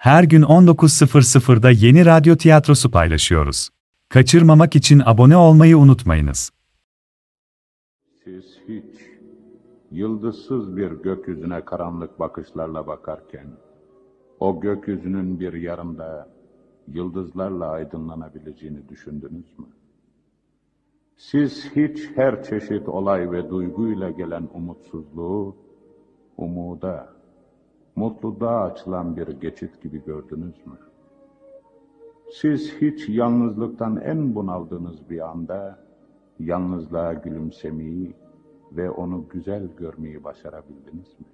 Her gün 19.00'da yeni radyo tiyatrosu paylaşıyoruz. Kaçırmamak için abone olmayı unutmayınız. Siz hiç yıldızsız bir gökyüzüne karanlık bakışlarla bakarken, o gökyüzünün bir yarımda yıldızlarla aydınlanabileceğini düşündünüz mü? Siz hiç her çeşit olay ve duyguyla gelen umutsuzluğu, umuda, mutluluğa açılan bir geçit gibi gördünüz mü? Siz hiç yalnızlıktan en bunaldığınız bir anda, yalnızlığa gülümsemeyi ve onu güzel görmeyi başarabildiniz mi?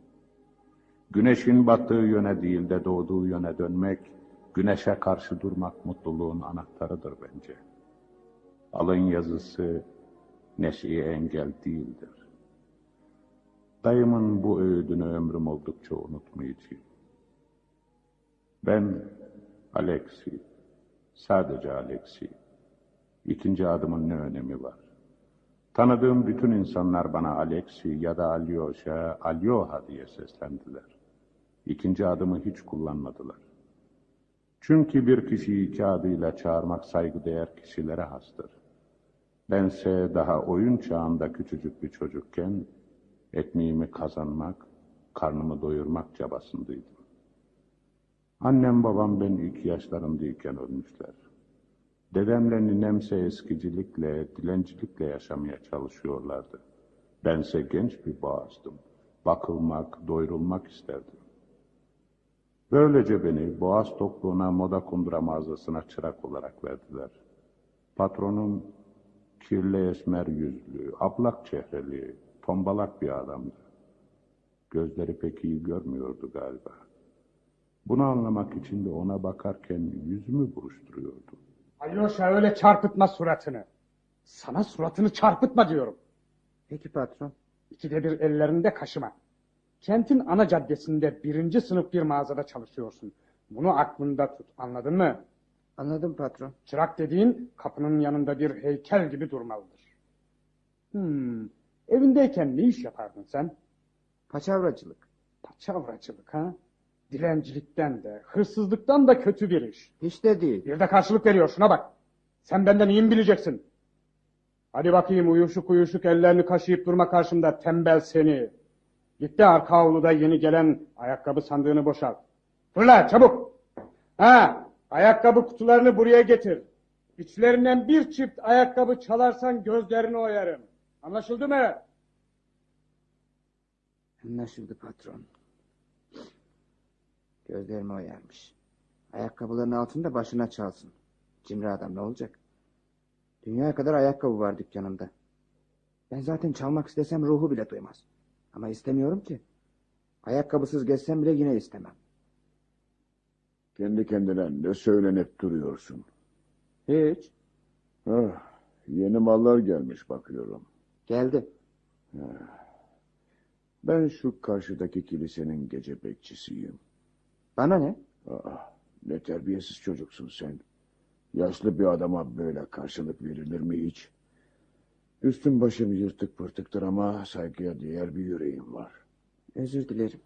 Güneşin battığı yöne değil de doğduğu yöne dönmek, güneşe karşı durmak mutluluğun anahtarıdır bence. Alın yazısı neşeye engel değildir. Dayımın bu öğüdünü ömrüm oldukça unutmayacağım. Ben Alexi, sadece Alexi. İkinci adımın ne önemi var? Tanıdığım bütün insanlar bana Alexi ya da Alyosha, Alyoha diye seslendiler. İkinci adımı hiç kullanmadılar. Çünkü bir kişiyi iki adıyla çağırmak saygıdeğer kişilere hastır. Bense daha oyun çağında küçücük bir çocukken ekmeğimi kazanmak, karnımı doyurmak çabasındaydım. Annem babam ben iki yaşlarımdayken ölmüşler. Dedemle ninemse eskicilikle, dilencilikle yaşamaya çalışıyorlardı. Bense genç bir boğazdım. Bakılmak, doyurulmak isterdim. Böylece beni boğaz tokluğuna moda kundura mağazasına çırak olarak verdiler. Patronum kirli esmer yüzlü, ablak çehreli, tombalak bir adamdı. Gözleri pek iyi görmüyordu galiba. Bunu anlamak için de ona bakarken yüzümü buruşturuyordu. Alyoşa öyle çarpıtma suratını. Sana suratını çarpıtma diyorum. Peki patron. İkide bir ellerinde kaşıma. Kentin ana caddesinde birinci sınıf bir mağazada çalışıyorsun. Bunu aklında tut anladın mı? Anladım patron. Çırak dediğin kapının yanında bir heykel gibi durmalıdır. Hmm, evindeyken ne iş yapardın sen? Paçavracılık. Paçavracılık ha? Dilencilikten de, hırsızlıktan da kötü bir iş. Hiç de değil. Bir de karşılık veriyor şuna bak. Sen benden iyi mi bileceksin? Hadi bakayım uyuşuk uyuşuk ellerini kaşıyıp durma karşımda tembel seni. Git de arka avluda yeni gelen ayakkabı sandığını boşalt. Fırla çabuk. Ha, ayakkabı kutularını buraya getir. İçlerinden bir çift ayakkabı çalarsan gözlerini oyarım. Anlaşıldı mı? Anlaşıldı patron. Gözlerimi oyarmış. Ayakkabıların altında başına çalsın. Cimri adam ne olacak? Dünya kadar ayakkabı var dükkanımda. Ben zaten çalmak istesem ruhu bile duymaz. Ama istemiyorum ki. Ayakkabısız gezsem bile yine istemem. Kendi kendine ne söylenip duruyorsun? Hiç. Ah, yeni mallar gelmiş bakıyorum. Geldi. Ben şu karşıdaki kilisenin gece bekçisiyim. Bana ne? Ah, ne terbiyesiz çocuksun sen. Yaşlı bir adama böyle karşılık verilir mi hiç? Üstüm başım yırtık pırtıktır ama saygıya değer bir yüreğim var. Özür dilerim.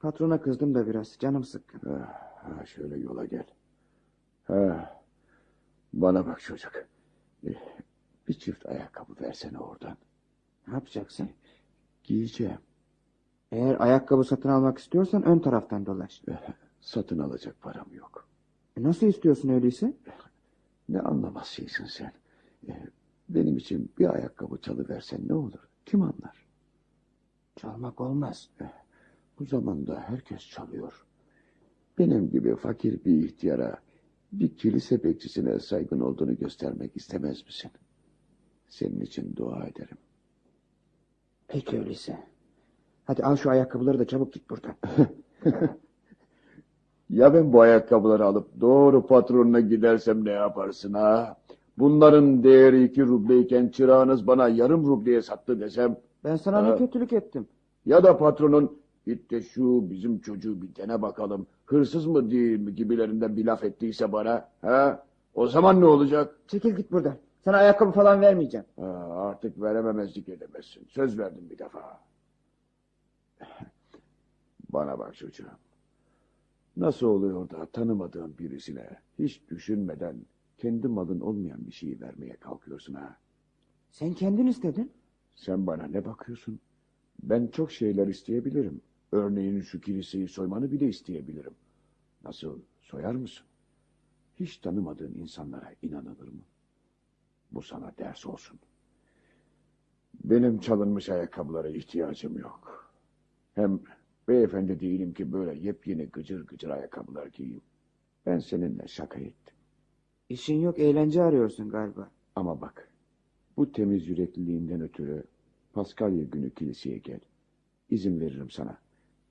Patrona kızdım da biraz. Canım sıkkın. Ah, şöyle yola gel. Ha, bana bak çocuk. Eh, Bir çift ayakkabı versene oradan. Ne yapacaksın? Giyeceğim. Eğer ayakkabı satın almak istiyorsan ön taraftan dolaş. Satın alacak param yok. E nasıl istiyorsun öyleyse? Ne anlamaz şeysin sen. Eh, Benim için bir ayakkabı çalıversen ne olur? Kim anlar? Çalmak olmaz. Bu zamanda herkes çalıyor. Benim gibi fakir bir ihtiyara, bir kilise bekçisine saygın olduğunu göstermek istemez misin? Senin için dua ederim. Peki öyleyse. Hadi al şu ayakkabıları da çabuk git buradan. Ya ben bu ayakkabıları alıp doğru patronuna gidersem ne yaparsın ha? Bunların değeri iki rubleyken çırağınız bana yarım rubleye sattı desem Ben sana Ha. ne kötülük ettim? ya da patronun git de şu bizim çocuğu bir dene bakalım hırsız mı değil mi gibilerinden bir laf ettiyse bana ha? O zaman ne olacak? Çekil git buradan. Sana ayakkabı falan vermeyeceğim. Ha, artık verememezlik edemezsin. Söz verdim bir defa. Bana bak çocuğum. Nasıl oluyor da tanımadığın birisine hiç düşünmeden kendi malın olmayan bir şeyi vermeye kalkıyorsun ha? Sen kendin istedin. Sen bana ne bakıyorsun? Ben çok şeyler isteyebilirim. Örneğin şu kiliseyi soymanı bile isteyebilirim. Nasıl, soyar mısın? Hiç tanımadığın insanlara inanılır mı? Bu sana ders olsun. Benim çalınmış ayakkabılara ihtiyacım yok. Hem beyefendi değilim ki böyle yepyeni gıcır gıcır ayakkabılar giyeyim. Ben seninle şaka ettim. İşin yok eğlence arıyorsun galiba. Ama bak, bu temiz yürekliliğinden ötürü Paskalya günü kiliseye gel. İzin veririm sana.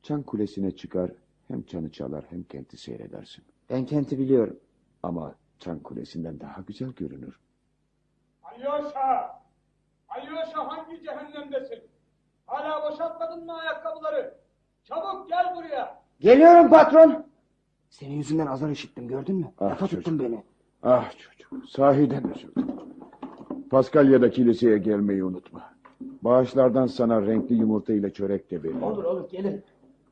Çan kulesine çıkar, hem çanı çalar hem kenti seyredersin. Ben kenti biliyorum. Ama çan kulesinden daha güzel görünür. Alyosha! Alyosha hangi cehennemdesin? Hala boşaltmadın mı ayakkabıları? Çabuk gel buraya. Geliyorum patron. Senin yüzünden azar işittim gördün mü? Ah, Lafa tuttun beni. Ah çocuk, sahiden özür. Paskalya'da kiliseye gelmeyi unutma. Bağışlardan sana renkli yumurta ile çörek de veririm. Olur olur gelin.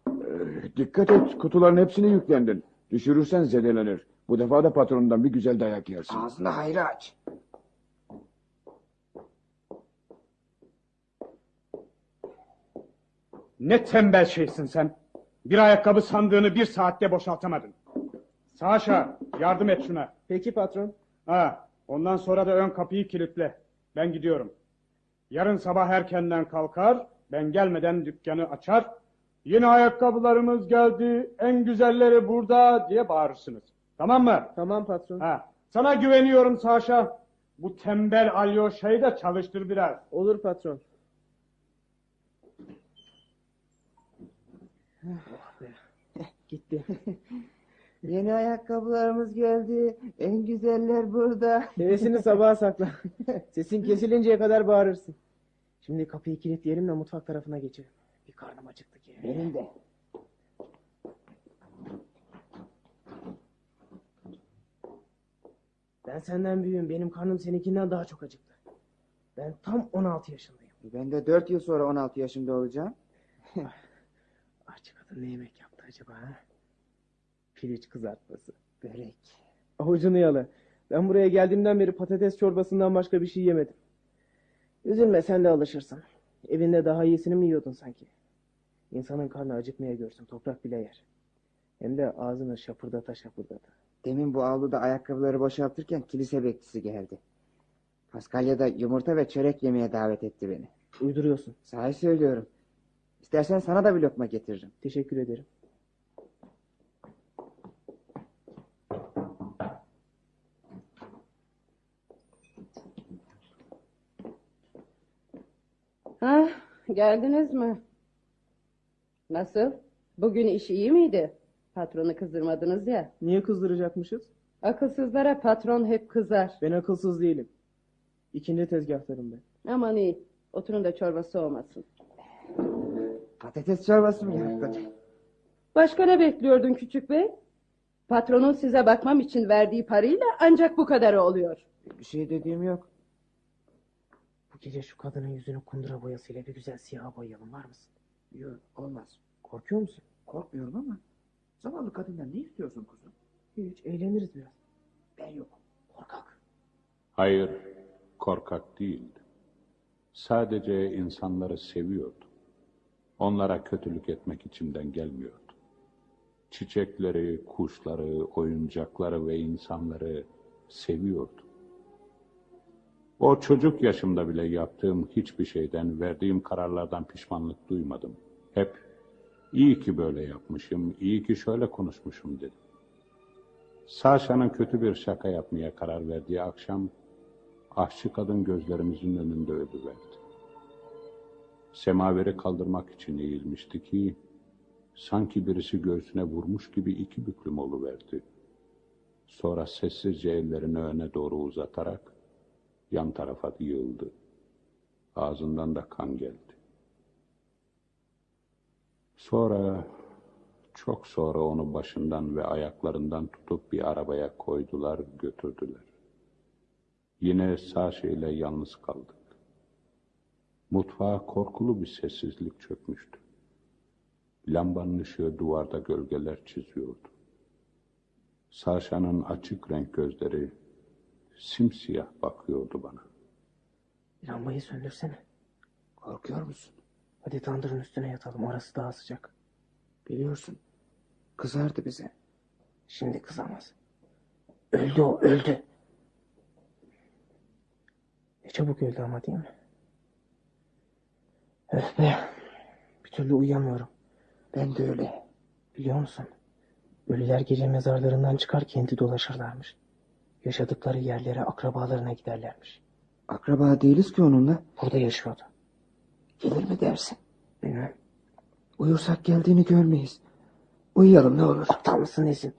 Ee, dikkat et, kutuların hepsini yüklendin. Düşürürsen zedelenir. Bu defa da patronundan bir güzel dayak yersin. Ağzını hayra aç. Ne tembel şeysin sen. Bir ayakkabı sandığını bir saatte boşaltamadın. Saşa yardım et şuna. Peki patron. Ha, ondan sonra da ön kapıyı kilitle. Ben gidiyorum. Yarın sabah erkenden kalkar, ben gelmeden dükkanı açar. Yeni ayakkabılarımız geldi, en güzelleri burada diye bağırırsınız. Tamam mı? Tamam patron. Ha, sana güveniyorum Saşa. Bu tembel Alyosha'yı da çalıştır biraz. Olur patron. Gitti. Yeni ayakkabılarımız geldi. En güzeller burada. Hevesini sabaha sakla. Sesin kesilinceye kadar bağırırsın. Şimdi kapıyı kilitleyelim de mutfak tarafına geçelim. Bir karnım acıktı ki. Benim de. Ben senden büyüğüm. Benim karnım seninkinden daha çok acıktı. Ben tam 16 yaşındayım. Ben de 4 yıl sonra 16 yaşında olacağım. Aç kadın ne yemek yaptı acaba ha? Piliç kızartması. Börek. Avucunu yala. Ben buraya geldiğimden beri patates çorbasından başka bir şey yemedim. Üzülme sen de alışırsın. Evinde daha iyisini mi yiyordun sanki? İnsanın karnı acıkmaya görsün toprak bile yer. Hem de ağzını şapırdata şapırdata. Demin bu avluda ayakkabıları boşaltırken kilise bekçisi geldi. Paskalya'da yumurta ve çörek yemeye davet etti beni. Uyduruyorsun. Sahi söylüyorum. İstersen sana da bir lokma getiririm. Teşekkür ederim. Ah, geldiniz mi? Nasıl? Bugün iş iyi miydi? Patronu kızdırmadınız ya. Niye kızdıracakmışız? Akılsızlara patron hep kızar. Ben akılsız değilim. İkinci tezgahlarım ben. Aman iyi. Oturun da çorbası olmasın. Patates çorbası mı yaptın? Başka ne bekliyordun küçük bey? Patronun size bakmam için verdiği parayla ancak bu kadar oluyor. Bir şey dediğim yok. Bu gece şu kadının yüzünü kundura boyasıyla bir güzel siyaha boyayalım var mısın? Yok olmaz. Korkuyor musun? Korkmuyorum ama zavallı kadından ne istiyorsun kuzum? Hiç eğleniriz biraz. Ben yokum. Korkak. Hayır, korkak değildi. Sadece insanları seviyordu. Onlara kötülük etmek içimden gelmiyordu. Çiçekleri, kuşları, oyuncakları ve insanları seviyordu. O çocuk yaşımda bile yaptığım hiçbir şeyden, verdiğim kararlardan pişmanlık duymadım. Hep iyi ki böyle yapmışım, iyi ki şöyle konuşmuşum dedim. Saşa'nın kötü bir şaka yapmaya karar verdiği akşam aşçı kadın gözlerimizin önünde öldüverdi. Semaveri kaldırmak için eğilmişti ki sanki birisi göğsüne vurmuş gibi iki büklüm oluverdi. Sonra sessizce ellerini öne doğru uzatarak yan tarafa yığıldı. Ağzından da kan geldi. Sonra çok sonra onu başından ve ayaklarından tutup bir arabaya koydular, götürdüler. Yine Saşa ile yalnız kaldık. Mutfağa korkulu bir sessizlik çökmüştü. Lambanın ışığı duvarda gölgeler çiziyordu. Saşa'nın açık renk gözleri simsiyah bakıyordu bana. Lambayı söndürsene. Korkuyor musun? Hadi tandırın üstüne yatalım. Orası daha sıcak. Biliyorsun. Kızardı bize. Şimdi kızamaz. Öldü o öldü. Ne çabuk öldü ama değil mi? Öf be. Bir türlü uyuyamıyorum. Ben de öyle. Biliyor musun? Ölüler gece mezarlarından çıkar kendi dolaşırlarmış. Yaşadıkları yerlere akrabalarına giderlermiş. Akraba değiliz ki onunla. Burada yaşıyordu. Gelir mi dersin? Bilmem. Uyursak geldiğini görmeyiz. Uyuyalım ne olur. Aptal mısın nesin?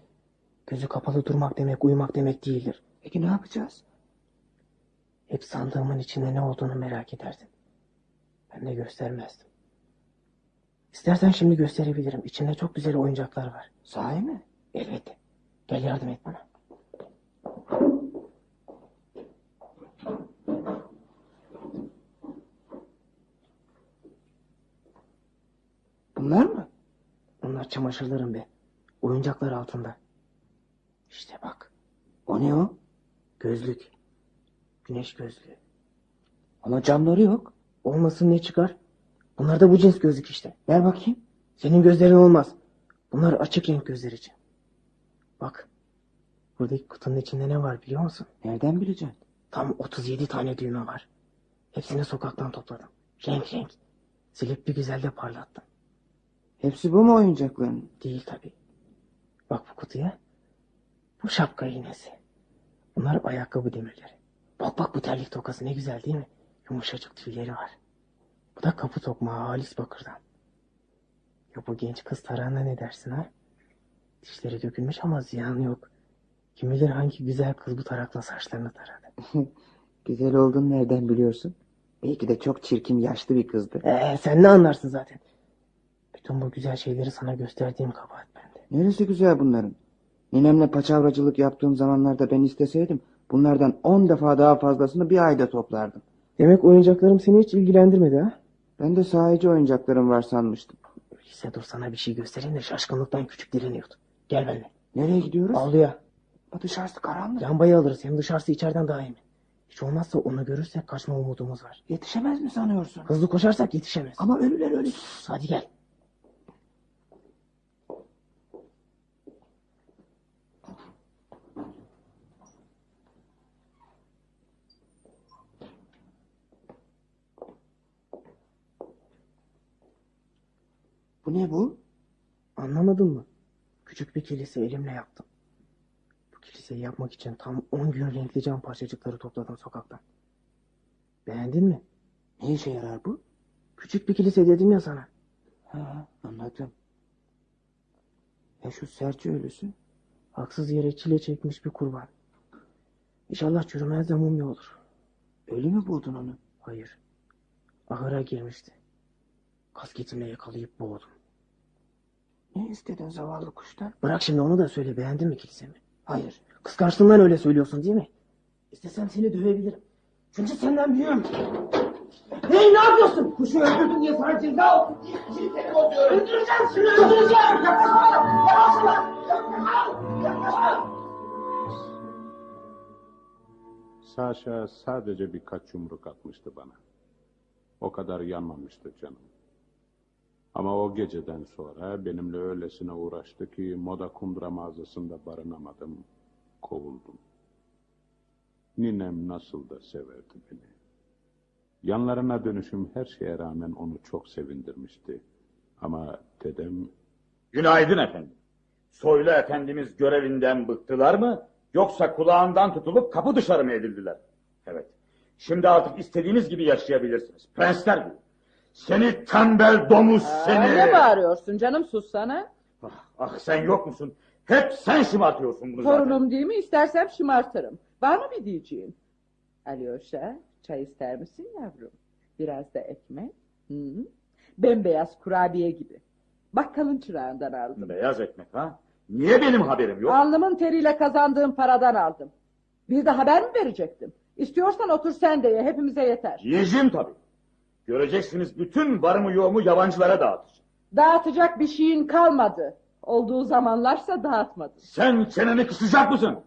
Gözü kapalı durmak demek uyumak demek değildir. Peki ne yapacağız? Hep sandığımın içinde ne olduğunu merak ederdin. De göstermezdim. İstersen şimdi gösterebilirim. İçinde çok güzel oyuncaklar var. Sahi mi? Elbette. Gel yardım et bana. Bunlar mı? Onlar çamaşırlarım be. Oyuncaklar altında. İşte bak. O ne o? Gözlük. Güneş gözlüğü. Ama camları yok. Olmasın ne çıkar? Bunlar da bu cins gözlük işte. Ver bakayım. Senin gözlerin olmaz. Bunlar açık renk gözler için. Bak. Buradaki kutunun içinde ne var biliyor musun? Nereden bileceksin? Tam 37 tane düğme var. Hepsini sokaktan topladım. Renk renk. Silip bir güzel de parlattım. Hepsi bu mu oyuncakların? Değil tabii. Bak bu kutuya. Bu şapka iğnesi. Bunlar ayakkabı demirleri. Bak bak bu terlik tokası ne güzel değil mi? Yumuşacık tüyleri var. Bu da kapı tokmağı halis bakırdan. Ya bu genç kız tarağına ne dersin ha? Dişleri dökülmüş ama ziyan yok. Kim bilir hangi güzel kız bu tarakla saçlarını taradı. Güzel olduğunu nereden biliyorsun? Belki de çok çirkin yaşlı bir kızdı. Ee, sen ne anlarsın zaten? Bütün bu güzel şeyleri sana gösterdiğim kabahat bende. Neresi güzel bunların? Ninemle paçavracılık yaptığım zamanlarda ben isteseydim bunlardan on defa daha fazlasını bir ayda toplardım. Demek oyuncaklarım seni hiç ilgilendirmedi ha? Ben de sahici oyuncaklarım var sanmıştım. Öyleyse dur sana bir şey göstereyim de şaşkınlıktan küçük yut. Gel benimle. Nereye gidiyoruz? Avluya. Ama dışarısı karanlık. Lambayı alırız hem dışarısı içeriden daha iyi mi? Hiç olmazsa onu görürsek kaçma umudumuz var. Yetişemez mi sanıyorsun? Hızlı koşarsak yetişemez. Ama ölüler ölü. Hadi gel. Bu ne bu? Anlamadın mı? Küçük bir kilise elimle yaptım. Bu kiliseyi yapmak için tam 10 gün renkli cam parçacıkları topladım sokaktan. Beğendin mi? Ne işe yarar bu? Küçük bir kilise dedim ya sana. Ha, anladım. Ya şu serçe ölüsü? Haksız yere çile çekmiş bir kurban. İnşallah çürümez de mumya olur. Ölü mü buldun onu? Hayır. Ahıra girmişti. Kasketimle yakalayıp boğdum. Ne istedin zavallı kuştan? Bırak şimdi onu da söyle beğendin mi kilisemi? Hayır. Kıskançlığından öyle söylüyorsun değil mi? İstesem seni dövebilirim. Çünkü senden büyüğüm. Hey ne yapıyorsun? Kuşu öldürdün diye sana ceza oldu. Kiliseni bozuyorum. Öldüreceğim seni öldüreceğim. Yaklaşma. Yaklaşma. Yaklaşma. Saşa sadece birkaç yumruk atmıştı bana. O kadar yanmamıştı canım. Ama o geceden sonra benimle öylesine uğraştı ki moda kundura mağazasında barınamadım, kovuldum. Ninem nasıl da severdi beni. Yanlarına dönüşüm her şeye rağmen onu çok sevindirmişti. Ama dedem Günaydın efendim. Soylu efendimiz görevinden bıktılar mı? Yoksa kulağından tutulup kapı dışarı mı edildiler? Evet. Şimdi artık istediğiniz gibi yaşayabilirsiniz. Prensler gibi. Seni tembel domuz Aa, seni. ne bağırıyorsun canım sussana. Ah, ah, sen yok musun? Hep sen şımartıyorsun bunu zaten. Torunum değil mi istersem şımartırım. Var mı bir diyeceğin? Alyoşa çay ister misin yavrum? Biraz da ekmek. Hı -hı. Bembeyaz kurabiye gibi. Bakkalın çırağından aldım. Beyaz ekmek ha? Niye benim haberim yok? Alnımın teriyle kazandığım paradan aldım. Bir de haber mi verecektim? İstiyorsan otur sen de ye hepimize yeter. Yiyeceğim tabii. Göreceksiniz bütün varımı yoğumu yabancılara dağıtacağım. Dağıtacak bir şeyin kalmadı. Olduğu zamanlarsa dağıtmadın. Sen çeneni kısacak mısın?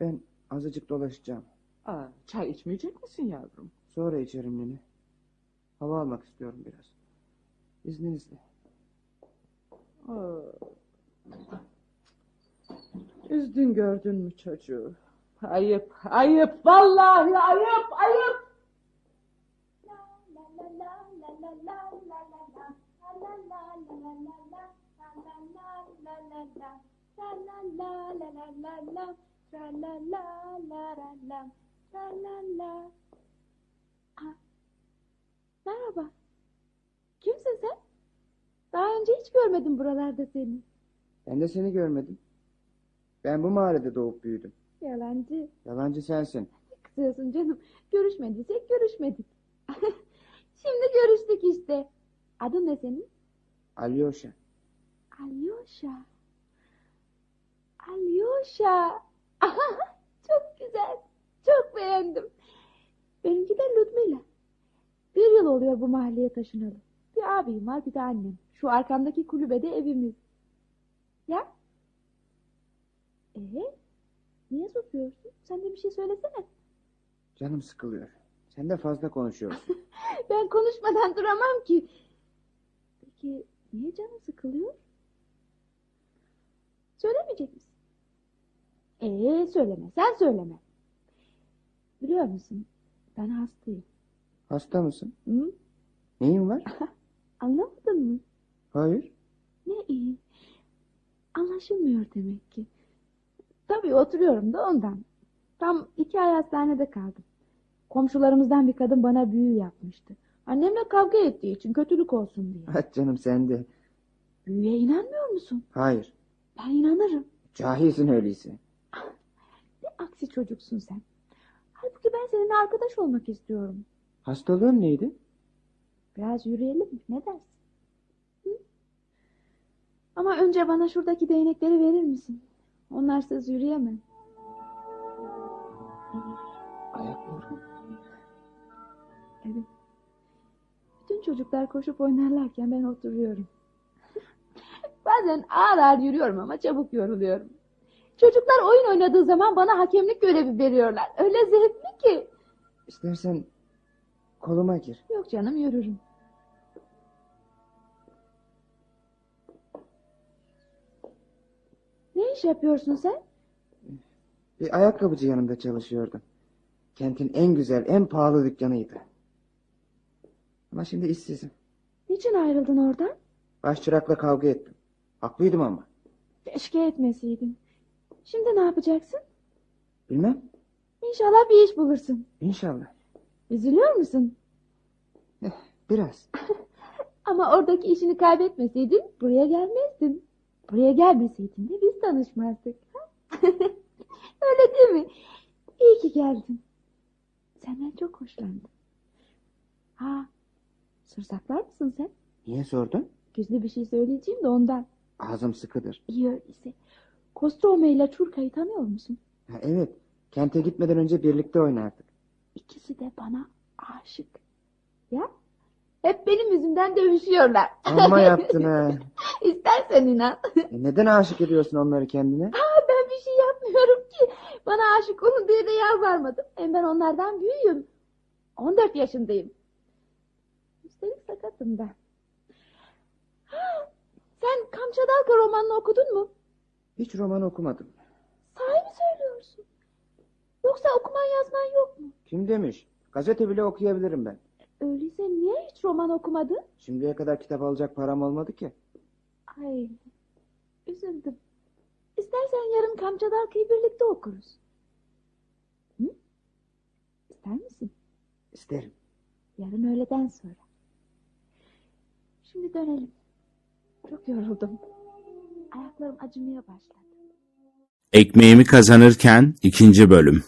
Ben azıcık dolaşacağım. Aa, çay içmeyecek misin yavrum? Sonra içerim nene. Hava almak istiyorum biraz. İzninizle. Aa. Üzdün gördün mü çocuğu? Ayıp, ayıp, vallahi ayıp, ayıp. Merhaba. Kimsin sen? Daha önce hiç görmedim buralarda seni. Ben de seni görmedim. Ben bu mahallede doğup büyüdüm. Yalancı. Yalancı sensin. Ne kızıyorsun canım? Görüşmediysek görüşmedik. Şimdi görüştük işte. Adın ne senin? Alyosha. Alyosha. Alyosha. Çok güzel. Çok beğendim. Benimki de Ludmila. Bir yıl oluyor bu mahalleye taşınalı. Bir abim var bir de annem. Şu arkamdaki kulübede evimiz. Ya? Ee? Niye susuyorsun? Sen de bir şey söylesene. Canım sıkılıyor. Sen de fazla konuşuyorsun. Ben konuşmadan duramam ki. Peki niye canın sıkılıyor? Söylemeyecek misin? Ee söyleme sen söyleme. Biliyor musun ben hastayım. Hasta mısın? Hı? Neyin var? Anlamadın mı? Hayır. Ne iyi. Anlaşılmıyor demek ki. Tabii oturuyorum da ondan. Tam iki ay hastanede kaldım. Komşularımızdan bir kadın bana büyü yapmıştı. Annemle kavga ettiği için kötülük olsun diye. Hadi canım sen de. Büyüye inanmıyor musun? Hayır. Ben inanırım. Cahilsin öyleyse. Ne aksi çocuksun sen. Halbuki ben seninle arkadaş olmak istiyorum. Hastalığın neydi? Biraz yürüyelim mi? Ne dersin? Hı? Ama önce bana şuradaki değnekleri verir misin? Onlarsız yürüyemem. Evet. Bütün çocuklar koşup oynarlarken ben oturuyorum. Bazen ağır ağır yürüyorum ama çabuk yoruluyorum. Çocuklar oyun oynadığı zaman bana hakemlik görevi veriyorlar. Öyle zevkli ki. İstersen koluma gir. Yok canım yürürüm. Ne iş yapıyorsun sen? Bir ayakkabıcı yanında çalışıyordum. Kentin en güzel, en pahalı dükkanıydı. Ama şimdi işsizim. Niçin ayrıldın oradan? Başçırakla kavga ettim. Haklıydım ama. Keşke etmeseydin. Şimdi ne yapacaksın? Bilmem. İnşallah bir iş bulursun. İnşallah. Üzülüyor musun? Biraz. Ama oradaki işini kaybetmeseydin buraya gelmezdin. Buraya gelmeseydin de biz tanışmazdık. Öyle değil mi? İyi ki geldin. Senden çok hoşlandım. Ha, sır saklar mısın sen? Niye sordun? Gizli bir şey söyleyeceğim de ondan. Ağzım sıkıdır. İyi öyleyse. Kostroma ile Çurka'yı tanıyor musun? Ha, evet. Kente gitmeden önce birlikte oynardık. İkisi de bana aşık. Ya? Hep benim yüzümden dövüşüyorlar. Amma yaptın ha. İstersen inan. E, neden aşık ediyorsun onları kendine? Aa, ben bir şey yapmıyorum ki. Bana aşık olun diye de yalvarmadım. Hem ben onlardan büyüğüm. 14 yaşındayım. Üstelik sakatım ben. Ha, Sen Kamçadalga romanını okudun mu? Hiç roman okumadım. Sahi mi söylüyorsun? Yoksa okuman yazman yok mu? Kim demiş? Gazete bile okuyabilirim ben. Öyleyse niye hiç roman okumadın? Şimdiye kadar kitap alacak param olmadı ki. Ay, üzüldüm. İstersen yarın Kamçadalga'yı birlikte okuruz. Hı? İster misin? İsterim. Yarın öğleden sonra. Şimdi dönelim. Çok yoruldum. Ayaklarım acımaya başladı. Ekmeğimi kazanırken ikinci bölüm.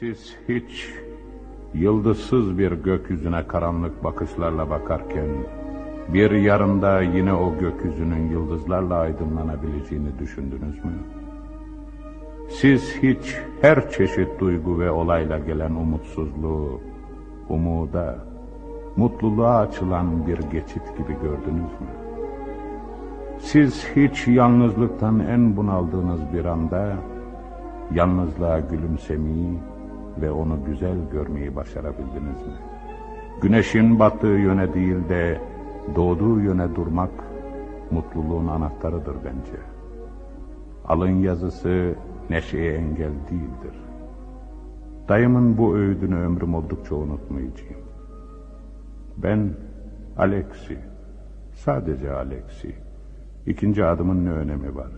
Siz hiç yıldızsız bir gökyüzüne karanlık bakışlarla bakarken bir yarında yine o gökyüzünün yıldızlarla aydınlanabileceğini düşündünüz mü? Siz hiç her çeşit duygu ve olayla gelen umutsuzluğu, umuda, mutluluğa açılan bir geçit gibi gördünüz mü? Siz hiç yalnızlıktan en bunaldığınız bir anda yalnızlığa gülümsemeyi ve onu güzel görmeyi başarabildiniz mi? Güneşin battığı yöne değil de doğduğu yöne durmak mutluluğun anahtarıdır bence. Alın yazısı neşeye engel değildir. Dayımın bu öğüdünü ömrüm oldukça unutmayacağım. Ben Alexi, sadece Alexi. İkinci adımın ne önemi var?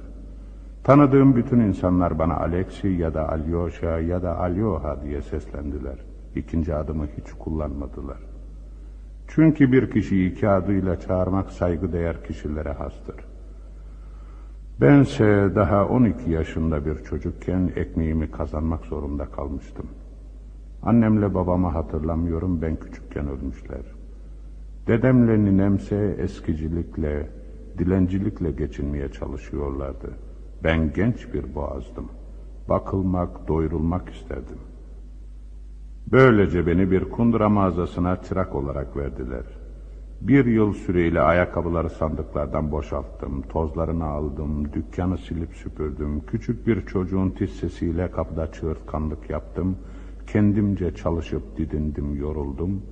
Tanıdığım bütün insanlar bana Alexi ya da Alyosha ya da Alyoha diye seslendiler. İkinci adımı hiç kullanmadılar. Çünkü bir kişiyi iki adıyla çağırmak saygıdeğer kişilere hastır. Bense daha 12 yaşında bir çocukken ekmeğimi kazanmak zorunda kalmıştım. Annemle babamı hatırlamıyorum ben küçükken ölmüşler. Dedemle ninemse eskicilikle, dilencilikle geçinmeye çalışıyorlardı. Ben genç bir boğazdım. Bakılmak, doyurulmak isterdim. Böylece beni bir kundura mağazasına çırak olarak verdiler. Bir yıl süreyle ayakkabıları sandıklardan boşalttım, tozlarını aldım, dükkanı silip süpürdüm, küçük bir çocuğun tiz sesiyle kapıda çığırtkanlık yaptım, kendimce çalışıp didindim, yoruldum,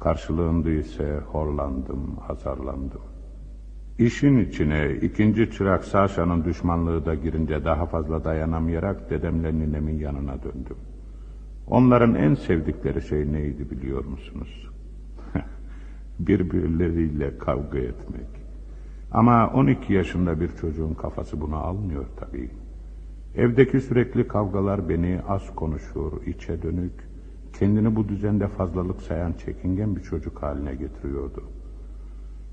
karşılığında ise horlandım, azarlandım. İşin içine ikinci çırak Saşa'nın düşmanlığı da girince daha fazla dayanamayarak dedemle ninemin yanına döndüm. Onların en sevdikleri şey neydi biliyor musunuz? Birbirleriyle kavga etmek. Ama 12 yaşında bir çocuğun kafası bunu almıyor tabii. Evdeki sürekli kavgalar beni az konuşur, içe dönük, kendini bu düzende fazlalık sayan çekingen bir çocuk haline getiriyordu.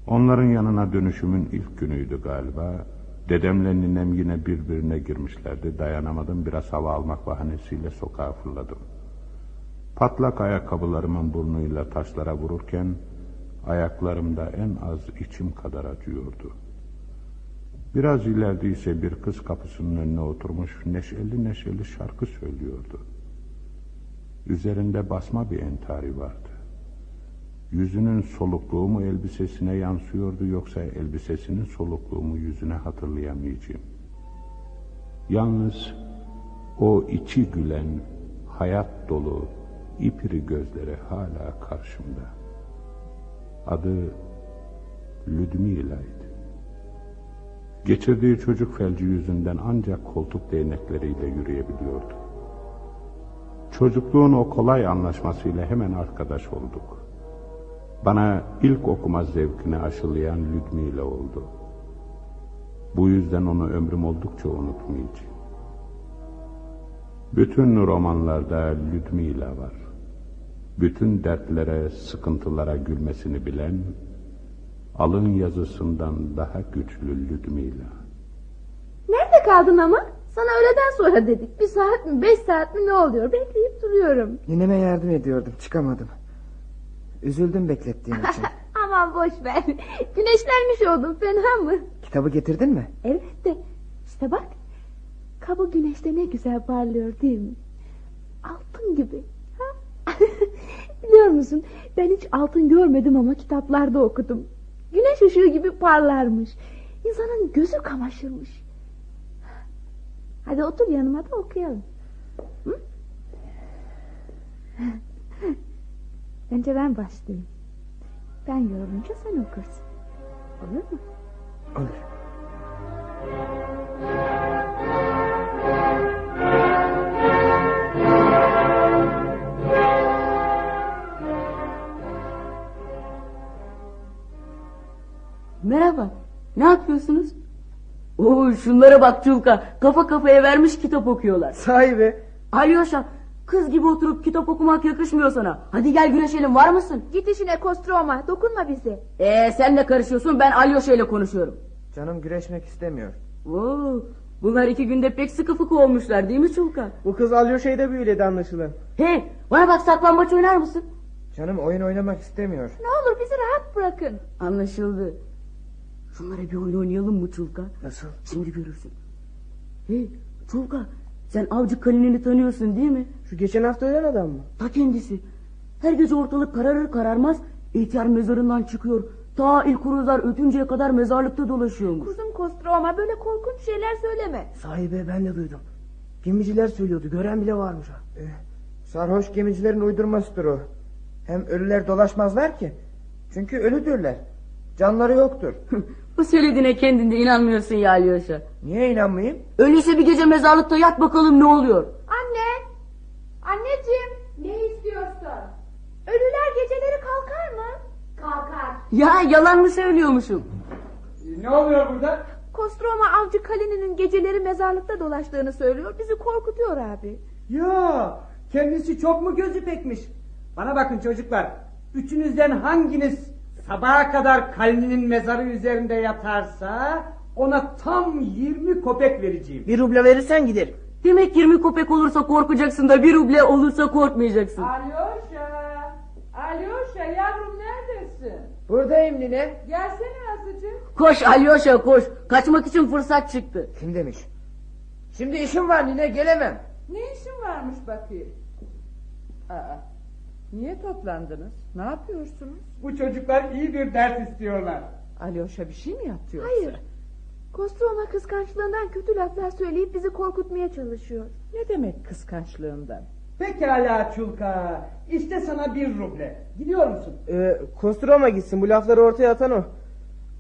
Onların yanına dönüşümün ilk günüydü galiba. Dedemle ninem yine birbirine girmişlerdi. Dayanamadım biraz hava almak bahanesiyle sokağa fırladım. Patlak ayakkabılarımın burnuyla taşlara vururken ayaklarımda en az içim kadar acıyordu. Biraz ileride ise bir kız kapısının önüne oturmuş neşeli neşeli şarkı söylüyordu. Üzerinde basma bir entari vardı. Yüzünün solukluğu mu elbisesine yansıyordu yoksa elbisesinin solukluğu mu yüzüne hatırlayamayacağım. Yalnız o içi gülen, hayat dolu, ipiri gözleri hala karşımda. Adı Ludmila'ydı. Geçirdiği çocuk felci yüzünden ancak koltuk değnekleriyle yürüyebiliyordu. Çocukluğun o kolay anlaşmasıyla hemen arkadaş olduk. Bana ilk okuma zevkini aşılayan Ludmila oldu. Bu yüzden onu ömrüm oldukça unutmayacağım. Bütün romanlarda Ludmila var. Bütün dertlere, sıkıntılara gülmesini bilen, alın yazısından daha güçlü Ludmila. Nerede kaldın ama? Sana öğleden sonra dedik. Bir saat mi beş saat mi ne oluyor? Bekleyip duruyorum. Nineme yardım ediyordum çıkamadım. Üzüldüm beklettiğim için. Aman boş ver. Güneşlenmiş oldum fena mı? Kitabı getirdin mi? Elbette. İşte bak. Kabı güneşte ne güzel parlıyor değil mi? Altın gibi. Ha? Biliyor musun ben hiç altın görmedim ama kitaplarda okudum. Güneş ışığı gibi parlarmış. İnsanın gözü kamaşırmış. Hadi otur yanıma da okuyalım. Hı? Bence ben başlayayım. Ben yorulunca sen okursun. Olur mu? Olur. Merhaba. Ne yapıyorsunuz? Oo şunlara bak Çulka. Kafa kafaya vermiş kitap okuyorlar. Sahi be. Alyoşa kız gibi oturup kitap okumak yakışmıyor sana. Hadi gel güreşelim var mısın? Git işine Kostroma. Dokunma bize. Ee sen ne karışıyorsun ben Alyoşa ile konuşuyorum. Canım güreşmek istemiyor. Oo, bunlar iki günde pek sıkı fıkı olmuşlar değil mi Çulka? Bu kız Alyoşa'yı büyüledi anlaşılan. Hey bana bak saklambaç oynar mısın? Canım oyun oynamak istemiyor. Ne olur bizi rahat bırakın. Anlaşıldı. Şunlara bir oyun oynayalım mı Çulka? Nasıl? Şimdi görürsün. Hey Çulka sen avcı kalinini tanıyorsun değil mi? Şu geçen hafta ölen adam mı? Ta kendisi. Her gece ortalık kararır kararmaz ihtiyar mezarından çıkıyor. Ta ilk kuruzlar ötünceye kadar mezarlıkta dolaşıyormuş. Kuzum Kostroma böyle korkunç şeyler söyleme. Sahibe ben de duydum. Gemiciler söylüyordu. Gören bile varmış. ha. Eh, sarhoş gemicilerin uydurmasıdır o. Hem ölüler dolaşmazlar ki. Çünkü ölüdürler. Canları yoktur. Bu söylediğine kendinde inanmıyorsun ya Alyosha. Niye inanmayayım? Öyleyse bir gece mezarlıkta yat bakalım ne oluyor. Anne! Anneciğim! Ne istiyorsun? Ölüler geceleri kalkar mı? Kalkar. Ya yalan mı söylüyormuşum? Ne oluyor burada? Kostroma avcı Kalini'nin geceleri mezarlıkta dolaştığını söylüyor. Bizi korkutuyor abi. Ya kendisi çok mu gözü pekmiş? Bana bakın çocuklar. Üçünüzden hanginiz sabaha kadar Kalini'nin mezarı üzerinde yatarsa ona tam 20 kopek vereceğim. Bir ruble verirsen gider. Demek 20 kopek olursa korkacaksın da bir ruble olursa korkmayacaksın. Alyosha! Alyosha yavrum neredesin? Buradayım nine. Gelsene azıcık. Koş Alyosha koş. Kaçmak için fırsat çıktı. Kim demiş? Şimdi işim var nine gelemem. Ne işin varmış bakayım? Aa, niye toplandınız? Ne yapıyorsunuz? Bu çocuklar iyi bir ders istiyorlar. Alyosha bir şey mi yaptı yoksa? Hayır. Kostroma kıskançlığından kötü laflar söyleyip bizi korkutmaya çalışıyor. Ne demek kıskançlığından? Pekala Çulka. İşte sana bir ruble. Gidiyor musun? Ee, Kostroma gitsin. Bu lafları ortaya atan o.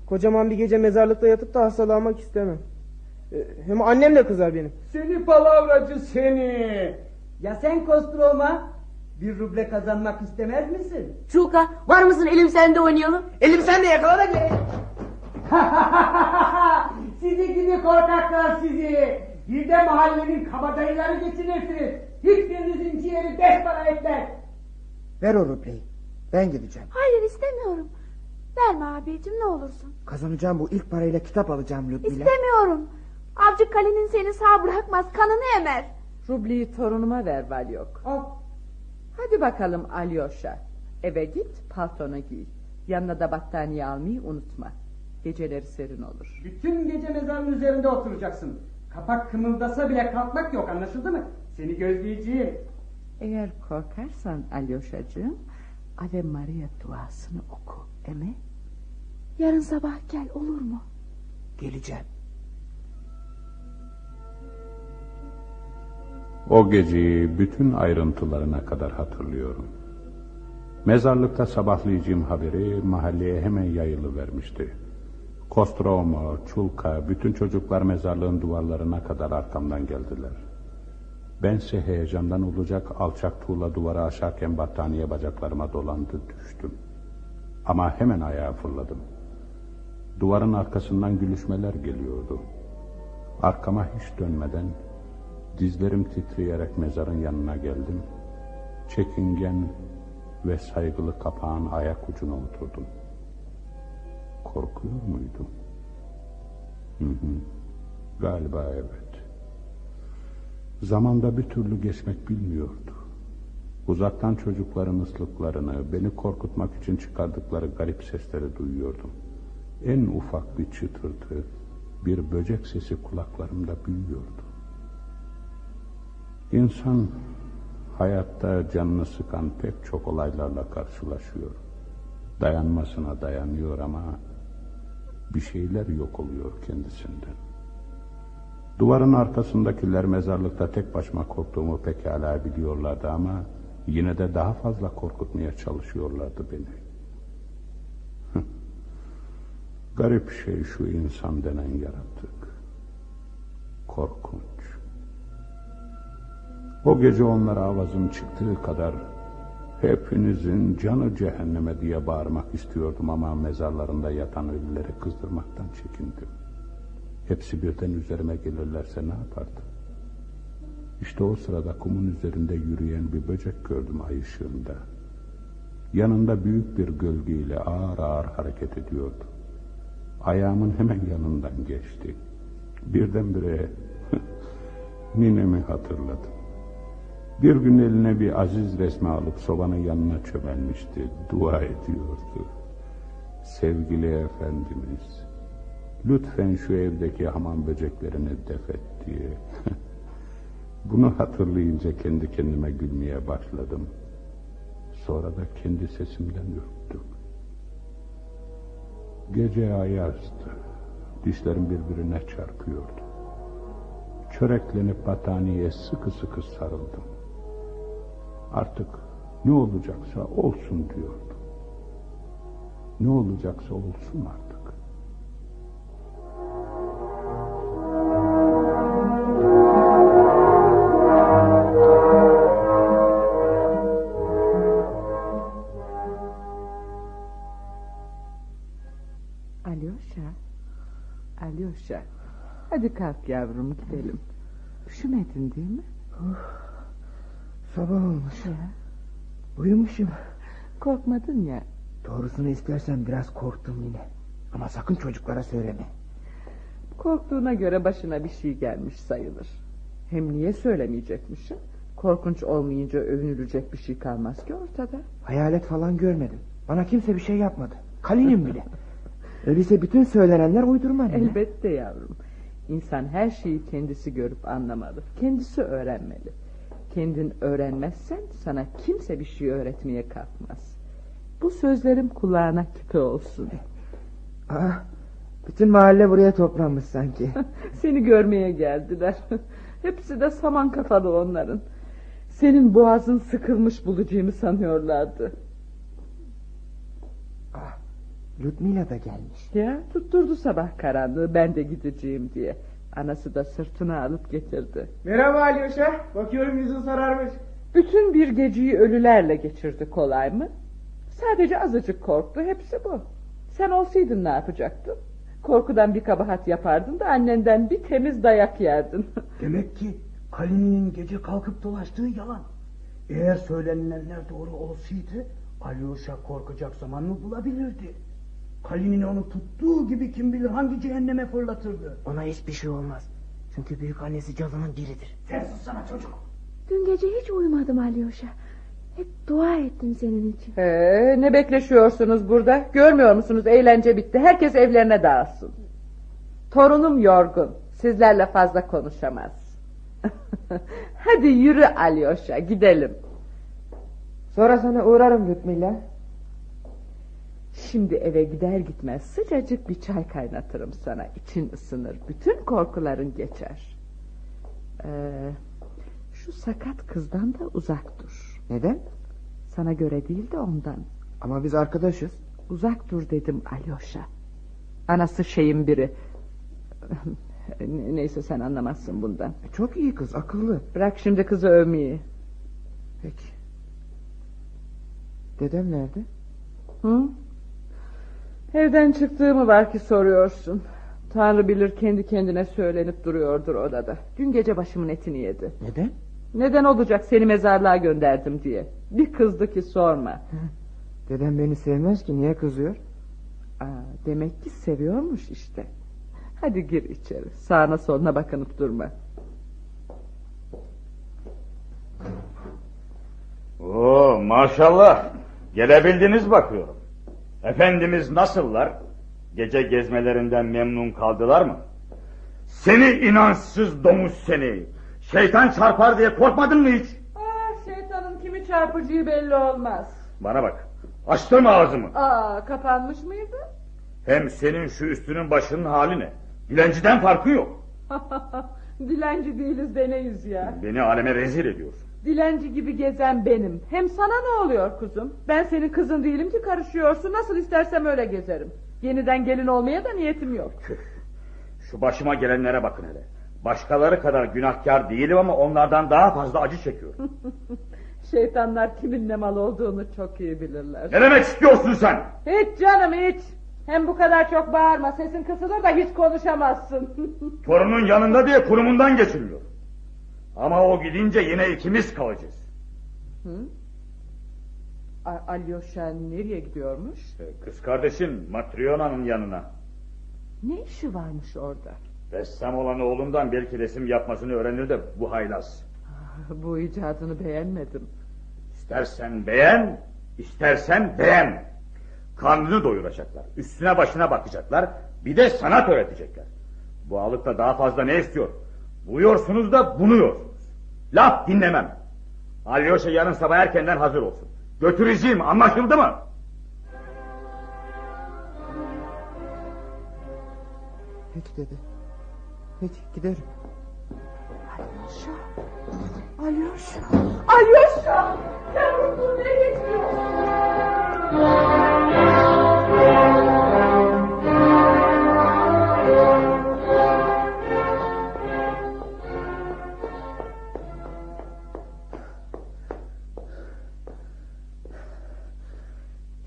Kocaman bir gece mezarlıkta yatıp da hastalanmak istemem. Ee, hem annem de kızar benim. Seni palavracı seni. Ya sen Kostroma? Bir ruble kazanmak istemez misin? Çuka var mısın elim sende oynayalım? Elim sende yakala da gel. sizi gibi korkaklar sizi. Bir de mahallenin kabadayıları geçinirsiniz. Hiçbirinizin ciğeri beş para etmez. Ver o rubleyi. Ben gideceğim. Hayır istemiyorum. Verme abicim ne olursun. Kazanacağım bu ilk parayla kitap alacağım Ludmila. İstemiyorum. Avcı Kalinin seni sağ bırakmaz kanını emer. Rubliyi torunuma ver Valyok. Al. Hadi bakalım Alyosha. Eve git paltonu giy. Yanına da battaniye almayı unutma. Geceleri serin olur. Bütün gece mezarın üzerinde oturacaksın. Kapak kımıldasa bile kalkmak yok anlaşıldı mı? Seni gözleyeceğim. Eğer korkarsan Alyoshacığım Ave Maria duasını oku. Eme? Yarın sabah gel olur mu? Geleceğim. O geceyi bütün ayrıntılarına kadar hatırlıyorum. Mezarlıkta sabahlayacağım haberi mahalleye hemen yayılı vermişti. Kostromo, Çulka, bütün çocuklar mezarlığın duvarlarına kadar arkamdan geldiler. Bense heyecandan olacak alçak tuğla duvarı aşarken battaniye bacaklarıma dolandı düştüm. Ama hemen ayağa fırladım. Duvarın arkasından gülüşmeler geliyordu. Arkama hiç dönmeden dizlerim titreyerek mezarın yanına geldim. Çekingen ve saygılı kapağın ayak ucuna oturdum. Korkuyor muydum? Hı hı. Galiba evet. Zamanda bir türlü geçmek bilmiyordu. Uzaktan çocukların ıslıklarını, beni korkutmak için çıkardıkları garip sesleri duyuyordum. En ufak bir çıtırtı, bir böcek sesi kulaklarımda büyüyordu. İnsan hayatta canını sıkan pek çok olaylarla karşılaşıyor. Dayanmasına dayanıyor ama bir şeyler yok oluyor kendisinden. Duvarın arkasındakiler mezarlıkta tek başıma korktuğumu pekala biliyorlardı ama yine de daha fazla korkutmaya çalışıyorlardı beni. Garip şey şu insan denen yaratık. Korkunç. O gece onlara avazım çıktığı kadar hepinizin canı cehenneme diye bağırmak istiyordum ama mezarlarında yatan ölüleri kızdırmaktan çekindim. Hepsi birden üzerime gelirlerse ne yapardım? İşte o sırada kumun üzerinde yürüyen bir böcek gördüm ay ışığında. Yanında büyük bir gölgeyle ağır ağır hareket ediyordu. Ayağımın hemen yanından geçti. Birdenbire ninemi hatırladım. Bir gün eline bir aziz resmi alıp sobanın yanına çömelmişti. Dua ediyordu. Sevgili Efendimiz, lütfen şu evdeki hamam böceklerini defet diye. Bunu hatırlayınca kendi kendime gülmeye başladım. Sonra da kendi sesimden ürktüm. Gece ayazdı. Dişlerim birbirine çarpıyordu. Çöreklenip battaniyeye sıkı sıkı sarıldım. Artık ne olacaksa olsun diyordum. Ne olacaksa olsun artık. Alyoşa. Alyoşa. Hadi kalk yavrum gidelim. Üşümedin değil mi? Sabah olmuş. Ya. Uyumuşum. Korkmadın ya. Doğrusunu istersen biraz korktum yine. Ama sakın çocuklara söyleme. Korktuğuna göre başına bir şey gelmiş sayılır. Hem niye söylemeyecekmişim? Korkunç olmayınca övünülecek bir şey kalmaz ki ortada. Hayalet falan görmedim. Bana kimse bir şey yapmadı. Kalinim bile. Öyleyse bütün söylenenler uydurma. anne. Elbette yavrum. İnsan her şeyi kendisi görüp anlamalı. Kendisi öğrenmeli. Kendin öğrenmezsen sana kimse bir şey öğretmeye kalkmaz. Bu sözlerim kulağına küpe olsun. Aa, bütün mahalle buraya toplanmış sanki. Seni görmeye geldiler. Hepsi de saman kafalı onların. Senin boğazın sıkılmış bulacağımı sanıyorlardı. Ludmila da gelmiş. Ya tutturdu sabah karanlığı ben de gideceğim diye. Anası da sırtına alıp getirdi. Merhaba Alyoşa. Bakıyorum yüzün sararmış. Bütün bir geceyi ölülerle geçirdi kolay mı? Sadece azıcık korktu hepsi bu. Sen olsaydın ne yapacaktın? Korkudan bir kabahat yapardın da annenden bir temiz dayak yerdin. Demek ki Kalini'nin gece kalkıp dolaştığı yalan. Eğer söylenenler doğru olsaydı Alyosha korkacak zaman mı bulabilirdi? Kalinin onu tuttuğu gibi kim bilir hangi cehenneme fırlatırdı. Ona hiçbir şey olmaz. Çünkü büyük annesi cadının biridir. Sen sussana çocuk. Dün gece hiç uyumadım Alyosha. Hep dua ettim senin için. Ee, ne bekleşiyorsunuz burada? Görmüyor musunuz eğlence bitti. Herkes evlerine dağılsın. Torunum yorgun. Sizlerle fazla konuşamaz. Hadi yürü Alyosha gidelim. Sonra sana uğrarım Ludmila. Şimdi eve gider gitmez sıcacık bir çay kaynatırım sana. İçin ısınır. Bütün korkuların geçer. Ee, şu sakat kızdan da uzak dur. Neden? Sana göre değil de ondan. Ama biz arkadaşız. Uzak dur dedim Alyosha. Anası şeyin biri. Ne- Neyse sen anlamazsın bundan. Çok iyi kız, akıllı. Bırak şimdi kızı övmeyi. Peki. Dedem nerede? Hı? Evden çıktığımı var ki soruyorsun. Tanrı bilir kendi kendine söylenip duruyordur odada. Dün gece başımın etini yedi. Neden? Neden olacak seni mezarlığa gönderdim diye. Bir kızdı ki sorma. Dedem beni sevmez ki niye kızıyor? Aa, demek ki seviyormuş işte. Hadi gir içeri. Sağına soluna bakınıp durma. Oo maşallah. Gelebildiniz bakıyorum. Efendimiz nasıllar? Gece gezmelerinden memnun kaldılar mı? Seni inançsız domuz seni. Şeytan çarpar diye korkmadın mı hiç? Aa, şeytanın kimi çarpıcığı belli olmaz. Bana bak. Açtırma ağzımı. Aa, kapanmış mıydı? Hem senin şu üstünün başının hali ne? Dilenciden farkı yok. Dilenci değiliz de neyiz ya? Beni aleme rezil ediyorsun. Dilenci gibi gezen benim. Hem sana ne oluyor kuzum? Ben senin kızın değilim ki karışıyorsun. Nasıl istersem öyle gezerim. Yeniden gelin olmaya da niyetim yok. Şu başıma gelenlere bakın hele. Başkaları kadar günahkar değilim ama onlardan daha fazla acı çekiyorum. Şeytanlar kimin ne mal olduğunu çok iyi bilirler. ne demek istiyorsun sen? Hiç canım hiç. Hem bu kadar çok bağırma. Sesin kısılır da hiç konuşamazsın. Torunun yanında diye kurumundan geçiriyor. Ama o gidince yine ikimiz kalacağız. Hı? A- Alyosha nereye gidiyormuş? Kız kardeşin Matryona'nın yanına. Ne işi varmış orada? Ressam olan oğlumdan belki resim yapmasını öğrenir de bu haylaz. Bu icadını beğenmedim. İstersen beğen, istersen beğen. Karnını doyuracaklar, üstüne başına bakacaklar, bir de sanat öğretecekler. Bu alıkta daha fazla ne istiyor? Buyuyorsunuz da bunuyorsunuz. Laf dinlemem. Alyosha yarın sabah erkenden hazır olsun. Götüreceğim, anlaşıldı mı? Peki dede. Peki giderim. Alyosha. Alyosha. Alyosha. Yavrum dur nereye gidiyorsun?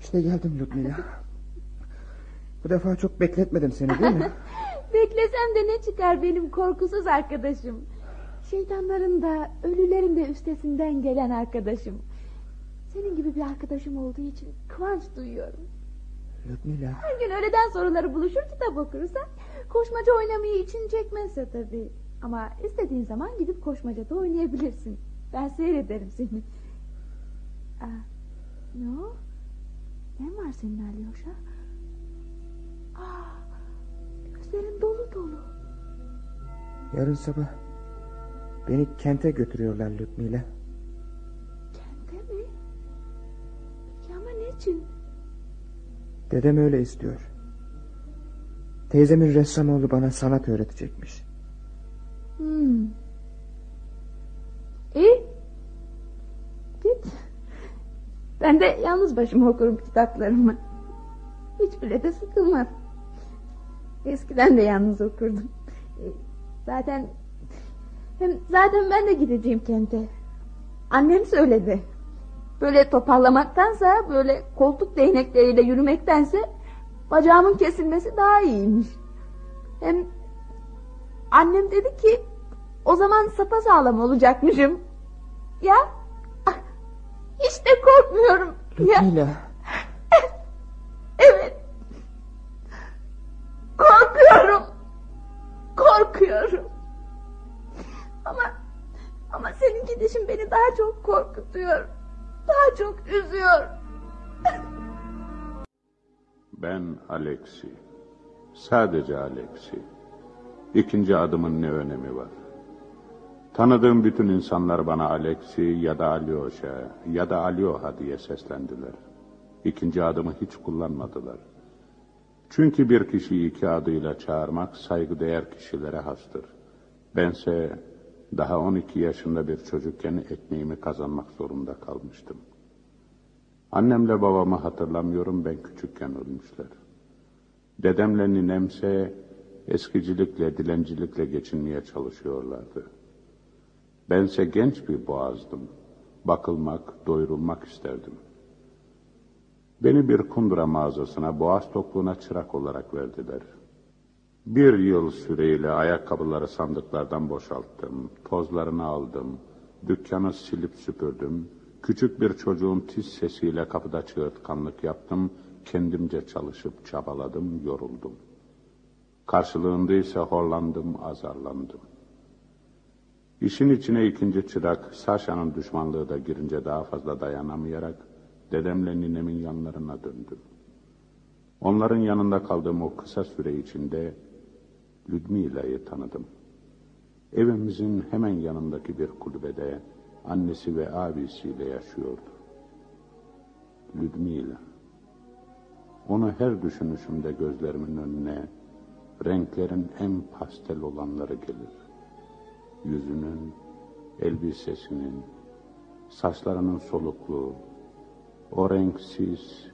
İşte geldim Ludmila. Bu defa çok bekletmedim seni değil mi? Beklesem de ne çıkar benim korkusuz arkadaşım. Şeytanların da ölülerin de üstesinden gelen arkadaşım. Senin gibi bir arkadaşım olduğu için kıvanç duyuyorum. Ludmila. Her gün öğleden sonraları buluşur kitap okuruz ha? Koşmaca oynamayı için çekmezse tabii. Ama istediğin zaman gidip koşmaca da oynayabilirsin. Ben seyrederim seni. Aa, ne o? Ne var senin Alyosha? Aa, gözlerin dolu dolu. Yarın sabah beni kente götürüyorlar Ludmila. Kente mi? Peki ama niçin? Dedem öyle istiyor. Teyzemin ressamoğlu bana sanat öğretecekmiş. Hmm. İyi. Git. Ben de yalnız başıma okurum kitaplarımı. Hiç bile de sıkılmam. Eskiden de yalnız okurdum. E, Zaten hem zaten ben de gideceğim kente. Annem söyledi. Böyle toparlamaktansa böyle koltuk değnekleriyle yürümektense bacağımın kesilmesi daha iyiymiş. Hem annem dedi ki o zaman sapasağlam olacakmışım. Ya hiç de korkmuyorum. Ya, evet. Korkuyorum. Korkuyorum. Ama ama senin gidişin beni daha çok korkutuyor. Daha çok üzüyor. Ben Alexi. Sadece Alexi. İkinci adımın ne önemi var? Tanıdığım bütün insanlar bana Alexi ya da Alyosha ya da Alyoha diye seslendiler. İkinci adımı hiç kullanmadılar. Çünkü bir kişiyi iki adıyla çağırmak saygıdeğer kişilere hastır. Bense daha 12 yaşında bir çocukken ekmeğimi kazanmak zorunda kalmıştım. Annemle babamı hatırlamıyorum ben küçükken ölmüşler. Dedemle ninemse eskicilikle, dilencilikle geçinmeye çalışıyorlardı. Bense genç bir boğazdım. Bakılmak, doyurulmak isterdim. Beni bir kundura mağazasına, boğaz tokluğuna çırak olarak verdiler. Bir yıl süreyle ayakkabıları sandıklardan boşalttım, tozlarını aldım, dükkanı silip süpürdüm, küçük bir çocuğun tiz sesiyle kapıda çığırtkanlık yaptım, kendimce çalışıp çabaladım, yoruldum. Karşılığında ise horlandım, azarlandım. İşin içine ikinci çırak, Saşa'nın düşmanlığı da girince daha fazla dayanamayarak, dedemle ninemin yanlarına döndüm. Onların yanında kaldığım o kısa süre içinde Ludmila'yı tanıdım. Evimizin hemen yanındaki bir kulübede annesi ve abisiyle yaşıyordu. Ludmila. Onu her düşünüşümde gözlerimin önüne renklerin en pastel olanları gelir. Yüzünün, elbisesinin, saçlarının solukluğu, o renksiz,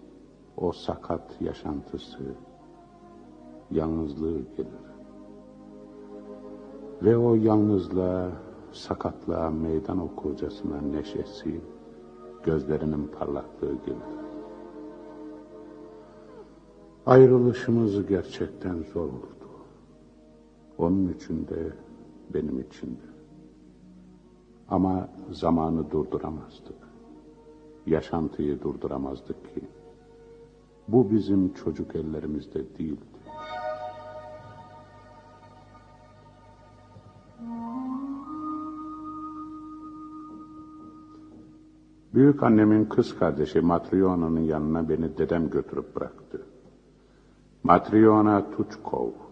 o sakat yaşantısı, yalnızlığı gelir. Ve o yalnızlığa, sakatlığa meydan okurcasına neşesi, gözlerinin parlaklığı gelir. Ayrılışımız gerçekten zor oldu. Onun için de, benim için de. Ama zamanı durduramazdık. Yaşantıyı durduramazdık ki. Bu bizim çocuk ellerimizde değildi. Büyük annemin kız kardeşi Matryona'nın yanına beni dedem götürüp bıraktı. Matryona Tuçkov.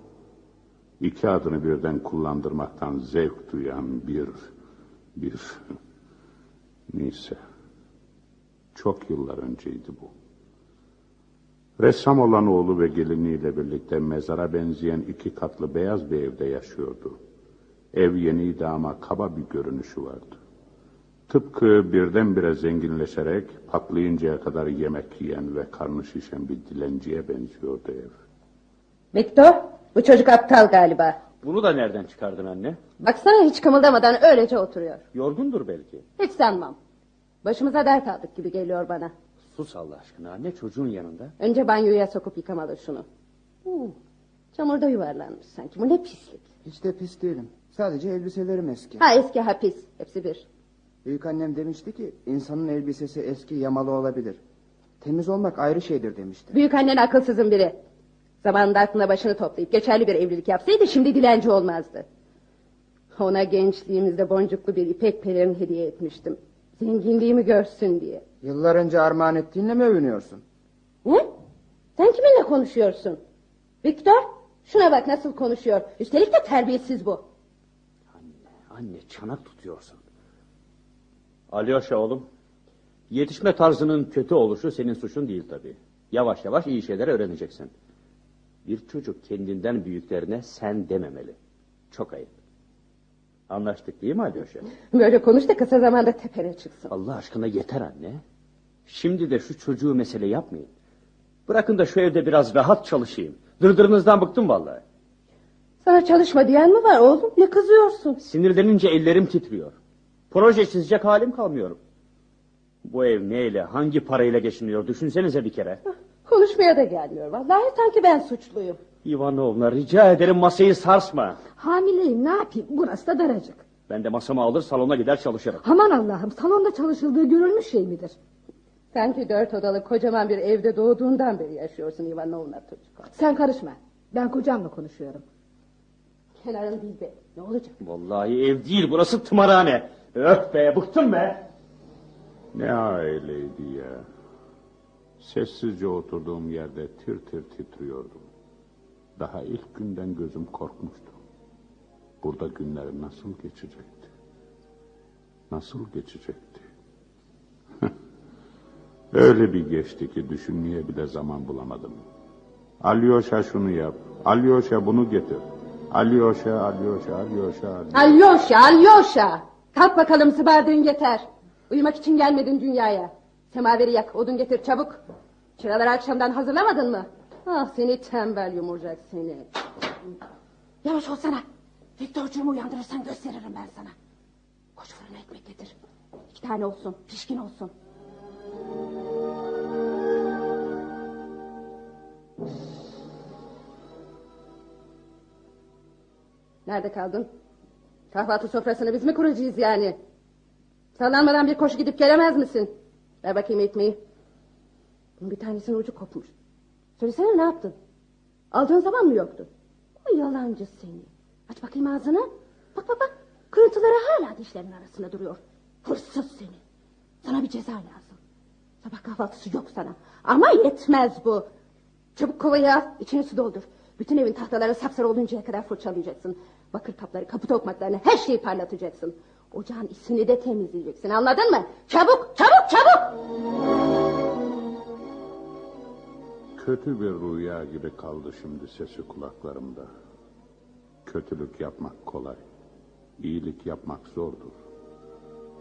İki adını birden kullandırmaktan zevk duyan bir, bir, neyse. Çok yıllar önceydi bu. Ressam olan oğlu ve geliniyle birlikte mezara benzeyen iki katlı beyaz bir evde yaşıyordu. Ev yeniydi ama kaba bir görünüşü vardı. Tıpkı birdenbire zenginleşerek patlayıncaya kadar yemek yiyen ve karnı şişen bir dilenciye benziyordu ev. Viktor, bu çocuk aptal galiba. Bunu da nereden çıkardın anne? Baksana hiç kımıldamadan öylece oturuyor. Yorgundur belki. Hiç sanmam. Başımıza dert aldık gibi geliyor bana. Sus Allah aşkına anne çocuğun yanında. Önce banyoya sokup yıkamalı şunu. Hmm, çamurda yuvarlanmış sanki. Bu ne pislik. Hiç de pis değilim. Sadece elbiselerim eski. Ha eski ha pis. Hepsi bir. Büyük annem demişti ki insanın elbisesi eski yamalı olabilir. Temiz olmak ayrı şeydir demişti. Büyük annen akılsızın biri. Zamanında aklına başını toplayıp geçerli bir evlilik yapsaydı şimdi dilenci olmazdı. Ona gençliğimizde boncuklu bir ipek pelerin hediye etmiştim. Zenginliğimi görsün diye. Yıllar önce armağan ettiğinle mi övünüyorsun? Ne? Sen kiminle konuşuyorsun? Viktor, şuna bak nasıl konuşuyor. Üstelik de terbiyesiz bu. Anne çanak tutuyorsun. Alyoşa oğlum. Yetişme tarzının kötü oluşu senin suçun değil tabii. Yavaş yavaş iyi şeyler öğreneceksin. Bir çocuk kendinden büyüklerine sen dememeli. Çok ayıp. Anlaştık değil mi Alyoşa? Böyle konuş da kısa zamanda tepene çıksın. Allah aşkına yeter anne. Şimdi de şu çocuğu mesele yapmayın. Bırakın da şu evde biraz rahat çalışayım. Dırdırınızdan bıktım vallahi. Sana çalışma diyen mi var oğlum? Ne kızıyorsun? Sinirlenince ellerim titriyor. Proje çizecek halim kalmıyorum. Bu ev neyle, hangi parayla geçiniyor düşünsenize bir kere. Konuşmaya da gelmiyor. Vallahi sanki ben suçluyum. Ivanovna rica ederim masayı sarsma. Hamileyim ne yapayım burası da daracık. Ben de masamı alır salona gider çalışırım. Aman Allah'ım salonda çalışıldığı görülmüş şey midir? Sanki dört odalı kocaman bir evde doğduğundan beri yaşıyorsun Ivanovna çocuk. Sen karışma. Ben kocamla konuşuyorum. Kenarın değil be. Ne olacak? Vallahi ev değil burası tımarhane. Öf be bıktım be. Ne aileydi ya. Sessizce oturduğum yerde tir tir titriyordum. Daha ilk günden gözüm korkmuştu. Burada günler nasıl geçecekti? Nasıl geçecekti? Öyle bir geçti ki düşünmeye bile zaman bulamadım. Alyosha şunu yap, Alyosha bunu getir. Alyosha, Alyosha, Alyosha, Alyosha. Alyosha, Alyosha! Kalk bakalım sıvardığın yeter. Uyumak için gelmedin dünyaya. Semaveri yak, odun getir çabuk. Çıraları akşamdan hazırlamadın mı? Ah seni tembel yumurcak seni. Yavaş olsana. Viktorcuğumu uyandırırsan gösteririm ben sana. Koş fırına ekmek getir. İki tane olsun, pişkin olsun. Nerede kaldın? Kahvaltı sofrasını biz mi kuracağız yani? Sallanmadan bir koşu gidip gelemez misin? Ver bakayım ekmeği. Bir tanesinin ucu kopmuş. Söylesene ne yaptın? Aldığın zaman mı yoktu? O yalancı seni. Aç bakayım ağzını. Bak bak bak. Kırıntıları hala dişlerin arasında duruyor. Hırsız seni. Sana bir ceza lazım. Sabah kahvaltısı yok sana. Ama yetmez bu. Çabuk kovayı al. içine su doldur. Bütün evin tahtaları sapsarı oluncaya kadar fırçalayacaksın. Bakır kapları, kapı tokmaklarını her şeyi parlatacaksın. Ocağın isini de temizleyeceksin anladın mı? Çabuk çabuk çabuk. Kötü bir rüya gibi kaldı şimdi sesi kulaklarımda. Kötülük yapmak kolay. İyilik yapmak zordur.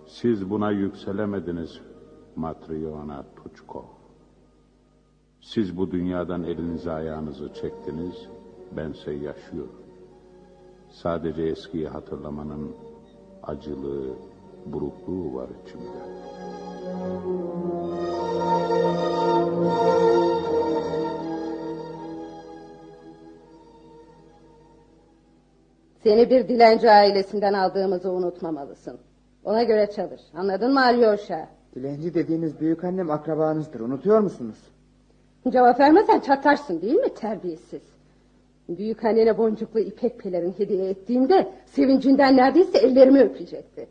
Siz buna yükselemediniz Matryona Tuçko. Siz bu dünyadan elinizi ayağınızı çektiniz, bense yaşıyorum. Sadece eskiyi hatırlamanın acılığı, burukluğu var içimde. Seni bir dilenci ailesinden aldığımızı unutmamalısın. Ona göre çalış. Anladın mı Alyosha? Dilenci dediğiniz büyük annem akrabanızdır. Unutuyor musunuz? Cevap vermezsen çatlarsın değil mi terbiyesiz? Büyük annene boncuklu ipek pelerin hediye ettiğimde sevincinden neredeyse ellerimi öpecekti.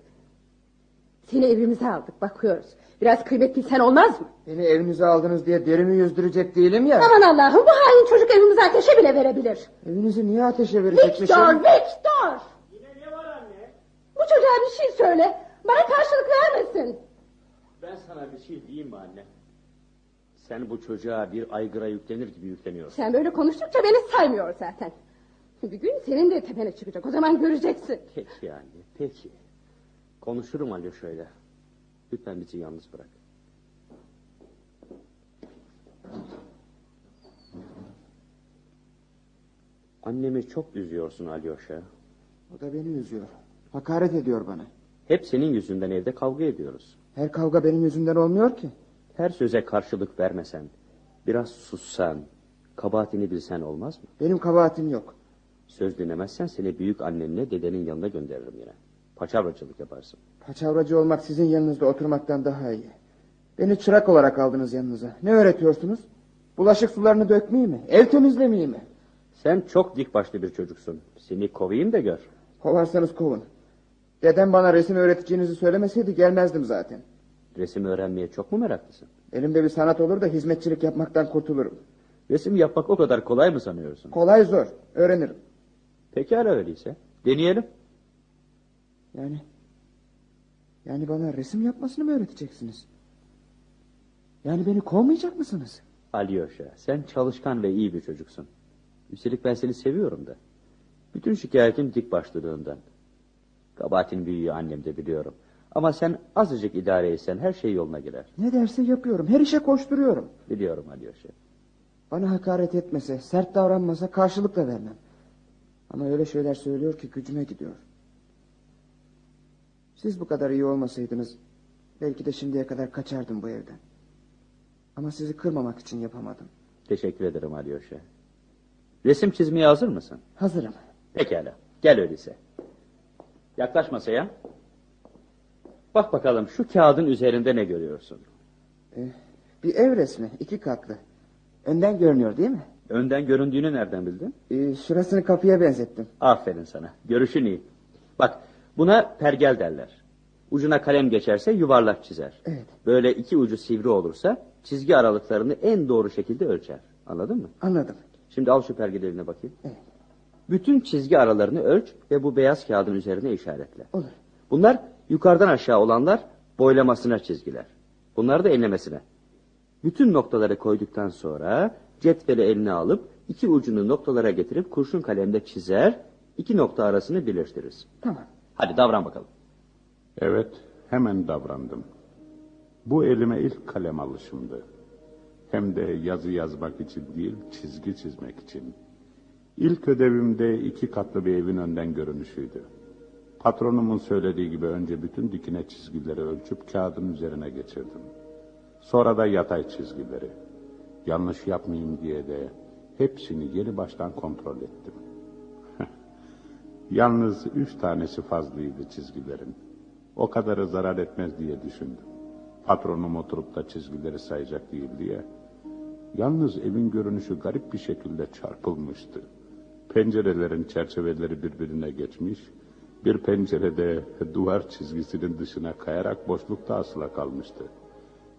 Seni evimize aldık bakıyoruz. Biraz kıymet bilsen olmaz mı? Beni evinize aldınız diye derimi yüzdürecek değilim ya. Aman Allah'ım bu hain çocuk evimize ateşe bile verebilir. Evinizi niye ateşe verecekmişim? Victor, Victor! Bu çocuğa bir şey söyle. Bana karşılık vermesin. Ben sana bir şey diyeyim mi anne? Sen bu çocuğa bir aygıra yüklenir gibi yükleniyorsun. Sen böyle konuştukça beni saymıyor zaten. Bir gün senin de tepene çıkacak. O zaman göreceksin. Peki anne, peki. Konuşurum Alyosha'yla. Lütfen bizi yalnız bırak. Annemi çok üzüyorsun Alyosha. O da beni üzüyor. Hakaret ediyor bana. Hep senin yüzünden evde kavga ediyoruz. Her kavga benim yüzümden olmuyor ki. Her söze karşılık vermesen, biraz sussan, kabahatini bilsen olmaz mı? Benim kabahatim yok. Söz dinlemezsen seni büyük annenle dedenin yanına gönderirim yine. Paçavracılık yaparsın. Paçavracı olmak sizin yanınızda oturmaktan daha iyi. Beni çırak olarak aldınız yanınıza. Ne öğretiyorsunuz? Bulaşık sularını dökmeyi mi? Ev temizlemeyi mi? Sen çok dik başlı bir çocuksun. Seni kovayım da gör. Kovarsanız kovun. Dedem bana resim öğreteceğinizi söylemeseydi gelmezdim zaten. Resim öğrenmeye çok mu meraklısın? Elimde bir sanat olur da hizmetçilik yapmaktan kurtulurum. Resim yapmak o kadar kolay mı sanıyorsun? Kolay zor. Öğrenirim. Pekala öyleyse. Deneyelim. Yani... Yani bana resim yapmasını mı öğreteceksiniz? Yani beni kovmayacak mısınız? Alyosha, sen çalışkan ve iyi bir çocuksun. Üstelik ben seni seviyorum da. Bütün şikayetim dik başlılığından. Kabahatin büyüğü annem de biliyorum. Ama sen azıcık idare etsen her şey yoluna girer. Ne derse yapıyorum. Her işe koşturuyorum. Biliyorum Alyosha. Bana hakaret etmese, sert davranmasa karşılık da vermem. Ama öyle şeyler söylüyor ki gücüme gidiyor. Siz bu kadar iyi olmasaydınız belki de şimdiye kadar kaçardım bu evden. Ama sizi kırmamak için yapamadım. Teşekkür ederim Alyosha. Resim çizmeye hazır mısın? Hazırım. Pekala. Gel öyleyse. Yaklaş masaya. Bak bakalım şu kağıdın üzerinde ne görüyorsun? Ee, bir ev resmi, iki katlı. Önden görünüyor değil mi? Önden göründüğünü nereden bildin? Ee, şurasını kapıya benzettim. Aferin sana. Görüşün iyi. Bak buna pergel derler. Ucuna kalem geçerse yuvarlak çizer. Evet. Böyle iki ucu sivri olursa çizgi aralıklarını en doğru şekilde ölçer. Anladın mı? Anladım. Şimdi al şu pergelerine bakayım. Evet. Bütün çizgi aralarını ölç ve bu beyaz kağıdın üzerine işaretle. Olur. Bunlar yukarıdan aşağı olanlar boylamasına çizgiler. Bunlar da enlemesine. Bütün noktaları koyduktan sonra cetveli eline alıp iki ucunu noktalara getirip kurşun kalemde çizer, iki nokta arasını birleştiririz. Tamam. Hadi davran bakalım. Evet, hemen davrandım. Bu elime ilk kalem alışımdı. Hem de yazı yazmak için değil, çizgi çizmek için. İlk ödevimde iki katlı bir evin önden görünüşüydü. Patronumun söylediği gibi önce bütün dikine çizgileri ölçüp kağıdın üzerine geçirdim. Sonra da yatay çizgileri. Yanlış yapmayayım diye de hepsini yeni baştan kontrol ettim. Yalnız üç tanesi fazlaydı çizgilerin. O kadarı zarar etmez diye düşündüm. Patronum oturup da çizgileri sayacak değil diye. Yalnız evin görünüşü garip bir şekilde çarpılmıştı. Pencerelerin çerçeveleri birbirine geçmiş, bir pencerede duvar çizgisinin dışına kayarak boşlukta asıla kalmıştı.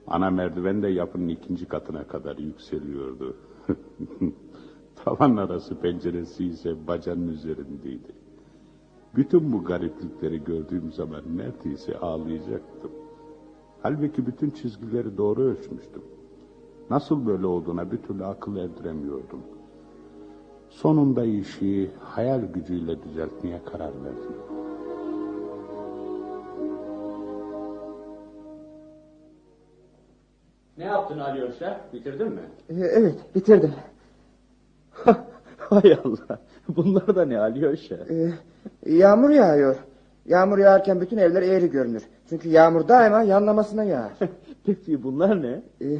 Ana merdiven de yapının ikinci katına kadar yükseliyordu. Tavan arası penceresi ise bacanın üzerindeydi. Bütün bu gariplikleri gördüğüm zaman neredeyse ağlayacaktım. Halbuki bütün çizgileri doğru ölçmüştüm. Nasıl böyle olduğuna bir türlü akıl erdiremiyordum. Sonunda işi hayal gücüyle düzeltmeye karar verdim. Ne yaptın Alyosha? Bitirdin mi? Ee, evet, bitirdim. Hay Allah. Bunlar da ne Alyosha? Ee, yağmur yağıyor. Yağmur yağarken bütün evler eğri görünür. Çünkü yağmur daima yanlamasına yağar. Peki bunlar ne? Ee,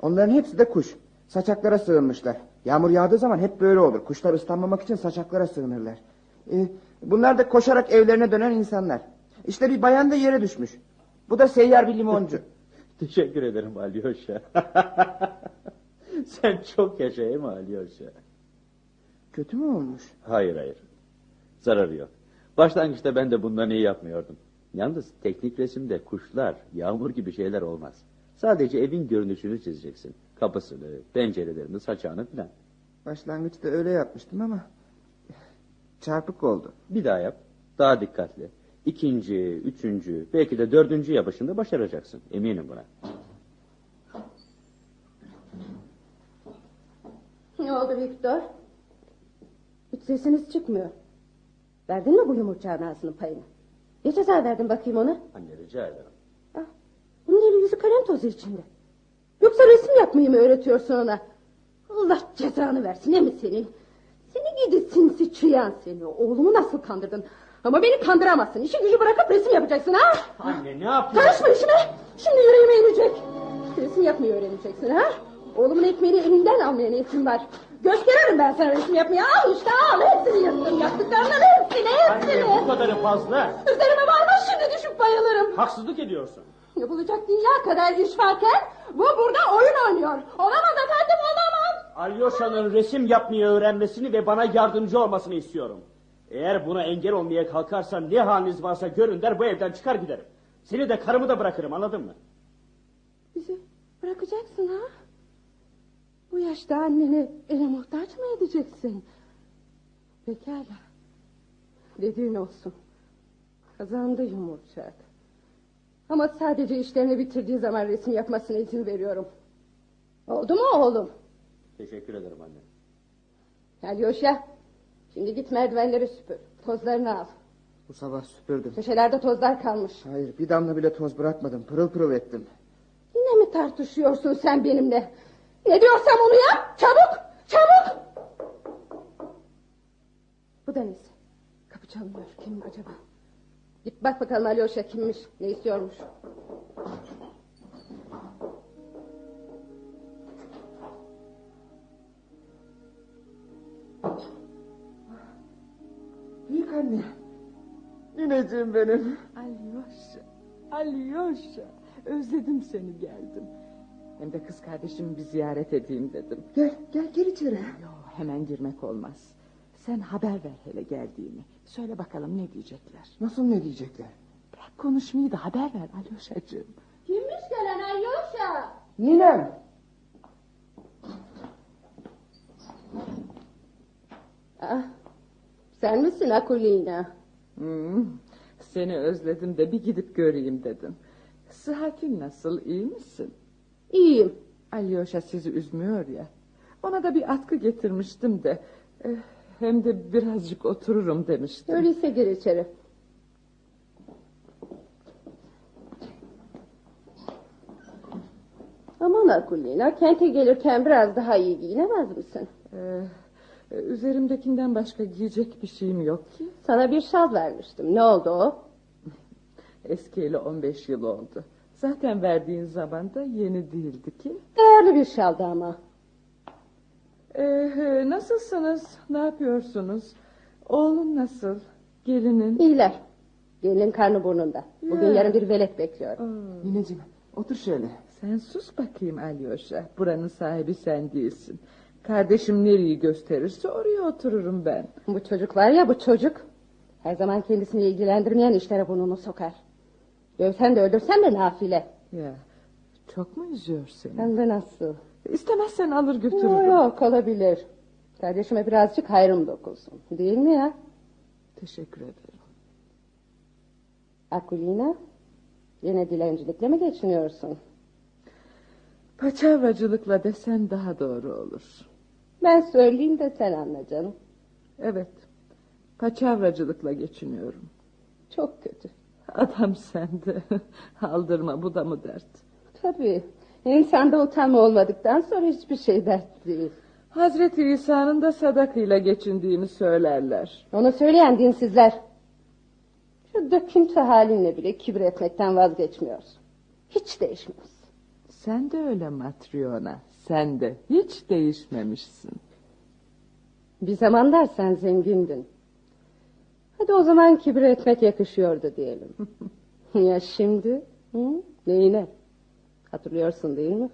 onların hepsi de kuş. Saçaklara sığınmışlar. Yağmur yağdığı zaman hep böyle olur. Kuşlar ıslanmamak için saçaklara sığınırlar. Ee, bunlar da koşarak evlerine dönen insanlar. İşte bir bayan da yere düşmüş. Bu da seyyar bir limoncu. Teşekkür ederim Alyosha. Sen çok yaşa değil mi Alyosha? Kötü mü olmuş? Hayır hayır. Zararı yok. Başlangıçta ben de bundan iyi yapmıyordum. Yalnız teknik resimde kuşlar, yağmur gibi şeyler olmaz. Sadece evin görünüşünü çizeceksin. Kapısını, pencerelerini, saçağını filan. Başlangıçta öyle yapmıştım ama çarpık oldu. Bir daha yap. Daha dikkatli. İkinci, üçüncü, belki de dördüncü yapışında başaracaksın. Eminim buna. oldu Victor? Hiç sesiniz çıkmıyor. Verdin mi bu yumurcağın ağzının payını? Ne ceza verdin bakayım ona? Anne rica ederim. Bunun eli yüzü kalem tozu içinde. Yoksa resim yapmayı mı öğretiyorsun ona? Allah cezanı versin mi senin? Seni gidi sinsi çıyan seni. Oğlumu nasıl kandırdın? Ama beni kandıramazsın. İşi gücü bırakıp resim yapacaksın ha? Anne ne yapıyorsun? Karışma işime. Şimdi yüreğime inecek. Resim yapmayı öğreneceksin ha? Oğlumun ekmeğini elinden almaya niyetim var. Gösteririm ben sana resim yapmayı. Al işte al. Hepsini yaptım. Yaptıklarımın hepsini hepsini. Anne bu kadarı fazla. Üzerime varma şimdi düşüp bayılırım. Haksızlık ediyorsun. Yapılacak dünya kadar iş varken bu burada oyun oynuyor. Olamaz efendim olamaz. Alyosha'nın resim yapmayı öğrenmesini ve bana yardımcı olmasını istiyorum. Eğer buna engel olmaya kalkarsan ne haliniz varsa görün der bu evden çıkar giderim. Seni de karımı da bırakırım anladın mı? Bizi bırakacaksın ha? Bu yaşta anneni ele muhtaç mı edeceksin? Pekala. Dediğin olsun. Kazandı yumurcak. Ama sadece işlerini bitirdiği zaman resim yapmasına izin veriyorum. Oldu mu oğlum? Teşekkür ederim anne. Yoşya. Şimdi git merdivenleri süpür. Tozlarını al. Bu sabah süpürdüm. Köşelerde tozlar kalmış. Hayır bir damla bile toz bırakmadım. Pırıl pırıl ettim. Yine mi tartışıyorsun sen benimle? Ne diyorsam onu yap. Çabuk. Çabuk. Bu da nesi? Kapı çalmıyor. Kim acaba? Git bak bakalım Alyoşa kimmiş? Ne istiyormuş? Anne. Nineciğim benim. Alyosha, Alyosha. Özledim seni geldim. Hem de kız kardeşimi bir ziyaret edeyim dedim. Gel, gel, gel içeri. Yo, hemen girmek olmaz. Sen haber ver hele geldiğimi. Söyle bakalım ne diyecekler. Nasıl ne diyecekler? Bırak konuşmayı da haber ver Alyosha'cığım. Kimmiş gelen Alyosha? Ninem. Ah, sen misin Akulina? Hmm, seni özledim de bir gidip göreyim dedim. Sıhhatin nasıl iyi misin? İyiyim. Alyosha sizi üzmüyor ya. Ona da bir atkı getirmiştim de. eh, Hem de birazcık otururum demiştim. Öyleyse gir içeri. Aman Akulina, kente gelirken biraz daha iyi giyinemez misin? Ee, üzerimdekinden başka giyecek bir şeyim yok ki. Sana bir şal vermiştim. Ne oldu o? Eskiyle 15 yıl oldu. Zaten verdiğin zaman da yeni değildi ki. Değerli bir şaldı ama. Ee, nasılsınız? Ne yapıyorsunuz? Oğlun nasıl? Gelinin? İyiler. Gelinin karnı burnunda. Bugün Ya. yarın bir velet bekliyor. Nineciğim otur şöyle. Sen sus bakayım Alyosha. Buranın sahibi sen değilsin. Kardeşim nereyi gösterirse oraya otururum ben. Bu çocuk var ya bu çocuk. Her zaman kendisini ilgilendirmeyen işlere burnunu sokar. Dövsen de öldürsen de nafile. Ya çok mu üzüyor seni? Hem de nasıl? İstemezsen alır götürürüm. Yok yok olabilir. Kardeşime birazcık hayrım dokunsun. Değil mi ya? Teşekkür ederim. Akulina, yine dilencilikle mi geçiniyorsun? Paçavracılıkla desen daha doğru olur. Ben söyleyeyim de sen anla canım. Evet. Paçavracılıkla geçiniyorum. Çok kötü. Adam sende. Aldırma bu da mı dert? Tabii. İnsanda utanma olmadıktan sonra hiçbir şey dert değil. Hazreti İsa'nın da sadakayla geçindiğini söylerler. Onu söyleyen dinsizler. Şu döküntü halinle bile kibir etmekten vazgeçmiyorsun. Hiç değişmiyorsun. Sen de öyle Matryona. Sen de hiç değişmemişsin. Bir zamanlar sen zengindin. Hadi o zaman kibir etmek yakışıyordu diyelim. ya şimdi? Hı? Neyine? Hatırlıyorsun değil mi?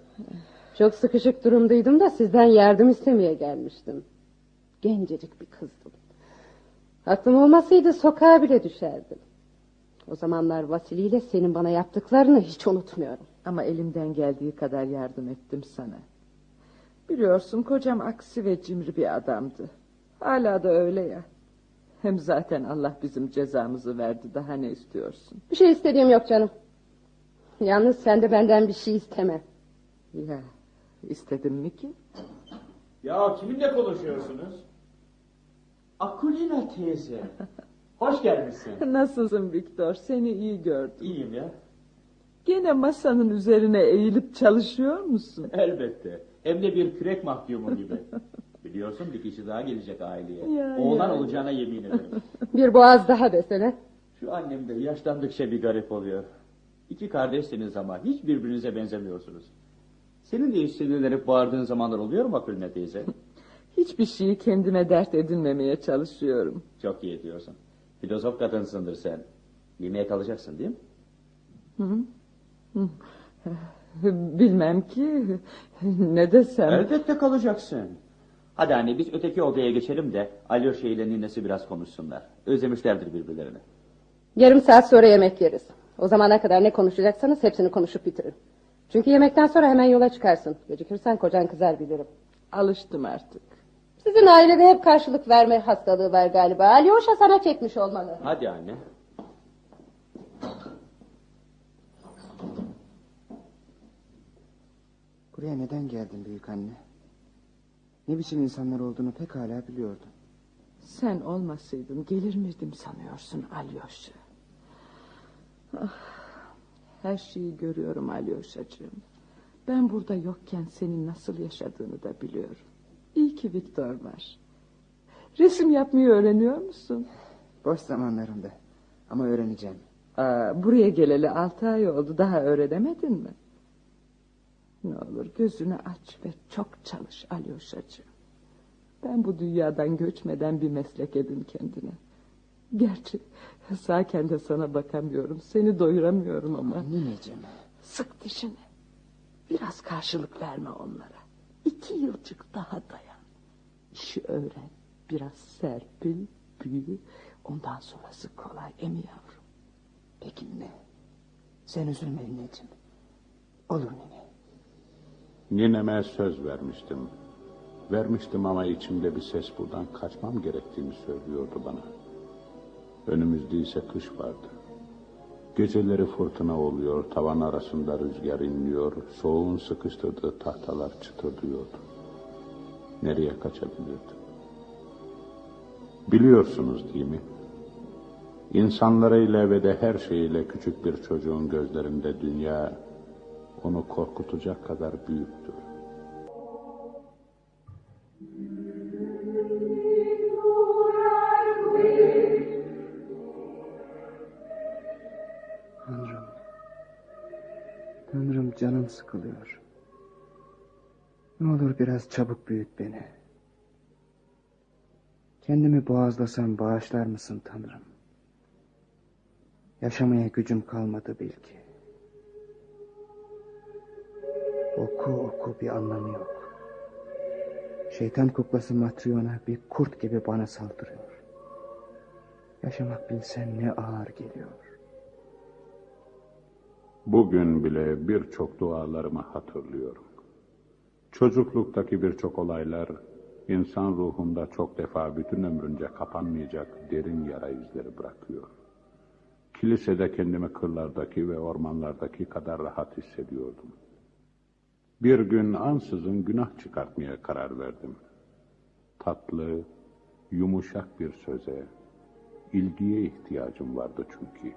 Çok sıkışık durumdaydım da sizden yardım istemeye gelmiştim. Gencecik bir kızdım. Aklım olmasaydı sokağa bile düşerdim. O zamanlar Vasili ile senin bana yaptıklarını hiç unutmuyorum. Ama elimden geldiği kadar yardım ettim sana. Biliyorsun kocam aksi ve cimri bir adamdı. Hala da öyle ya. Hem zaten Allah bizim cezamızı verdi. Daha ne istiyorsun? Bir şey istediğim yok canım. Yalnız sen de benden bir şey isteme. Ya istedim mi ki? Ya kiminle konuşuyorsunuz? Akulina teyze. Hoş gelmişsin. Nasılsın Viktor? Seni iyi gördüm. İyiyim ya. Gene masanın üzerine eğilip çalışıyor musun? Elbette. Hem de bir kürek mahkumu gibi. Biliyorsun bir kişi daha gelecek aileye. Ya, Oğlan ya. olacağına yemin ederim. Bir boğaz daha desene. Şu annem de yaşlandıkça bir garip oluyor. İki kardeşsiniz ama hiç birbirinize benzemiyorsunuz. Senin de hiç sinirlenip bağırdığın zamanlar oluyor mu Akülüne teyze? Hiçbir şeyi kendime dert edinmemeye çalışıyorum. Çok iyi ediyorsun. Filozof kadınsındır sen. Yemeğe kalacaksın değil mi? Hı? Hı. Bilmem ki ne desem. Elbette kalacaksın. Hadi anne biz öteki odaya geçelim de Alyoşa ile ninesi biraz konuşsunlar. Özlemişlerdir birbirlerini. Yarım saat sonra yemek yeriz. O zamana kadar ne konuşacaksanız hepsini konuşup bitirin. Çünkü yemekten sonra hemen yola çıkarsın. Gecikirsen kocan kızar bilirim. Alıştım artık. Sizin ailede hep karşılık verme hastalığı var galiba. Alyosha sana çekmiş olmalı. Hadi anne. Buraya neden geldin büyük anne? Ne biçim insanlar olduğunu pekala biliyordum. Sen olmasaydın gelir miydim sanıyorsun Alyosha? Ah, her şeyi görüyorum Alyosha'cığım. Ben burada yokken senin nasıl yaşadığını da biliyorum. İyi ki Viktor var. Resim yapmayı öğreniyor musun? Boş zamanlarımda. Ama öğreneceğim. Aa, buraya geleli altı ay oldu. Daha öğrenemedin mi? Ne olur gözünü aç ve çok çalış Alyosha'cığım. Ben bu dünyadan göçmeden bir meslek edin kendine. Gerçi sağken de sana bakamıyorum. Seni doyuramıyorum ama. Nineciğim. Sık dişini. Biraz karşılık verme onlara. İki yılcık daha dayan. İşi öğren. Biraz serpil, büyü. Ondan sonrası kolay emi yavrum. Peki ne? Sen üzülme nineciğim. Olur nine. Nineme söz vermiştim. Vermiştim ama içimde bir ses buradan kaçmam gerektiğini söylüyordu bana. Önümüzde ise kış vardı. Geceleri fırtına oluyor, tavan arasında rüzgar inliyor, soğuğun sıkıştırdığı tahtalar çıtırdıyordu. Nereye kaçabilirdi? Biliyorsunuz değil mi? İnsanlarıyla ve de her şeyiyle küçük bir çocuğun gözlerinde dünya onu korkutacak kadar büyüktür. Tanrım. Tanrım canım sıkılıyor. Ne olur biraz çabuk büyüt beni. Kendimi boğazlasam bağışlar mısın Tanrım? Yaşamaya gücüm kalmadı bil Oku oku bir anlamı yok. Şeytan kuklası Matryona bir kurt gibi bana saldırıyor. Yaşamak bilsen ne ağır geliyor. Bugün bile birçok dualarımı hatırlıyorum. Çocukluktaki birçok olaylar insan ruhunda çok defa bütün ömrünce kapanmayacak derin yara izleri bırakıyor. Kilisede kendimi kırlardaki ve ormanlardaki kadar rahat hissediyordum. Bir gün ansızın günah çıkartmaya karar verdim. Tatlı, yumuşak bir söze, ilgiye ihtiyacım vardı çünkü.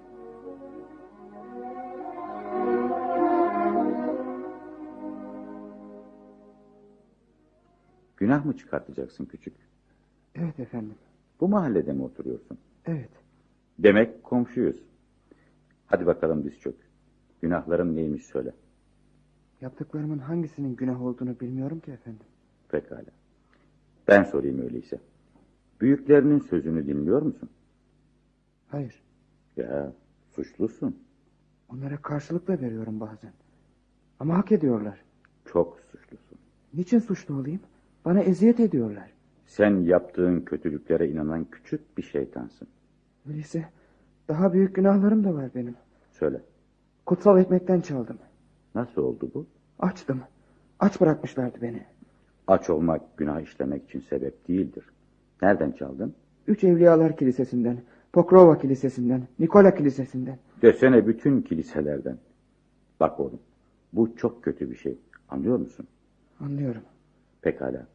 Günah mı çıkartacaksın küçük? Evet efendim. Bu mahallede mi oturuyorsun? Evet. Demek komşuyuz. Hadi bakalım diz çök. Günahlarım neymiş söyle. Yaptıklarımın hangisinin günah olduğunu bilmiyorum ki efendim. Pekala. Ben sorayım öyleyse. Büyüklerinin sözünü dinliyor musun? Hayır. Ya suçlusun. Onlara karşılık da veriyorum bazen. Ama hak ediyorlar. Çok suçlusun. Niçin suçlu olayım? Bana eziyet ediyorlar. Sen yaptığın kötülüklere inanan küçük bir şeytansın. Öyleyse daha büyük günahlarım da var benim. Söyle. Kutsal ekmekten çaldım. Nasıl oldu bu? Açtım. Aç bırakmışlardı beni. Aç olmak günah işlemek için sebep değildir. Nereden çaldın? Üç Evliyalar Kilisesi'nden, Pokrova Kilisesi'nden, Nikola Kilisesi'nden. Desene bütün kiliselerden. Bak oğlum, bu çok kötü bir şey. Anlıyor musun? Anlıyorum. Pekala.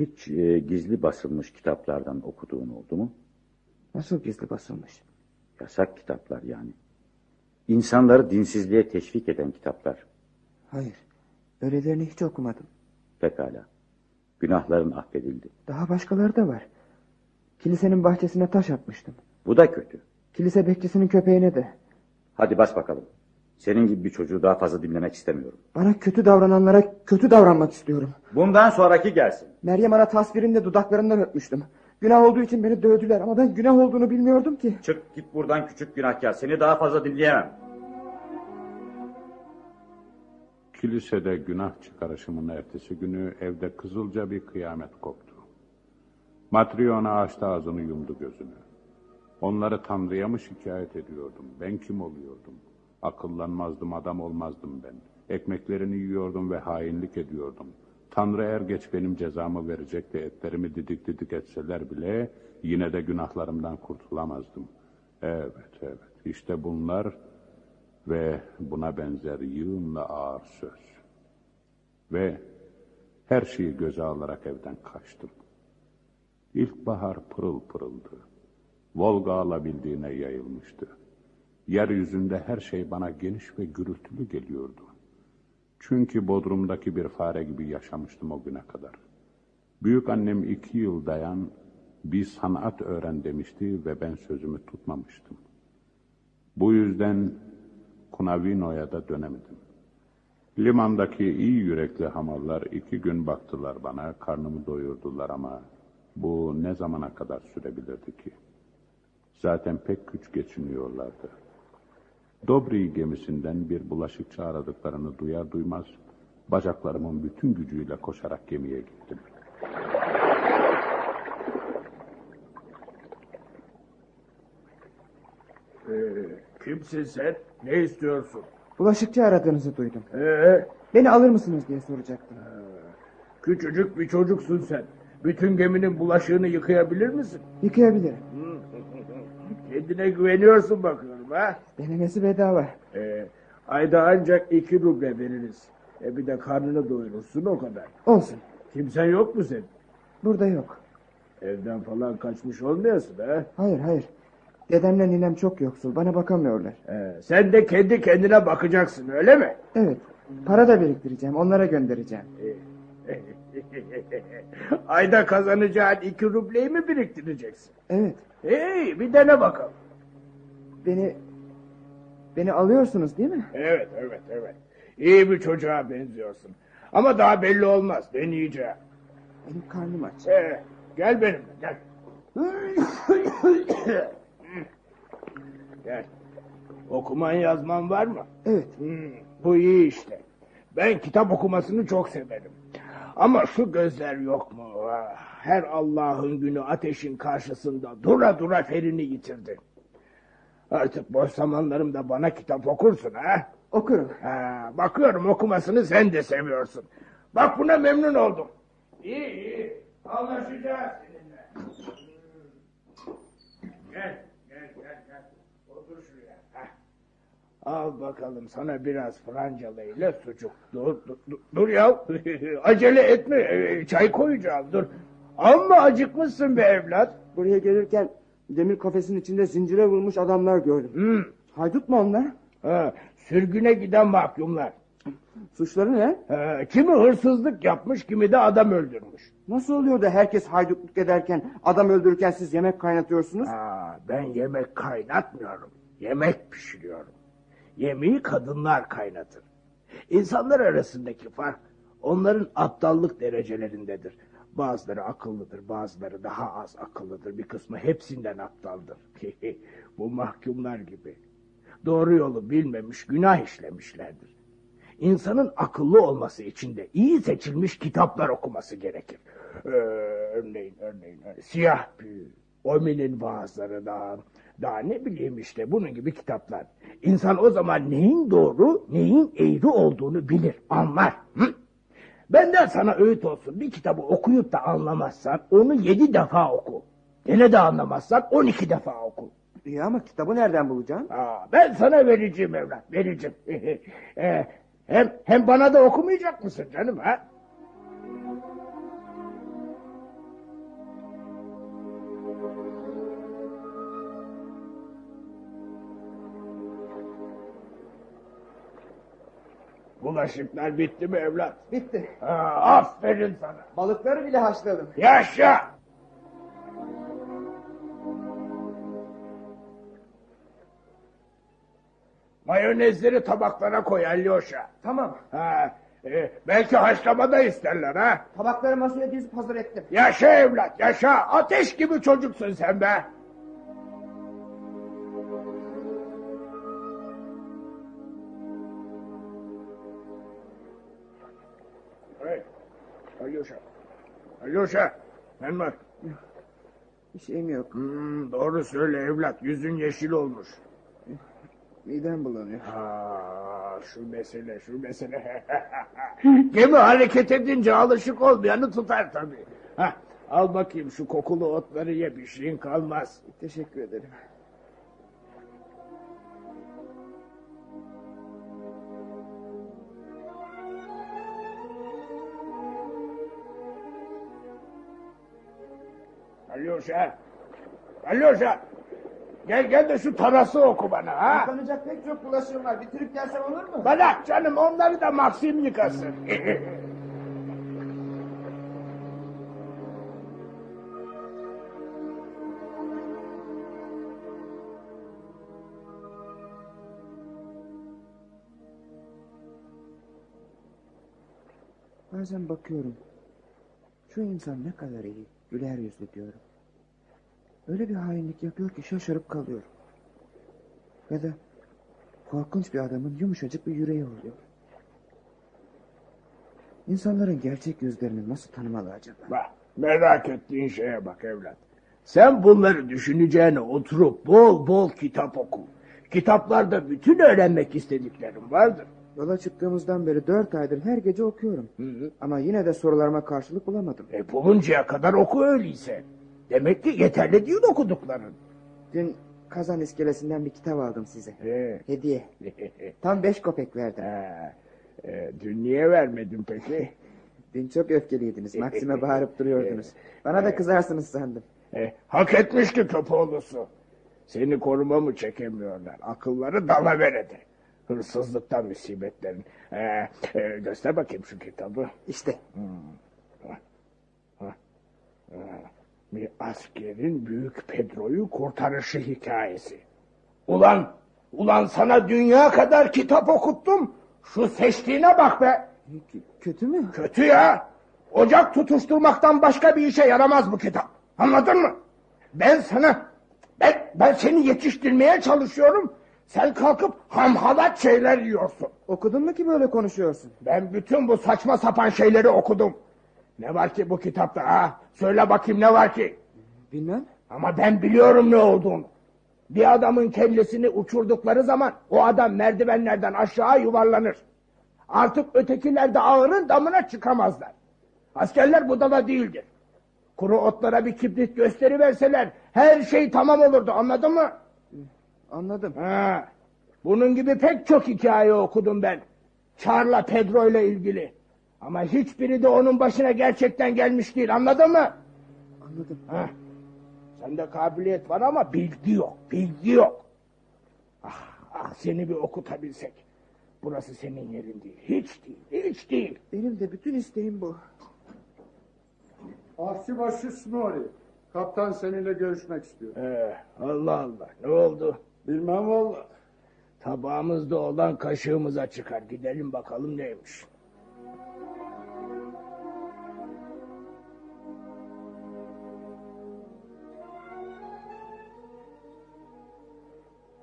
Hiç e, gizli basılmış kitaplardan okuduğun oldu mu? Nasıl gizli basılmış? Yasak kitaplar yani. İnsanları dinsizliğe teşvik eden kitaplar. Hayır. Öylelerini hiç okumadım. Pekala. Günahların affedildi. Daha başkaları da var. Kilisenin bahçesine taş atmıştım. Bu da kötü. Kilise bekçisinin köpeğine de. Hadi bas bakalım. Senin gibi bir çocuğu daha fazla dinlemek istemiyorum. Bana kötü davrananlara kötü davranmak istiyorum. Bundan sonraki gelsin. Meryem ana tasvirinde dudaklarından öpmüştüm. Günah olduğu için beni dövdüler ama ben günah olduğunu bilmiyordum ki. Çık git buradan küçük günahkar. Seni daha fazla dinleyemem. Kilisede günah çıkarışımın ertesi günü evde kızılca bir kıyamet koptu. Matriona açtı ağzını yumdu gözünü. Onları Tanrı'ya mı şikayet ediyordum? Ben kim oluyordum? Akıllanmazdım, adam olmazdım ben. Ekmeklerini yiyordum ve hainlik ediyordum. Tanrı er geç benim cezamı verecek de etlerimi didik didik etseler bile yine de günahlarımdan kurtulamazdım. Evet, evet. İşte bunlar ve buna benzer yığınla ağır söz. Ve her şeyi göze alarak evden kaçtım. İlkbahar pırıl pırıldı. Volga alabildiğine yayılmıştı. Yeryüzünde her şey bana geniş ve gürültülü geliyordu. Çünkü Bodrum'daki bir fare gibi yaşamıştım o güne kadar. Büyük annem iki yıl dayan bir sanat öğren demişti ve ben sözümü tutmamıştım. Bu yüzden Kunavino'ya da dönemedim. Limandaki iyi yürekli hamallar iki gün baktılar bana, karnımı doyurdular ama bu ne zamana kadar sürebilirdi ki? Zaten pek güç geçiniyorlardı. Dobri gemisinden bir bulaşıkçı aradıklarını duyar duymaz bacaklarımın bütün gücüyle koşarak gemiye gittim. Ee, kimsin sen? Ne istiyorsun? Bulaşıkçı aradığınızı duydum. Ee, Beni alır mısınız diye soracaktım. küçücük bir çocuksun sen. Bütün geminin bulaşığını yıkayabilir misin? Yıkayabilirim. Kendine güveniyorsun bakıyorum ha? Denemesi bedava. Ee, ayda ancak iki ruble veririz. E bir de karnını doyurursun o kadar. Olsun. Kimsen yok mu senin? Burada yok. Evden falan kaçmış olmayasın ha? Hayır hayır. Dedemle ninem çok yoksul. Bana bakamıyorlar. Ee, sen de kendi kendine bakacaksın öyle mi? Evet. Para da biriktireceğim. Onlara göndereceğim. Ayda kazanacağın iki rubleyi mi biriktireceksin? Evet. Hey bir dene bakalım. Beni beni alıyorsunuz değil mi? Evet evet evet. İyi bir çocuğa benziyorsun. Ama daha belli olmaz. Deneyeceğim. Benim karnım aç. Ee, gel benimle gel. gel. Okuman yazman var mı? Evet. Hmm, bu iyi işte. Ben kitap okumasını çok severim. Ama şu gözler yok mu? Ah, Her Allah'ın günü ateşin karşısında dura dura ferini yitirdi. Artık boş zamanlarımda bana kitap okursun ha? Okurum. Ha, bakıyorum okumasını sen de seviyorsun. Bak buna memnun oldum. İyi iyi. Anlaşacağız seninle. Gel gel gel gel. Otur şuraya. Heh. Al bakalım sana biraz francalı ile sucuk. Dur dur dur, dur ya. Acele etme. Ee, Çay koyacağım dur. Amma acıkmışsın be evlat. Buraya gelirken demir kafesin içinde zincire vurmuş adamlar gördüm. Hmm. Haydut mu onlar? Ha, sürgüne giden mahkumlar. Suçları ne? Ha, kimi hırsızlık yapmış kimi de adam öldürmüş. Nasıl oluyor da herkes haydutluk ederken adam öldürürken siz yemek kaynatıyorsunuz? Aa, ben yemek kaynatmıyorum. Yemek pişiriyorum. Yemeği kadınlar kaynatır. İnsanlar arasındaki fark onların aptallık derecelerindedir. Bazıları akıllıdır, bazıları daha az akıllıdır. Bir kısmı hepsinden aptaldır. Bu mahkumlar gibi. Doğru yolu bilmemiş, günah işlemişlerdir. İnsanın akıllı olması için de iyi seçilmiş kitaplar okuması gerekir. Ee, örneğin, örneğin, e, Siyah Büyü, Omi'nin vaazları da, daha ne bileyim işte bunun gibi kitaplar. İnsan o zaman neyin doğru, neyin eğri olduğunu bilir, anlar. Hı? Benden sana öğüt olsun. Bir kitabı okuyup da anlamazsan onu yedi defa oku. Gene de anlamazsan on iki defa oku. İyi ama kitabı nereden bulacağım? Aa, ben sana vereceğim evlat, vereceğim. Ee, hem, hem bana da okumayacak mısın canım ha? Bulaşıklar bitti mi evlat? Bitti. Ha, aferin sana. Balıkları bile haşladım. Yaşa! Mayonezleri tabaklara koy Alyoşa. Tamam. Ha, e, belki haşlama da isterler ha. Tabakları masaya dizip hazır ettim. Yaşa evlat yaşa. Ateş gibi çocuksun sen be. Alyoşa. Ben mi? Bir şeyim yok. Hmm, doğru söyle evlat. Yüzün yeşil olmuş. Midem bulanıyor. Ha, şu mesele, şu mesele. Gemi hareket edince alışık olmayanı tutar tabii. Hah, al bakayım şu kokulu otları ye bir şeyin kalmaz. Teşekkür ederim. Alyoşa. Alyoşa. Gel gel de şu tarası oku bana ha. Yıkanacak pek çok bulaşığım var. Bitirip gelsem olur mu? Bırak canım onları da Maksim yıkasın. Bazen bakıyorum. Şu insan ne kadar iyi. Güler yüzlü diyorum. Öyle bir hainlik yapıyor ki şaşırıp kalıyorum. Ya da korkunç bir adamın yumuşacık bir yüreği oluyor. İnsanların gerçek yüzlerini nasıl tanımalı acaba? Bak merak ettiğin şeye bak evlat. Sen bunları düşüneceğine oturup bol bol kitap oku. Kitaplarda bütün öğrenmek istediklerim vardır. Yola çıktığımızdan beri dört aydır her gece okuyorum. Ama yine de sorularıma karşılık bulamadım. E buluncaya kadar oku öyleyse. Demek ki yeterli değil okudukların. Dün kazan iskelesinden bir kitap aldım size. He. Hediye. Tam beş kopek verdim. E, dün niye vermedin peki? Dün çok öfkeliydiniz. Maksime bağırıp duruyordunuz. Bana da kızarsınız sandım. E, hak etmiş ki köpoğlusu. Seni korumamı çekemiyorlar. Akılları dala veredi. Hırsızlıktan musibetlerin. E, e, göster bakayım şu kitabı. İşte. Hmm. Hah, hah, hah. Bir askerin Büyük Pedro'yu kurtarışı hikayesi. Ulan, ulan sana dünya kadar kitap okuttum. Şu seçtiğine bak be. Kötü mü? Kötü ya. Ocak tutuşturmaktan başka bir işe yaramaz bu kitap. Anladın mı? Ben sana, ben, ben seni yetiştirmeye çalışıyorum. Sen kalkıp hamhalat şeyler yiyorsun. Okudun mu ki böyle konuşuyorsun? Ben bütün bu saçma sapan şeyleri okudum. Ne var ki bu kitapta ha? Söyle bakayım ne var ki? Bilmem. Ama ben biliyorum ne olduğunu. Bir adamın kellesini uçurdukları zaman o adam merdivenlerden aşağı yuvarlanır. Artık ötekiler de ağırın damına çıkamazlar. Askerler budala değildir. Kuru otlara bir kibrit gösteri verseler her şey tamam olurdu anladın mı? Anladım. Ha, bunun gibi pek çok hikaye okudum ben. Charla Pedro ile ilgili. Ama hiçbiri de onun başına gerçekten gelmiş değil anladın mı? Anladım. Ha. Sende kabiliyet var ama bilgi yok, bilgi yok. Ah, ah seni bir okutabilsek. Burası senin yerin değil, hiç değil, hiç değil. Benim de bütün isteğim bu. Ahçıbaşı Smori. Kaptan seninle görüşmek istiyor. Ee, Allah Allah, ne oldu? Bilmem valla. Tabağımızda olan kaşığımıza çıkar. Gidelim bakalım neymiş.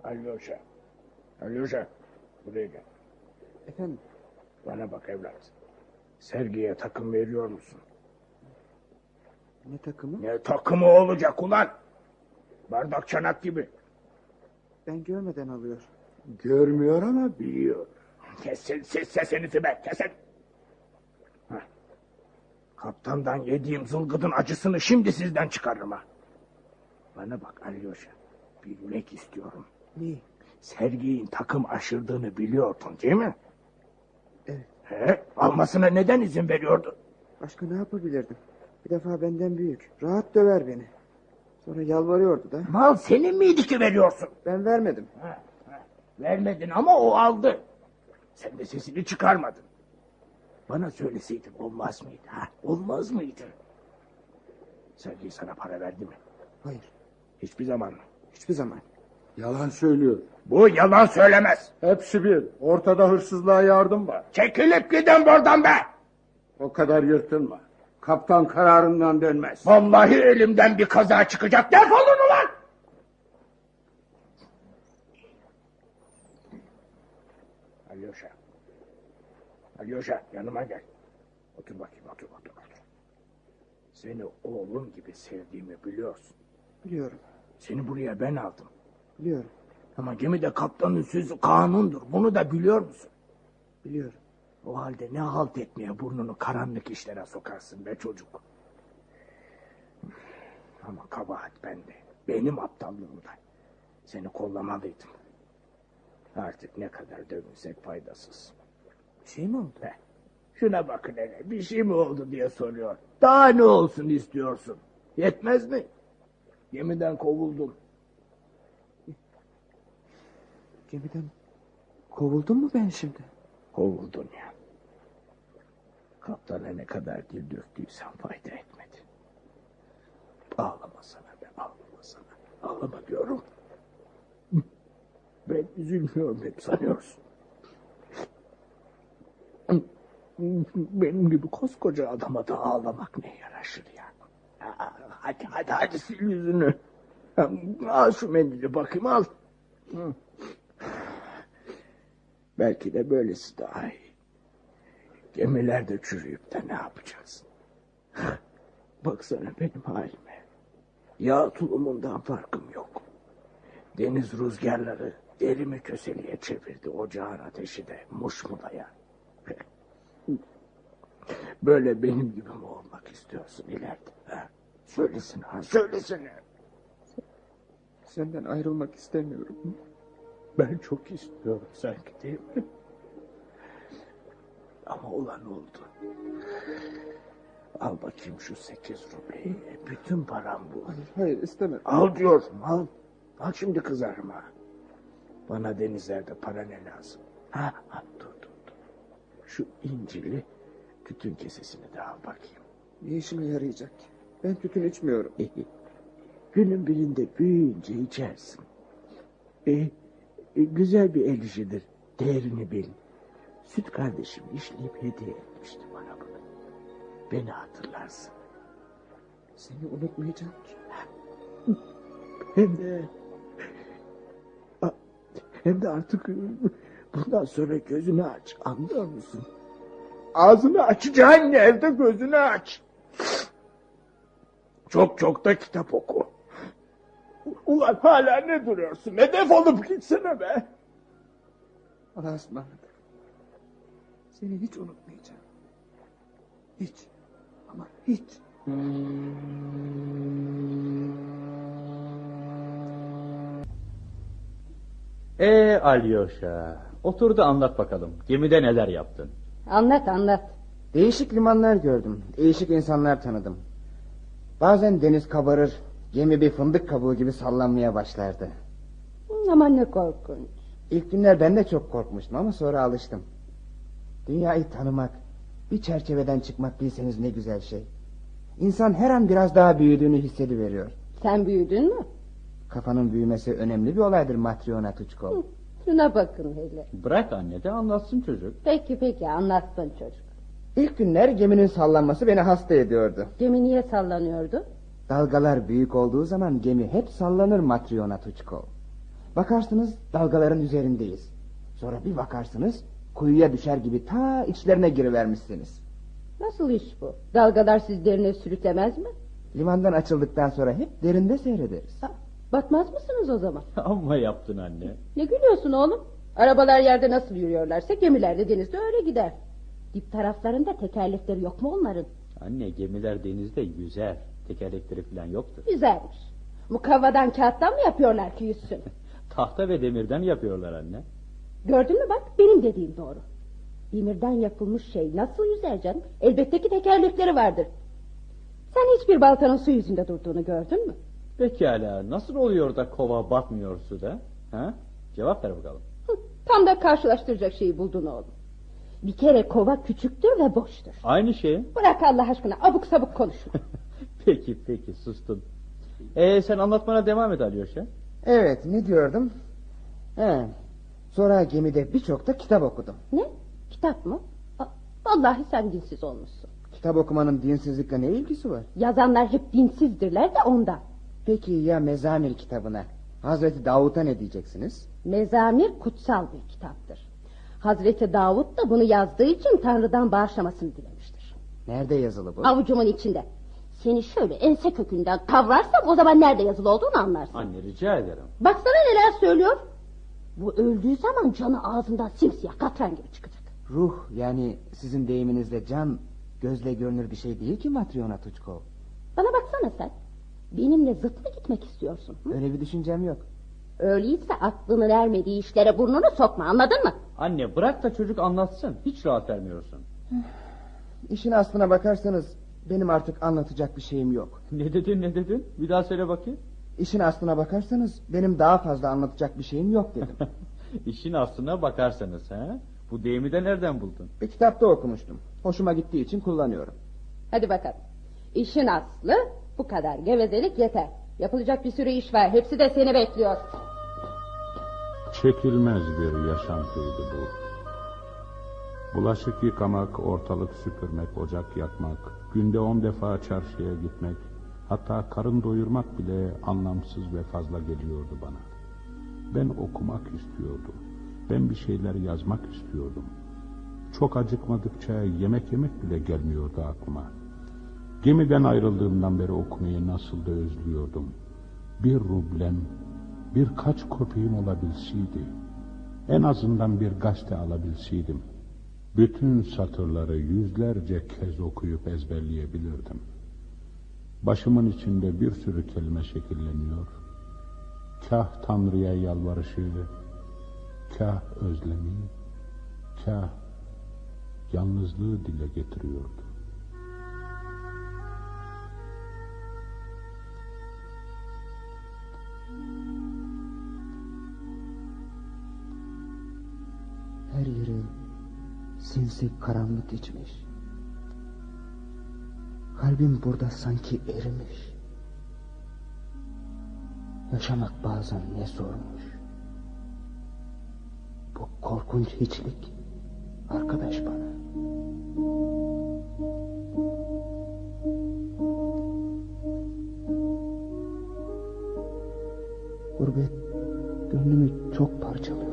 Alyosha. Alyosha. Buraya gel. Efendim? Bana bak evlat. Sergiye takım veriyor musun? Ne takımı? Ne takımı olacak ulan? Bardak çanak gibi. Ben görmeden alıyor. Görmüyor ama biliyor. Kesin siz sesinizi be kesin. Heh. Kaptandan yediğim zılgıdın acısını şimdi sizden çıkarırım ha. Bana bak Alyosha. Bilmek istiyorum. Ne? Sergi'nin takım aşırdığını biliyordun değil mi? Evet. He, almasına neden izin veriyordun? Başka ne yapabilirdim? Bir defa benden büyük. Rahat döver beni. Sonra yalvarıyordu da. Mal senin miydi ki veriyorsun? Ben vermedim. Vermedin ama o aldı. Sen de sesini çıkarmadın. Bana söyleseydin olmaz mıydı? Ha? Olmaz mıydı? Sergi sana para verdi mi? Hayır. Hiçbir zaman mı? Hiçbir zaman. Yalan söylüyor. Bu yalan söylemez. Hepsi bir. Ortada hırsızlığa yardım var. Çekilip gidin buradan be! O kadar yırtınma. Kaptan kararından dönmez. Vallahi elimden bir kaza çıkacak. Defolun ulan! Alyosha. Alyosha yanıma gel. Otur bakayım otur otur otur. Seni oğlum gibi sevdiğimi biliyorsun. Biliyorum. Seni buraya ben aldım. Biliyorum. Ama gemide kaptanın sözü kanundur. Bunu da biliyor musun? Biliyorum. O halde ne halt etmeye burnunu karanlık işlere sokarsın be çocuk. Ama kabahat bende. Benim aptallığımda. Seni kollamalıydım. Artık ne kadar dövünsek faydasız. Bir şey mi oldu? Heh. Şuna bakın hele. Bir şey mi oldu diye soruyor. Daha ne olsun istiyorsun? Yetmez mi? Gemiden kovuldum. Gemiden kovuldun mu ben şimdi? Kovuldun ya. Kaptana ne kadar dil döktüysen fayda etmedi. Ağlama sana be ağlama sana. Ağlama diyorum. Ben üzülmüyorum hep sanıyorsun. Benim gibi koskoca adama da ağlamak ne yaraşır ya. Hadi hadi hadi sil yüzünü. Al şu mendili bakayım al. Hı. Belki de böylesi daha iyi. Gemilerde çürüyüp de ne yapacaksın? Baksana benim halime. Yağ tulumundan farkım yok. Deniz rüzgarları derimi köseliğe çevirdi. Ocağın ateşi de muşmulaya. Böyle benim gibi mi olmak istiyorsun ileride? Ha? Söylesin ha, söylesene. Senden ayrılmak istemiyorum. Ben çok istiyorum sanki değil mi? Ama olan oldu. Al bakayım şu sekiz rubeyi. Bütün param bu. Hayır, istemem. Al diyorum al. Al şimdi kızarım ha. Bana denizlerde para ne lazım? Ha, ha dur dur dur. Şu incili tütün kesesini de al bakayım. Ne işime yarayacak? Ben tütün içmiyorum. Günün birinde büyüyünce içersin. E, güzel bir el işidir. Değerini bil. Süt kardeşim işleyip hediye etmişti bana bunu. Beni hatırlarsın. Seni unutmayacağım ki. Hem de... Hem de artık bundan sonra gözünü aç. Anlıyor musun? Ağzını açacağın yerde gözünü aç. Çok çok da kitap oku. Ulan hala ne duruyorsun? Ne defolup gitsene be. Allah'a ısmarladık. Seni hiç unutmayacağım. Hiç. Ama hiç. Ee Alyosha, otur da anlat bakalım. Gemide neler yaptın? Anlat anlat. Değişik limanlar gördüm. Değişik insanlar tanıdım. Bazen deniz kabarır. Gemi bir fındık kabuğu gibi sallanmaya başlardı. Aman ne korkunç. İlk günler ben de çok korkmuştum ama sonra alıştım. Dünyayı tanımak, bir çerçeveden çıkmak bilseniz ne güzel şey. İnsan her an biraz daha büyüdüğünü hissediveriyor. Sen büyüdün mü? Kafanın büyümesi önemli bir olaydır Matryona Tuçkov. Şuna bakın hele. Bırak anne de anlatsın çocuk. Peki peki anlatsın çocuk. İlk günler geminin sallanması beni hasta ediyordu. Gemi niye sallanıyordu? Dalgalar büyük olduğu zaman gemi hep sallanır Matryona Tuçkov. Bakarsınız dalgaların üzerindeyiz. Sonra bir bakarsınız kuyuya düşer gibi ta içlerine girivermişsiniz. Nasıl iş bu? Dalgalar sizlerine sürüklemez mi? Limandan açıldıktan sonra hep derinde seyrederiz. Ha, batmaz mısınız o zaman? Amma yaptın anne. Ne gülüyorsun oğlum? Arabalar yerde nasıl yürüyorlarsa gemiler de denizde öyle gider. Dip taraflarında tekerlekleri yok mu onların? Anne gemiler denizde yüzer. Tekerlekleri falan yoktur. Güzelmiş. Mukavvadan kağıttan mı yapıyorlar ki yüzsün? Tahta ve demirden yapıyorlar anne. Gördün mü bak benim dediğim doğru. Demirden yapılmış şey nasıl yüzer canım? Elbette ki tekerlekleri vardır. Sen hiçbir baltanın su yüzünde durduğunu gördün mü? Pekala nasıl oluyor da kova batmıyor suda? Ha? Cevap ver bakalım. Tam da karşılaştıracak şeyi buldun oğlum. Bir kere kova küçüktür ve boştur. Aynı şey. Bırak Allah aşkına abuk sabuk konuşma. Peki peki sustum. Ee, sen anlatmana devam et Alyoşa. Evet ne diyordum? He, sonra gemide birçok da kitap okudum. Ne? Kitap mı? Aa, Vallahi sen dinsiz olmuşsun. Kitap okumanın dinsizlikle ne ilgisi var? Yazanlar hep dinsizdirler de ondan. Peki ya Mezamir kitabına? Hazreti Davut'a ne diyeceksiniz? Mezamir kutsal bir kitaptır. Hazreti Davut da bunu yazdığı için Tanrı'dan bağışlamasını dilemiştir. Nerede yazılı bu? Avucumun içinde. Seni şöyle ense kökünden kavrarsam o zaman nerede yazılı olduğunu anlarsın. Anne rica ederim. Baksana neler söylüyor. Bu öldüğü zaman canı ağzından simsiyah katran gibi çıkacak. Ruh yani sizin deyiminizle can gözle görünür bir şey değil ki Matryona Tuçkov. Bana baksana sen. Benimle zıt mı gitmek istiyorsun? Hı? Öyle bir düşüncem yok. Öyleyse aklının ermediği işlere burnunu sokma anladın mı? Anne bırak da çocuk anlatsın. Hiç rahat vermiyorsun. İşin aslına bakarsanız benim artık anlatacak bir şeyim yok. Ne dedin ne dedin? Bir daha söyle bakayım. İşin aslına bakarsanız benim daha fazla anlatacak bir şeyim yok dedim. İşin aslına bakarsanız ha? Bu deyimi de nereden buldun? bir kitapta okumuştum. Hoşuma gittiği için kullanıyorum. Hadi bakalım. İşin aslı bu kadar gevezelik yeter. Yapılacak bir sürü iş var. Hepsi de seni bekliyor. Çekilmez bir yaşantıydı bu. Bulaşık yıkamak, ortalık süpürmek, ocak yakmak, günde on defa çarşıya gitmek, hatta karın doyurmak bile anlamsız ve fazla geliyordu bana. Ben okumak istiyordum. Ben bir şeyler yazmak istiyordum. Çok acıkmadıkça yemek yemek bile gelmiyordu aklıma. Gemiden ayrıldığımdan beri okumayı nasıl da özlüyordum. Bir rublem, birkaç köpeğim olabilseydi, en azından bir gazete alabilseydim, bütün satırları yüzlerce kez okuyup ezberleyebilirdim. Başımın içinde bir sürü kelime şekilleniyor. Kah Tanrı'ya yalvarışı, kah özlemi, kah yalnızlığı dile getiriyordu. Her yeri sinsi karanlık içmiş. Kalbim burada sanki erimiş. Yaşamak bazen ne zormuş. Bu korkunç hiçlik arkadaş bana. Gurbet gönlümü çok parçalıyor.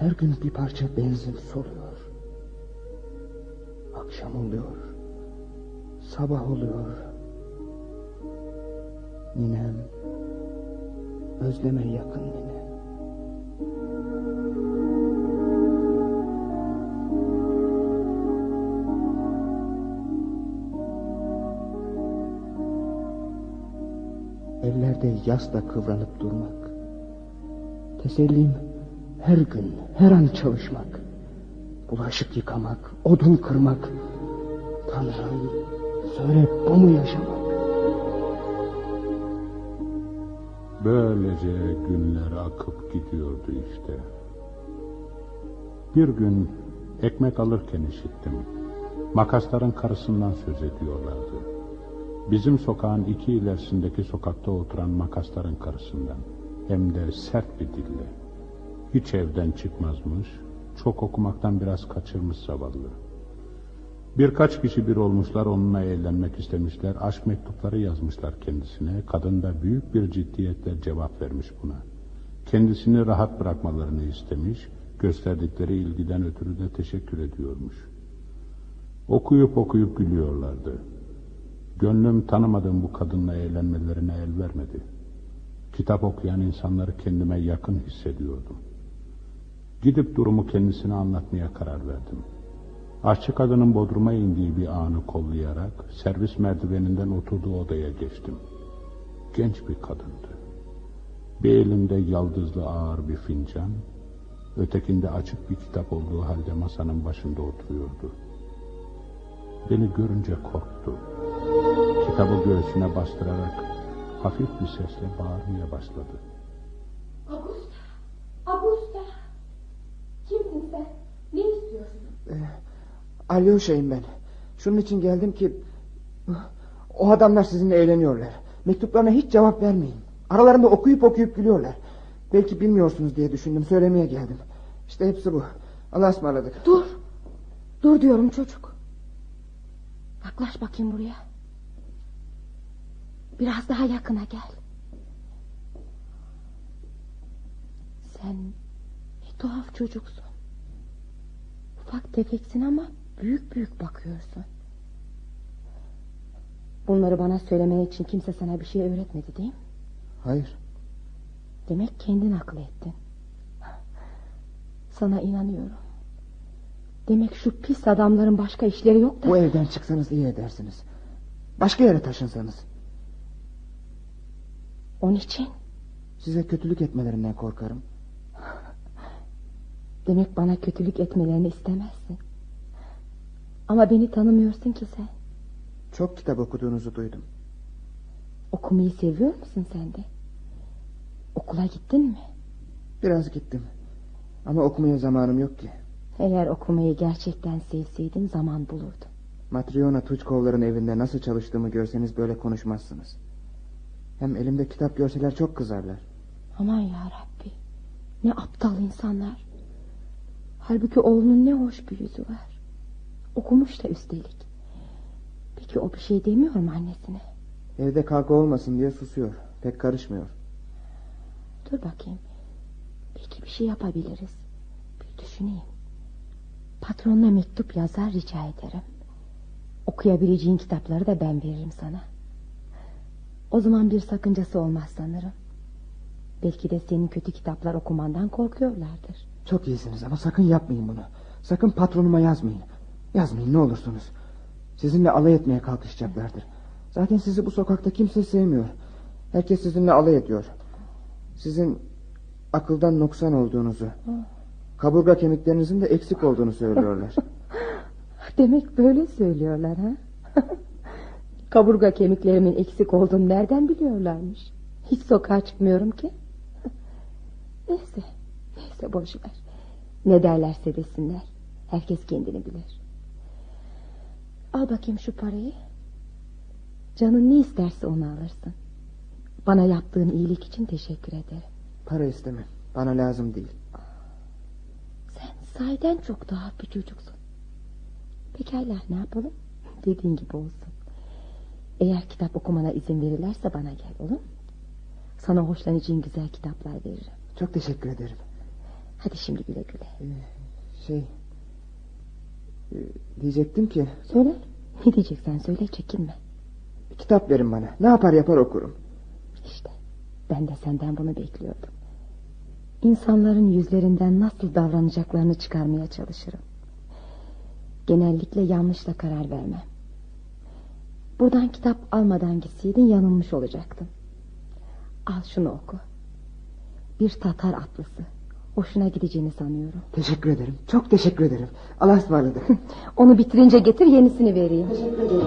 Her gün bir parça benzin soluyor. Akşam oluyor. Sabah oluyor. Ninem. Özleme yakın ninem. Ellerde yasla kıvranıp durmak. Tesellim her gün, her an çalışmak. Bulaşık yıkamak, odun kırmak. Tanrım, söyle bu mu yaşamak? Böylece günler akıp gidiyordu işte. Bir gün ekmek alırken işittim. Makasların karısından söz ediyorlardı. Bizim sokağın iki ilerisindeki sokakta oturan makasların karısından. Hem de sert bir dille. Hiç evden çıkmazmış, çok okumaktan biraz kaçırmış zavallı. Birkaç kişi bir olmuşlar onunla eğlenmek istemişler, aşk mektupları yazmışlar kendisine. Kadın da büyük bir ciddiyetle cevap vermiş buna. Kendisini rahat bırakmalarını istemiş, gösterdikleri ilgiden ötürü de teşekkür ediyormuş. Okuyup okuyup gülüyorlardı. Gönlüm tanımadığım bu kadınla eğlenmelerine el vermedi. Kitap okuyan insanları kendime yakın hissediyordum. Gidip durumu kendisine anlatmaya karar verdim. Aşçı kadının bodruma indiği bir anı kollayarak servis merdiveninden oturduğu odaya geçtim. Genç bir kadındı. Bir elinde yaldızlı ağır bir fincan, ötekinde açık bir kitap olduğu halde masanın başında oturuyordu. Beni görünce korktu. Kitabı göğsüne bastırarak hafif bir sesle bağırmaya başladı. Kimsin sen? Ne istiyorsun? Ee, Alyosha'yım ben. Şunun için geldim ki... O adamlar sizinle eğleniyorlar. Mektuplarına hiç cevap vermeyin. Aralarında okuyup okuyup gülüyorlar. Belki bilmiyorsunuz diye düşündüm. Söylemeye geldim. İşte hepsi bu. Allah'a ısmarladık. Dur. Dur diyorum çocuk. Yaklaş bakayım buraya. Biraz daha yakına gel. Sen tuhaf çocuksun. Ufak tefeksin ama büyük büyük bakıyorsun. Bunları bana söylemeye için kimse sana bir şey öğretmedi değil mi? Hayır. Demek kendin akıl ettin. Sana inanıyorum. Demek şu pis adamların başka işleri yok da... Bu evden çıksanız iyi edersiniz. Başka yere taşınsanız. Onun için? Size kötülük etmelerinden korkarım. Demek bana kötülük etmelerini istemezsin. Ama beni tanımıyorsun ki sen. Çok kitap okuduğunuzu duydum. Okumayı seviyor musun sen de? Okula gittin mi? Biraz gittim. Ama okumaya zamanım yok ki. Eğer okumayı gerçekten sevseydin zaman bulurdun. Matriona Tuçkovların evinde nasıl çalıştığımı görseniz böyle konuşmazsınız. Hem elimde kitap görseler çok kızarlar. Aman ya Rabbi. Ne aptal insanlar. Halbuki oğlunun ne hoş bir yüzü var. Okumuş da üstelik. Peki o bir şey demiyor mu annesine? Evde kavga olmasın diye susuyor. Pek karışmıyor. Dur bakayım. Belki bir şey yapabiliriz. Bir düşüneyim. Patronuna mektup yazar rica ederim. Okuyabileceğin kitapları da ben veririm sana. O zaman bir sakıncası olmaz sanırım. Belki de senin kötü kitaplar okumandan korkuyorlardır. Çok iyisiniz ama sakın yapmayın bunu. Sakın patronuma yazmayın. Yazmayın ne olursunuz. Sizinle alay etmeye kalkışacaklardır. Zaten sizi bu sokakta kimse sevmiyor. Herkes sizinle alay ediyor. Sizin akıldan noksan olduğunuzu, kaburga kemiklerinizin de eksik olduğunu söylüyorlar. Demek böyle söylüyorlar ha? Kaburga kemiklerimin eksik olduğunu nereden biliyorlarmış? Hiç sokağa çıkmıyorum ki. neyse, neyse boş ver. Ne derlerse desinler. Herkes kendini bilir. Al bakayım şu parayı. Canın ne isterse onu alırsın. Bana yaptığın iyilik için teşekkür ederim. Para istemem. Bana lazım değil. Sen sahiden çok tuhaf bir çocuksun. Pekala ne yapalım? Dediğin gibi olsun. Eğer kitap okumana izin verirlerse bana gel olur mu? Sana hoşlanacağın güzel kitaplar veririm. Çok teşekkür ederim. Hadi şimdi güle güle. Ee, şey... E, diyecektim ki... Söyle. Ne diyeceksen söyle çekinme. Kitap verin bana. Ne yapar yapar okurum. İşte ben de senden bunu bekliyordum. İnsanların yüzlerinden nasıl davranacaklarını çıkarmaya çalışırım. Genellikle yanlışla karar vermem. Buradan kitap almadan gitseydin yanılmış olacaktın. Al şunu oku. Bir Tatar atlısı. Hoşuna gideceğini sanıyorum. Teşekkür ederim. Çok teşekkür ederim. Allah'a ısmarladık. Onu bitirince getir yenisini vereyim. Teşekkür ederim.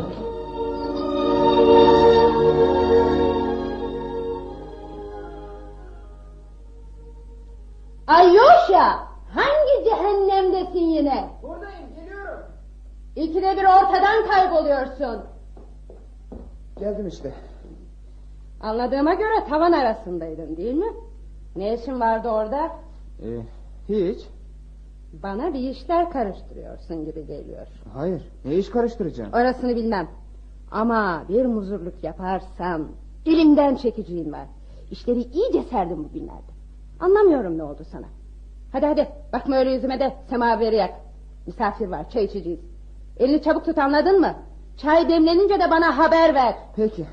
Alyosha! Hangi cehennemdesin yine? Buradayım geliyorum. İkide bir ortadan kayboluyorsun. Geldim işte. Anladığıma göre tavan arasındaydın değil mi? Ne işin vardı orada? Ee, hiç. Bana bir işler karıştırıyorsun gibi geliyor. Hayır. Ne iş karıştıracağım? Orasını bilmem. Ama bir muzurluk yaparsam elimden çekeceğim var. İşleri iyice serdim bugünlerde. Anlamıyorum ne oldu sana. Hadi hadi bakma öyle yüzüme de semaveri yak. Misafir var çay içeceğiz. Elini çabuk tut anladın mı? Çay demlenince de bana haber ver. Peki.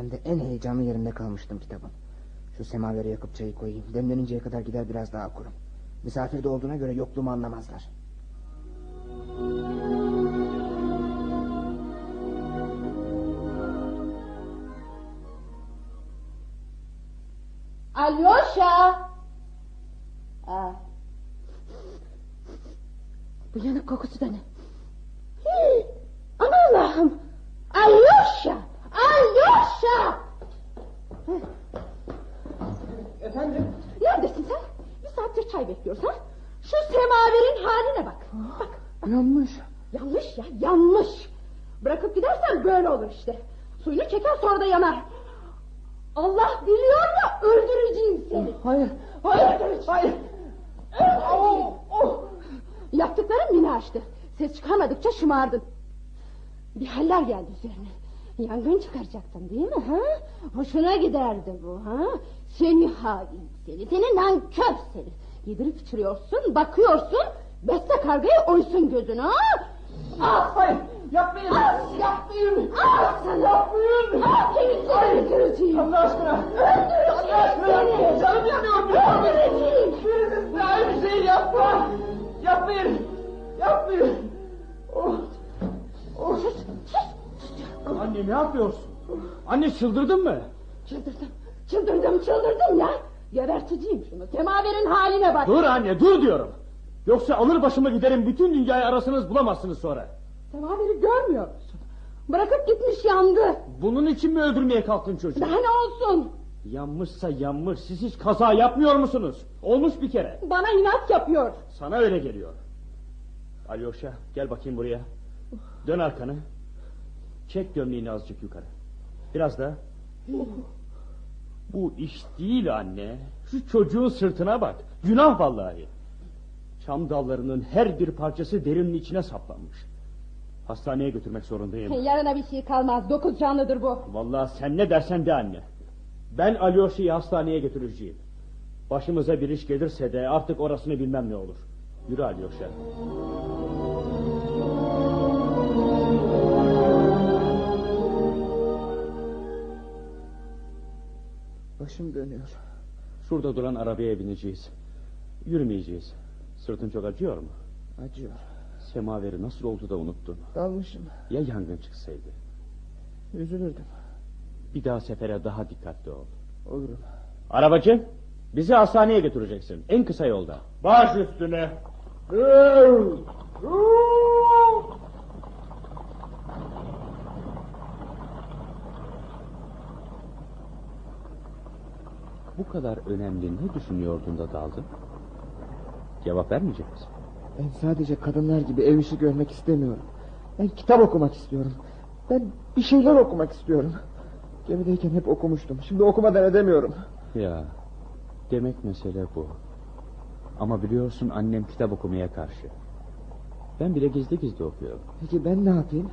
Hem de en heyecanlı yerinde kalmıştım kitabın. Şu semaveri yakıp çayı koyayım. Demleninceye kadar gider biraz daha okurum. Misafirde olduğuna göre yokluğumu anlamazlar. Alyosha! Aa. Bu yanık kokusu da ne? Aman Allah'ım! Alyosha! Alyosha! Efendim? Neredesin sen? Bir saattir çay bekliyoruz ha? Şu semaverin haline bak. Bak. Yanlış. Yanlış ya yanlış. Bırakıp gidersen böyle olur işte. Suyunu çeker sonra da yanar. Allah biliyor da öldüreceğim seni. Oh, hayır. Hayır. Öldüreceğim. Hayır. Öldüreceğim. Oh, oh. Yaptıkların beni açtı. Ses çıkarmadıkça şımardın. Bir haller geldi üzerine. Yangın çıkaracaktın değil mi? Ha? Hoşuna giderdi bu. ha? Seni hain seni. Seni nankör seni. Yedirip içiriyorsun, bakıyorsun. Besle kargayı oysun gözünü. Ha? Ah, hayır. Yapmayın. Ah, yapmayın. Ah, sana. Yapmayın. Ah, seni öldüreceğim. Allah aşkına. Öldüreceğim Allah aşkına. seni. Canım yanıyor. Öldüreceğim. Biriniz daha bir şey yapma. Yapmayın. Yapmayın. Oh. Oh. Anne ne yapıyorsun? Anne çıldırdın mı? Çıldırdım. Çıldırdım çıldırdım ya. Geberteceğim şunu. Semaverin haline bak. Dur anne dur diyorum. Yoksa alır başımı giderim bütün dünyayı arasınız bulamazsınız sonra. Semaveri görmüyor musun? Bırakıp gitmiş yandı. Bunun için mi öldürmeye kalktın çocuğu? Daha ne olsun? Yanmışsa yanmış. Siz hiç kaza yapmıyor musunuz? Olmuş bir kere. Bana inat yapıyor. Sana öyle geliyor. Alyosha gel bakayım buraya. Dön arkanı. Çek gömleğini azıcık yukarı. Biraz daha. Bu iş değil anne. Şu çocuğun sırtına bak. Günah vallahi. Çam dallarının her bir parçası derinin içine saplanmış. Hastaneye götürmek zorundayım. Yarına bir şey kalmaz. Dokuz canlıdır bu. Vallahi sen ne dersen de anne. Ben Alyosha'yı hastaneye götüreceğim. Başımıza bir iş gelirse de artık orasını bilmem ne olur. Yürü Alyosha. Başım dönüyor. Şurada duran arabaya bineceğiz. Yürümeyeceğiz. Sırtın çok acıyor mu? Acıyor. Semaveri nasıl oldu da unuttun? Dalmışım. Ya yangın çıksaydı? Üzülürdüm. Bir daha sefere daha dikkatli ol. Olurum. Arabacı bizi hastaneye götüreceksin. En kısa yolda. Baş üstüne. Bu kadar önemli ne düşünüyordun da daldın? Cevap vermeyecek misin? Ben sadece kadınlar gibi ev işi görmek istemiyorum. Ben kitap okumak istiyorum. Ben bir şeyler okumak istiyorum. Gemideyken hep okumuştum. Şimdi okumadan edemiyorum. Ya demek mesele bu. Ama biliyorsun annem kitap okumaya karşı. Ben bile gizli gizli okuyorum. Peki ben ne yapayım?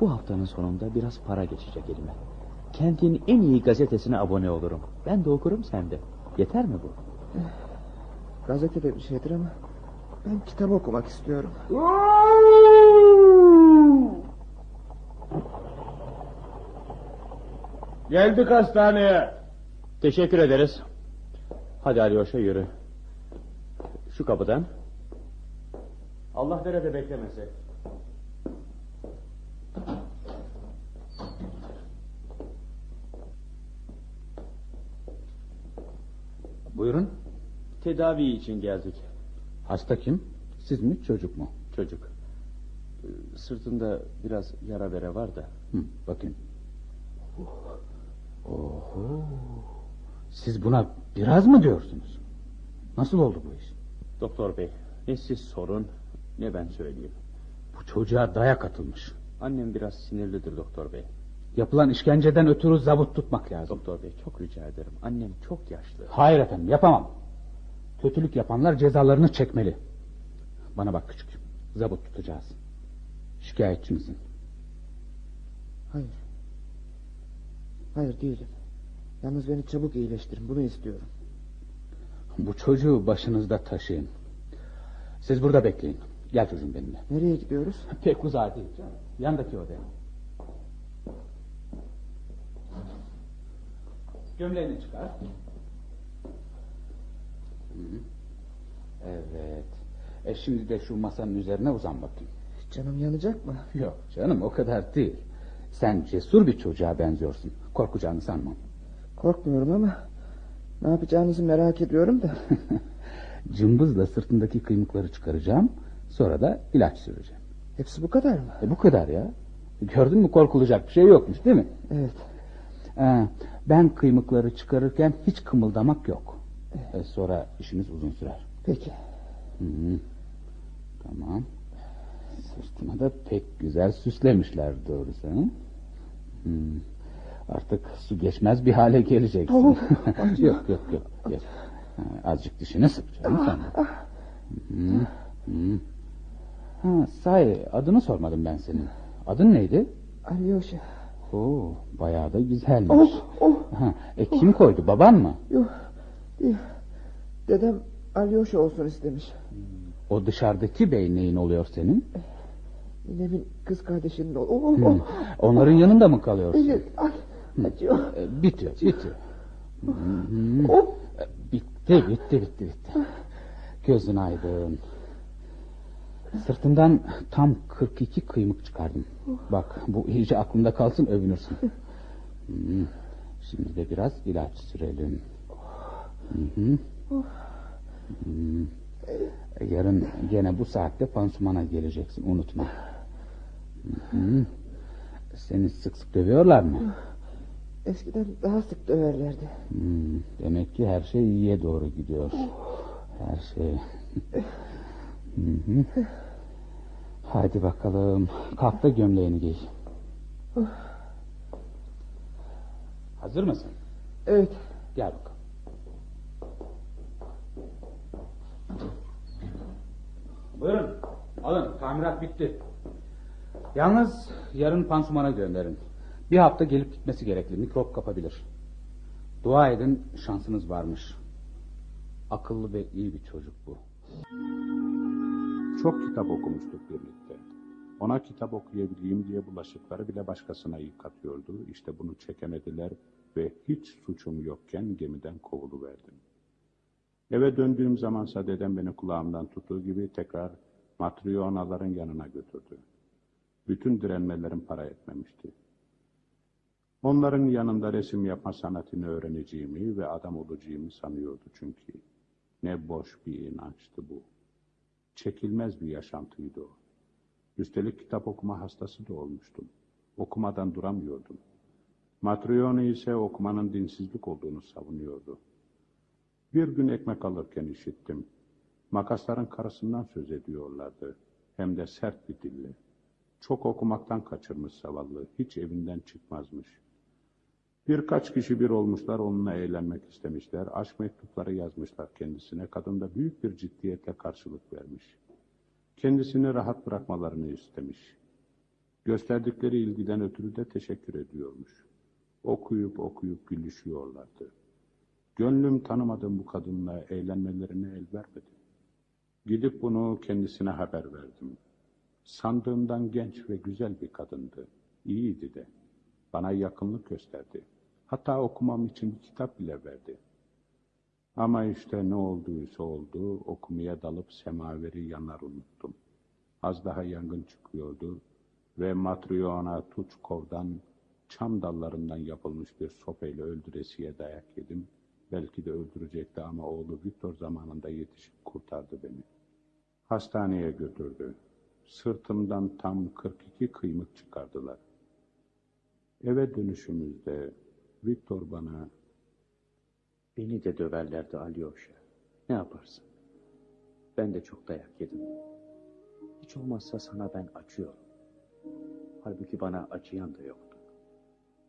Bu haftanın sonunda biraz para geçecek elime. Kentin en iyi gazetesine abone olurum. Ben de okurum sen de. Yeter mi bu? Gazetede bir şeydir ama ben kitap okumak istiyorum. Geldik hastaneye. Teşekkür ederiz. Hadi Alyosha yürü. Şu kapıdan. Allah nerede beklemese. Buyurun. Tedavi için geldik. Hasta kim? Siz mi çocuk mu? Çocuk. Ee, Sırtında biraz yara bere var da. Hı, bakayım. Oho. Siz buna biraz mı diyorsunuz? Nasıl oldu bu iş? Doktor bey ne siz sorun ne ben söyleyeyim. Bu çocuğa dayak atılmış. Annem biraz sinirlidir doktor bey. Yapılan işkenceden ötürü zabıt tutmak lazım. Doktor bey çok rica ederim. Annem çok yaşlı. Hayır efendim yapamam. Kötülük yapanlar cezalarını çekmeli. Bana bak küçük. Zabıt tutacağız. Şikayetçi misin? Hayır. Hayır değilim. Yalnız beni çabuk iyileştirin. Bunu istiyorum. Bu çocuğu başınızda taşıyın. Siz burada bekleyin. Gel çocuğum benimle. Nereye gidiyoruz? Pek uzağa değil. Yandaki odaya. Gömleğini çıkar. Evet. E şimdi de şu masanın üzerine uzan bakayım. Canım yanacak mı? Yok canım o kadar değil. Sen cesur bir çocuğa benziyorsun. Korkacağını sanmam. Korkmuyorum ama ne yapacağınızı merak ediyorum da. Cımbızla sırtındaki kıymıkları çıkaracağım. Sonra da ilaç süreceğim. Hepsi bu kadar mı? E bu kadar ya. Gördün mü korkulacak bir şey yokmuş değil mi? Evet. Ee, ben kıymıkları çıkarırken hiç kımıldamak yok. Ee, sonra işimiz uzun sürer. Peki. Hı -hı. Tamam. Sırtına da pek güzel süslemişler doğrusu. Hmm. Artık su geçmez bir hale geleceksin. Oh, yok yok yok. yok. azıcık dişini sık canım sen. Hmm. Hmm. Ha, sahi adını sormadım ben senin. Adın neydi? Alyosha. Oo, bayağı da güzelmiş. Oh, oh. Ha, e, kim koydu baban mı? Yok. Dedem Alyosha olsun istemiş. O dışarıdaki bey neyin oluyor senin? Ninemin kız kardeşinin ol. Oh, hmm. Onların yanında mı kalıyorsun? Evet. Ay, acıyor. E, bitiyor, bitiyor. Hmm. Oh. Bitti, bitti, bitti, bitti. Gözün aydın. Sırtından tam 42 kıymık çıkardım. Bak bu iyice aklında kalsın övünürsün. Hmm. Şimdi de biraz ilaç sürelim. Hı -hı. Hmm. Yarın gene bu saatte pansumana geleceksin unutma. -hı. Seni sık sık dövüyorlar mı? Eskiden daha sık döverlerdi. Hmm. Demek ki her şey iyiye doğru gidiyor. Her şey. Hı -hı. Hadi bakalım. Kalk da gömleğini giy. Hazır mısın? Evet. Gel bakalım. Buyurun. Alın. Tamirat bitti. Yalnız yarın pansumana gönderin. Bir hafta gelip gitmesi gerekli. Mikrop kapabilir. Dua edin şansınız varmış. Akıllı ve iyi bir çocuk bu. Çok kitap okumuştuk birlikte. Ona kitap okuyabileyim diye bulaşıkları bile başkasına yıkatıyordu. İşte bunu çekemediler ve hiç suçum yokken gemiden kovuluverdim. Eve döndüğüm zamansa dedem beni kulağımdan tuttuğu gibi tekrar matriyonaların yanına götürdü. Bütün direnmelerim para etmemişti. Onların yanında resim yapma sanatını öğreneceğimi ve adam olacağımı sanıyordu çünkü. Ne boş bir inançtı bu. Çekilmez bir yaşantıydı o. Üstelik kitap okuma hastası da olmuştum. Okumadan duramıyordum. Matriona ise okumanın dinsizlik olduğunu savunuyordu. Bir gün ekmek alırken işittim. Makasların karısından söz ediyorlardı. Hem de sert bir dille. Çok okumaktan kaçırmış zavallı. Hiç evinden çıkmazmış. Birkaç kişi bir olmuşlar onunla eğlenmek istemişler. Aşk mektupları yazmışlar kendisine. Kadın da büyük bir ciddiyetle karşılık vermiş. Kendisini rahat bırakmalarını istemiş. Gösterdikleri ilgiden ötürü de teşekkür ediyormuş. Okuyup okuyup gülüşüyorlardı. Gönlüm tanımadığım bu kadınla eğlenmelerine el vermedi. Gidip bunu kendisine haber verdim. Sandığımdan genç ve güzel bir kadındı. İyiydi de. Bana yakınlık gösterdi. Hatta okumam için bir kitap bile verdi. Ama işte ne olduysa oldu, okumaya dalıp semaveri yanar unuttum. Az daha yangın çıkıyordu ve Matryona Tuçkov'dan çam dallarından yapılmış bir sopayla öldüresiye dayak yedim. Belki de öldürecekti ama oğlu Viktor zamanında yetişip kurtardı beni. Hastaneye götürdü. Sırtımdan tam 42 kıymık çıkardılar. Eve dönüşümüzde Viktor bana Beni de döverlerdi Alyosha. Ne yaparsın? Ben de çok dayak yedim. Hiç olmazsa sana ben acıyorum. Halbuki bana acıyan da yoktu.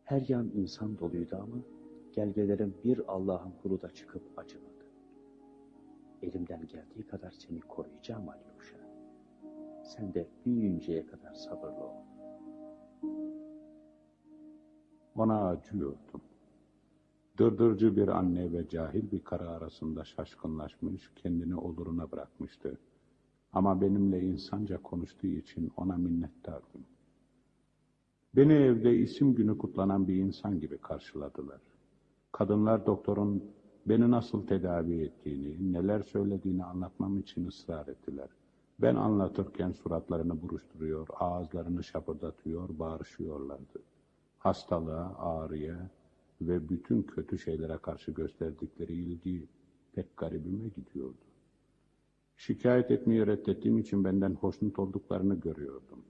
Her yan insan doluydu ama gelgelerim bir Allah'ın kulu da çıkıp acımadı. Elimden geldiği kadar seni koruyacağım Alyosha. Sen de büyüyünceye kadar sabırlı ol. Ona acıyordum. Dırdırcı bir anne ve cahil bir karı arasında şaşkınlaşmış, kendini oluruna bırakmıştı. Ama benimle insanca konuştuğu için ona minnettardım. Beni evde isim günü kutlanan bir insan gibi karşıladılar. Kadınlar doktorun beni nasıl tedavi ettiğini, neler söylediğini anlatmam için ısrar ettiler. Ben anlatırken suratlarını buruşturuyor, ağızlarını şapırdatıyor, bağırışıyorlardı. Hastalığa, ağrıya, ve bütün kötü şeylere karşı gösterdikleri ilgi pek garibime gidiyordu. Şikayet etmeyi reddettiğim için benden hoşnut olduklarını görüyordum.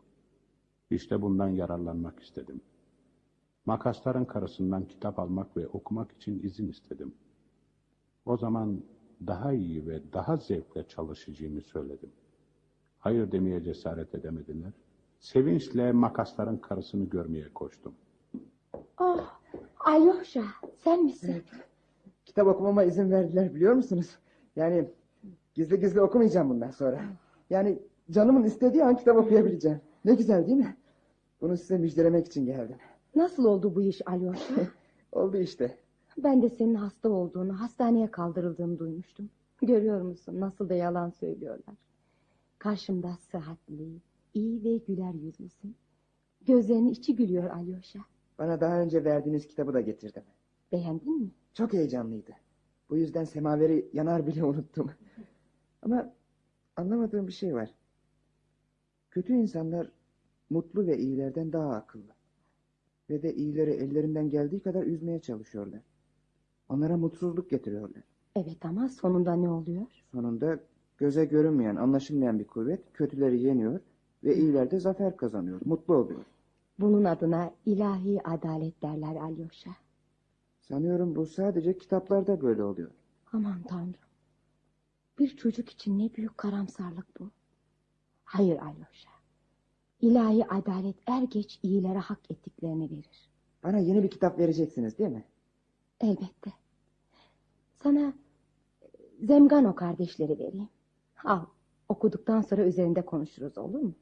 İşte bundan yararlanmak istedim. Makasların karısından kitap almak ve okumak için izin istedim. O zaman daha iyi ve daha zevkle çalışacağımı söyledim. Hayır demeye cesaret edemediler. Sevinçle makasların karısını görmeye koştum. Oh, Alyosha sen misin? Kitap okumama izin verdiler biliyor musunuz? Yani gizli gizli okumayacağım bundan sonra. Yani canımın istediği an kitap okuyabileceğim. Ne güzel değil mi? Bunu size müjdelemek için geldim. Nasıl oldu bu iş Alyosha? Oldu işte. Ben de senin hasta olduğunu, hastaneye kaldırıldığını duymuştum. Görüyor musun nasıl da yalan söylüyorlar. Karşımda sıhhatli, iyi ve güler yüzlüsün. Gözlerinin içi gülüyor Alyosha. Bana daha önce verdiğiniz kitabı da getirdim. Beğendin mi? Çok heyecanlıydı. Bu yüzden semaveri yanar bile unuttum. Ama anlamadığım bir şey var. Kötü insanlar mutlu ve iyilerden daha akıllı. Ve de iyileri ellerinden geldiği kadar üzmeye çalışıyorlar. Onlara mutsuzluk getiriyorlar. Evet ama sonunda ne oluyor? Sonunda göze görünmeyen, anlaşılmayan bir kuvvet kötüleri yeniyor ve iyiler de zafer kazanıyor, mutlu oluyor. Bunun adına ilahi adalet derler Alyosha. Sanıyorum bu sadece kitaplarda böyle oluyor. Aman tanrım. Bir çocuk için ne büyük karamsarlık bu. Hayır Alyosha. İlahi adalet er geç iyilere hak ettiklerini verir. Bana yeni bir kitap vereceksiniz değil mi? Elbette. Sana Zemgano kardeşleri vereyim. Al okuduktan sonra üzerinde konuşuruz olur mu?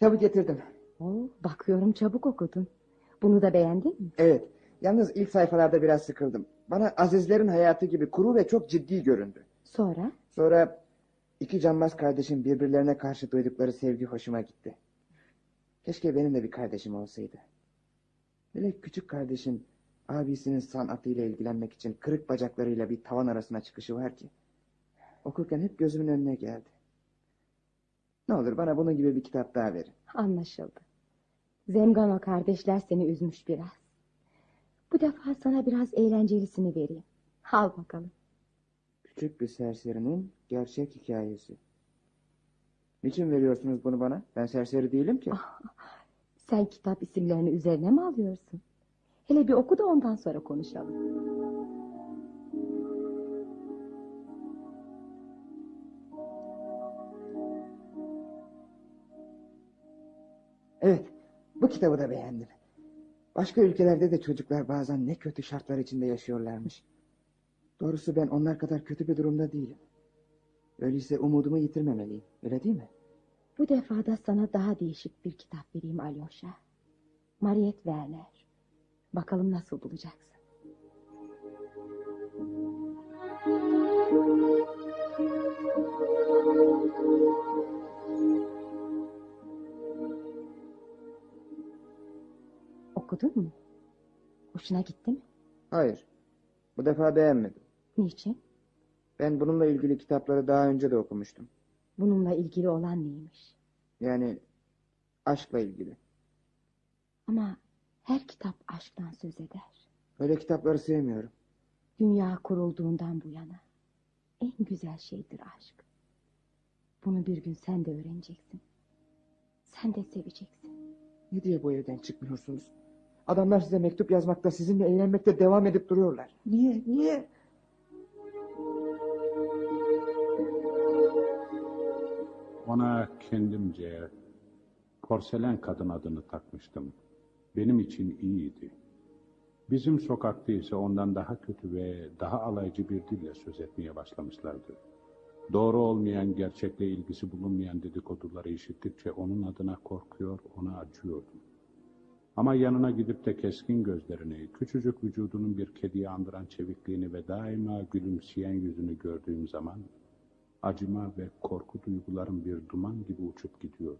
Kitabı getirdim. Oo, bakıyorum çabuk okudun. Bunu da beğendin mi? Evet. Yalnız ilk sayfalarda biraz sıkıldım. Bana Azizlerin hayatı gibi kuru ve çok ciddi göründü. Sonra? Sonra iki cambaz kardeşin birbirlerine karşı duydukları sevgi hoşuma gitti. Keşke benim de bir kardeşim olsaydı. Hele küçük kardeşin abisinin sanatıyla ilgilenmek için kırık bacaklarıyla bir tavan arasına çıkışı var ki. Okurken hep gözümün önüne geldi. Ne olur bana bunun gibi bir kitap daha verin. Anlaşıldı. Zemgano kardeşler seni üzmüş biraz. Bu defa sana biraz eğlencelisini vereyim. Al bakalım. Küçük bir serserinin gerçek hikayesi. Niçin veriyorsunuz bunu bana? Ben serseri değilim ki. Sen kitap isimlerini üzerine mi alıyorsun? Hele bir oku da ondan sonra konuşalım. Kitabı da beğendim. Başka ülkelerde de çocuklar bazen ne kötü şartlar içinde yaşıyorlarmış. Doğrusu ben onlar kadar kötü bir durumda değilim. Öyleyse umudumu yitirmemeliyim, öyle değil mi? Bu defa da sana daha değişik bir kitap vereyim Alyosha. Mariette Werner. Bakalım nasıl bulacaksın. Okudun mu? Hoşuna gitti mi? Hayır, bu defa beğenmedim. Niçin? Ben bununla ilgili kitapları daha önce de okumuştum. Bununla ilgili olan neymiş? Yani aşkla ilgili. Ama her kitap aşktan söz eder. Öyle kitapları sevmiyorum. Dünya kurulduğundan bu yana en güzel şeydir aşk. Bunu bir gün sen de öğreneceksin. Sen de seveceksin. Ne diye bu evden çıkmıyorsunuz? Adamlar size mektup yazmakta, sizinle eğlenmekte devam edip duruyorlar. Niye, niye? Ona kendimce porselen kadın adını takmıştım. Benim için iyiydi. Bizim sokakta ise ondan daha kötü ve daha alaycı bir dille söz etmeye başlamışlardı. Doğru olmayan, gerçekle ilgisi bulunmayan dedikoduları işittikçe onun adına korkuyor, ona acıyordum. Ama yanına gidip de keskin gözlerini, küçücük vücudunun bir kediyi andıran çevikliğini ve daima gülümseyen yüzünü gördüğüm zaman acıma ve korku duygularım bir duman gibi uçup gidiyordu.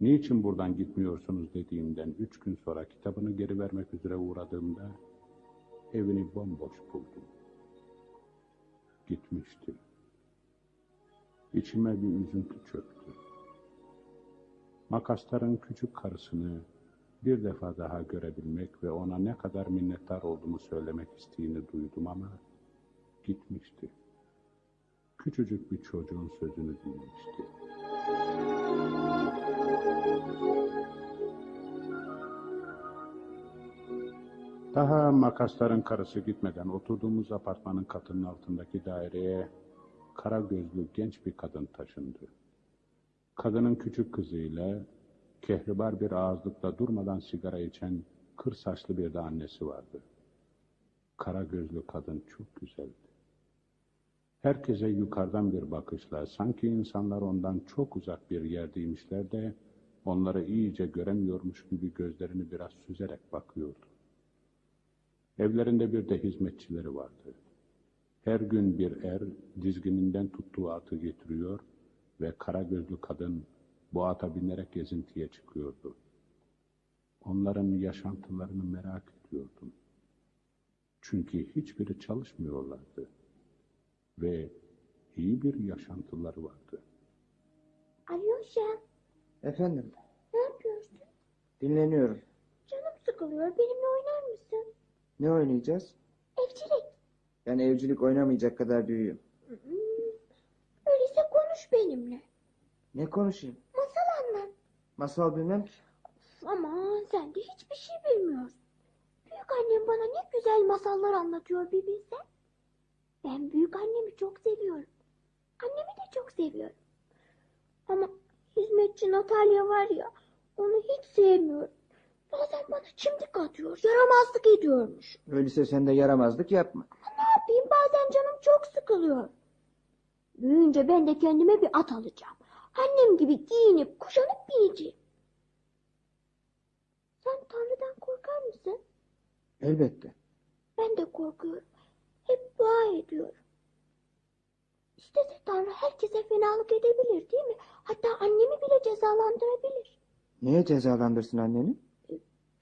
Niçin buradan gitmiyorsunuz dediğimden üç gün sonra kitabını geri vermek üzere uğradığımda evini bomboş buldum. Gitmişti. İçime bir üzüntü çöktü. Makasların küçük karısını bir defa daha görebilmek ve ona ne kadar minnettar olduğumu söylemek isteğini duydum ama gitmişti. küçücük bir çocuğun sözünü dinlemişti. Daha makasların karısı gitmeden oturduğumuz apartmanın katının altındaki daireye kara gözlü genç bir kadın taşındı. Kadının küçük kızıyla kehribar bir ağızlıkla durmadan sigara içen kır saçlı bir de annesi vardı. Kara gözlü kadın çok güzeldi. Herkese yukarıdan bir bakışla, sanki insanlar ondan çok uzak bir yerdeymişler de onları iyice göremiyormuş gibi gözlerini biraz süzerek bakıyordu. Evlerinde bir de hizmetçileri vardı. Her gün bir er dizgininden tuttuğu atı getiriyor ve kara gözlü kadın bu ata binerek gezintiye çıkıyordu. Onların yaşantılarını merak ediyordum. Çünkü hiçbiri çalışmıyorlardı. Ve iyi bir yaşantıları vardı. Alyosha Efendim, ne yapıyorsun? dinleniyorum. Canım sıkılıyor. Benimle oynar mısın? Ne oynayacağız? Evcilik. Ben evcilik oynamayacak kadar büyüğüm. Hmm, Öyleyse konuş benimle. Ne konuşayım? Masal anlat. Masal bilmem ki. Aman sen de hiçbir şey bilmiyorsun. Büyük annem bana ne güzel masallar anlatıyor bir bilsen. Ben büyük annemi çok seviyorum. Annemi de çok seviyorum. Ama hizmetçi Natalya var ya onu hiç sevmiyorum. Bazen bana çimdik atıyor, yaramazlık ediyormuş. Öyleyse sen de yaramazlık yapma. Ne yapayım bazen canım çok sıkılıyor. Büyüyünce ben de kendime bir at alacağım. Annem gibi giyinip kuşanıp bineceğim. Sen Tanrı'dan korkar mısın? Elbette. Ben de korkuyorum. Hep dua ediyorum. İstese Tanrı herkese fenalık edebilir değil mi? Hatta annemi bile cezalandırabilir. Niye cezalandırsın anneni?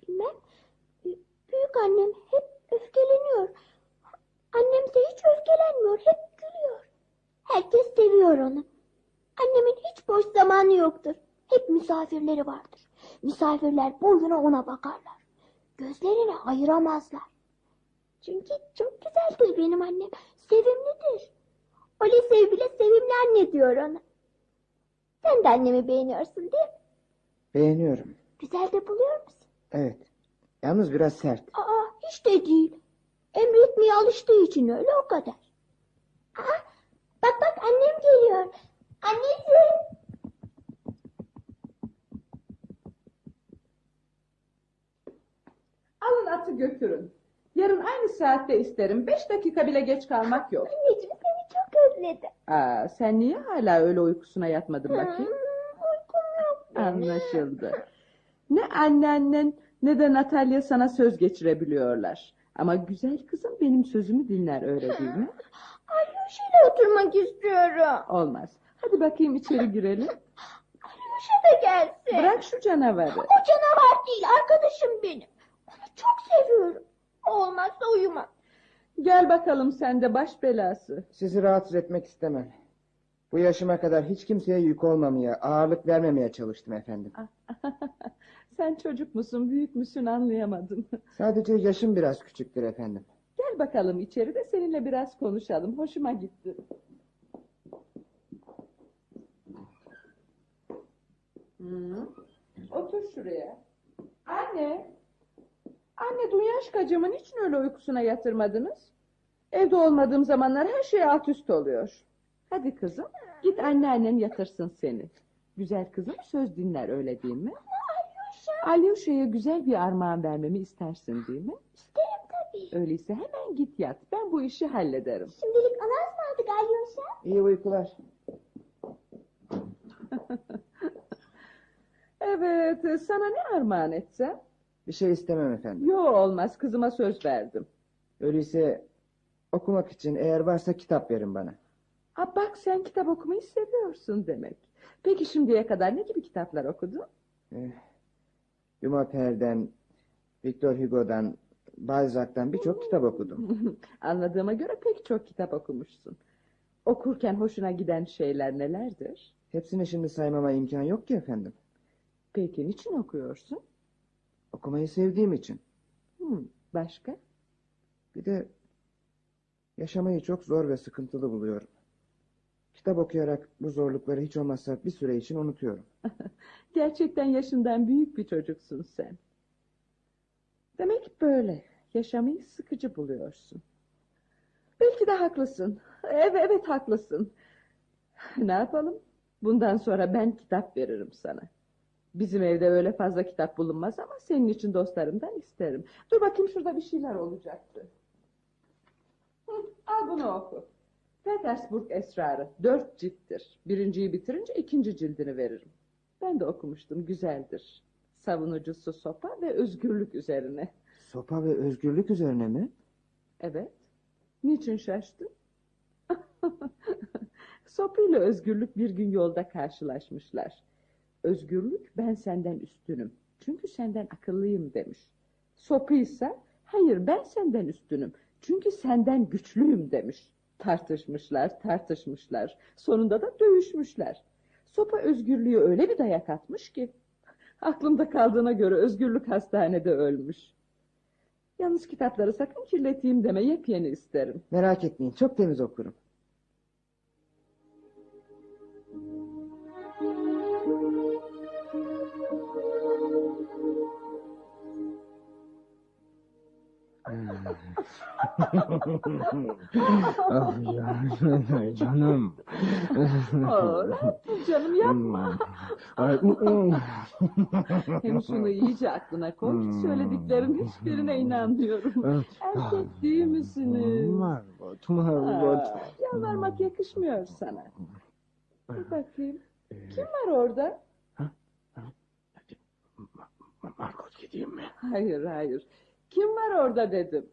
Bilmem. Büyük annem hep öfkeleniyor. Annemse hiç öfkelenmiyor. Hep gülüyor. Herkes seviyor onu. Annemin hiç boş zamanı yoktur. Hep misafirleri vardır. Misafirler boyuna ona bakarlar. Gözlerini ayıramazlar. Çünkü çok güzeldir benim annem. Sevimlidir. Olisev bile sevimli anne diyor ona. Sen de annemi beğeniyorsun değil mi? Beğeniyorum. Güzel de buluyor musun? Evet. Yalnız biraz sert. Aa hiç de değil. Emretmeye alıştığı için öyle o kadar. Aa, bak bak annem geliyor. Anneciğim. Alın atı götürün. Yarın aynı saatte isterim. Beş dakika bile geç kalmak yok. Anneciğim seni çok özledim. Aa, sen niye hala öyle uykusuna yatmadın bakayım? Uykum yok benim. Anlaşıldı. Ne anneannen ne de Natalya sana söz geçirebiliyorlar. Ama güzel kızım benim sözümü dinler öyle değil mi? Alyosha ile oturmak istiyorum. Olmaz. Hadi bakayım içeri girelim. Alyosha da gelsin. Bırak şu canavarı. O canavar değil arkadaşım benim. Onu çok seviyorum. Olmazsa uyumam. Gel bakalım sen de baş belası. Sizi rahatsız etmek istemem. Bu yaşıma kadar hiç kimseye yük olmamaya, ağırlık vermemeye çalıştım efendim. Sen çocuk musun, büyük müsün anlayamadım. Sadece yaşım biraz küçüktür efendim. Gel bakalım içeri de seninle biraz konuşalım. Hoşuma gitti. Hı. Otur şuraya. Anne. Anne Dunyaşkacığımın için öyle uykusuna yatırmadınız? Evde olmadığım zamanlar her şey alt üst oluyor. Hadi kızım git anneannen yatırsın seni. Güzel kızım söz dinler öyle değil mi? Alyosha. güzel bir armağan vermemi istersin değil mi? İsterim tabii. Öyleyse hemen git yat. Ben bu işi hallederim. Şimdilik Allah'a ısmarladık Alyosha. İyi uykular. evet sana ne armağan etsem? Bir şey istemem efendim. Yo olmaz kızıma söz verdim. Öyleyse okumak için eğer varsa kitap verin bana. Ha bak sen kitap okumayı seviyorsun demek. Peki şimdiye kadar ne gibi kitaplar okudun? Eh, Yuma Per'den, Victor Hugo'dan, Balzac'tan birçok kitap okudum. Anladığıma göre pek çok kitap okumuşsun. Okurken hoşuna giden şeyler nelerdir? Hepsini şimdi saymama imkan yok ki efendim. Peki niçin okuyorsun? Okumayı sevdiğim için. Hmm, başka? Bir de yaşamayı çok zor ve sıkıntılı buluyorum. Kitap okuyarak bu zorlukları hiç olmazsa bir süre için unutuyorum. Gerçekten yaşından büyük bir çocuksun sen. Demek böyle. Yaşamayı sıkıcı buluyorsun. Belki de haklısın. Evet, evet haklısın. Ne yapalım? Bundan sonra ben kitap veririm sana. Bizim evde öyle fazla kitap bulunmaz ama senin için dostlarımdan isterim. Dur bakayım şurada bir şeyler olacaktı. Hı, al bunu oku. Petersburg Esrarı. Dört cilttir. Birinciyi bitirince ikinci cildini veririm. Ben de okumuştum. Güzeldir. Savunucusu sopa ve özgürlük üzerine. Sopa ve özgürlük üzerine mi? Evet. Niçin şaştın? Sopa ile özgürlük bir gün yolda karşılaşmışlar. Özgürlük ben senden üstünüm. Çünkü senden akıllıyım demiş. Sopa ise hayır ben senden üstünüm. Çünkü senden güçlüyüm demiş. Tartışmışlar, tartışmışlar. Sonunda da dövüşmüşler. Sopa özgürlüğü öyle bir dayak atmış ki. Aklımda kaldığına göre özgürlük hastanede ölmüş. Yalnız kitapları sakın kirleteyim deme yepyeni isterim. Merak etmeyin çok temiz okurum. Ah canım. Oğlum, canım yapma. Ay, Hem şunu iyice aklına koy. Söylediklerin hiçbirine inanmıyorum. Erkek değil misiniz? Margot, Margot. Yalvarmak yakışmıyor sana. Dur bakayım. Kim var orada? Margot gideyim mi? Hayır hayır. Kim var orada dedim.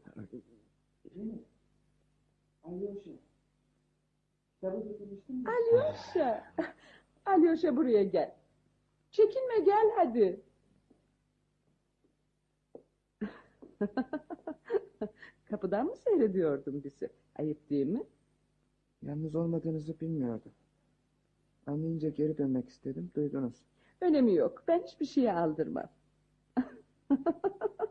Getirmiştim. Alyosha. Alyosha buraya gel. Çekinme gel hadi. Kapıdan mı seyrediyordun bizi? Ayıp değil mi? Yalnız olmadığınızı bilmiyordum. Anlayınca geri dönmek istedim. Duydunuz. Önemi yok. Ben hiçbir şeye aldırmam.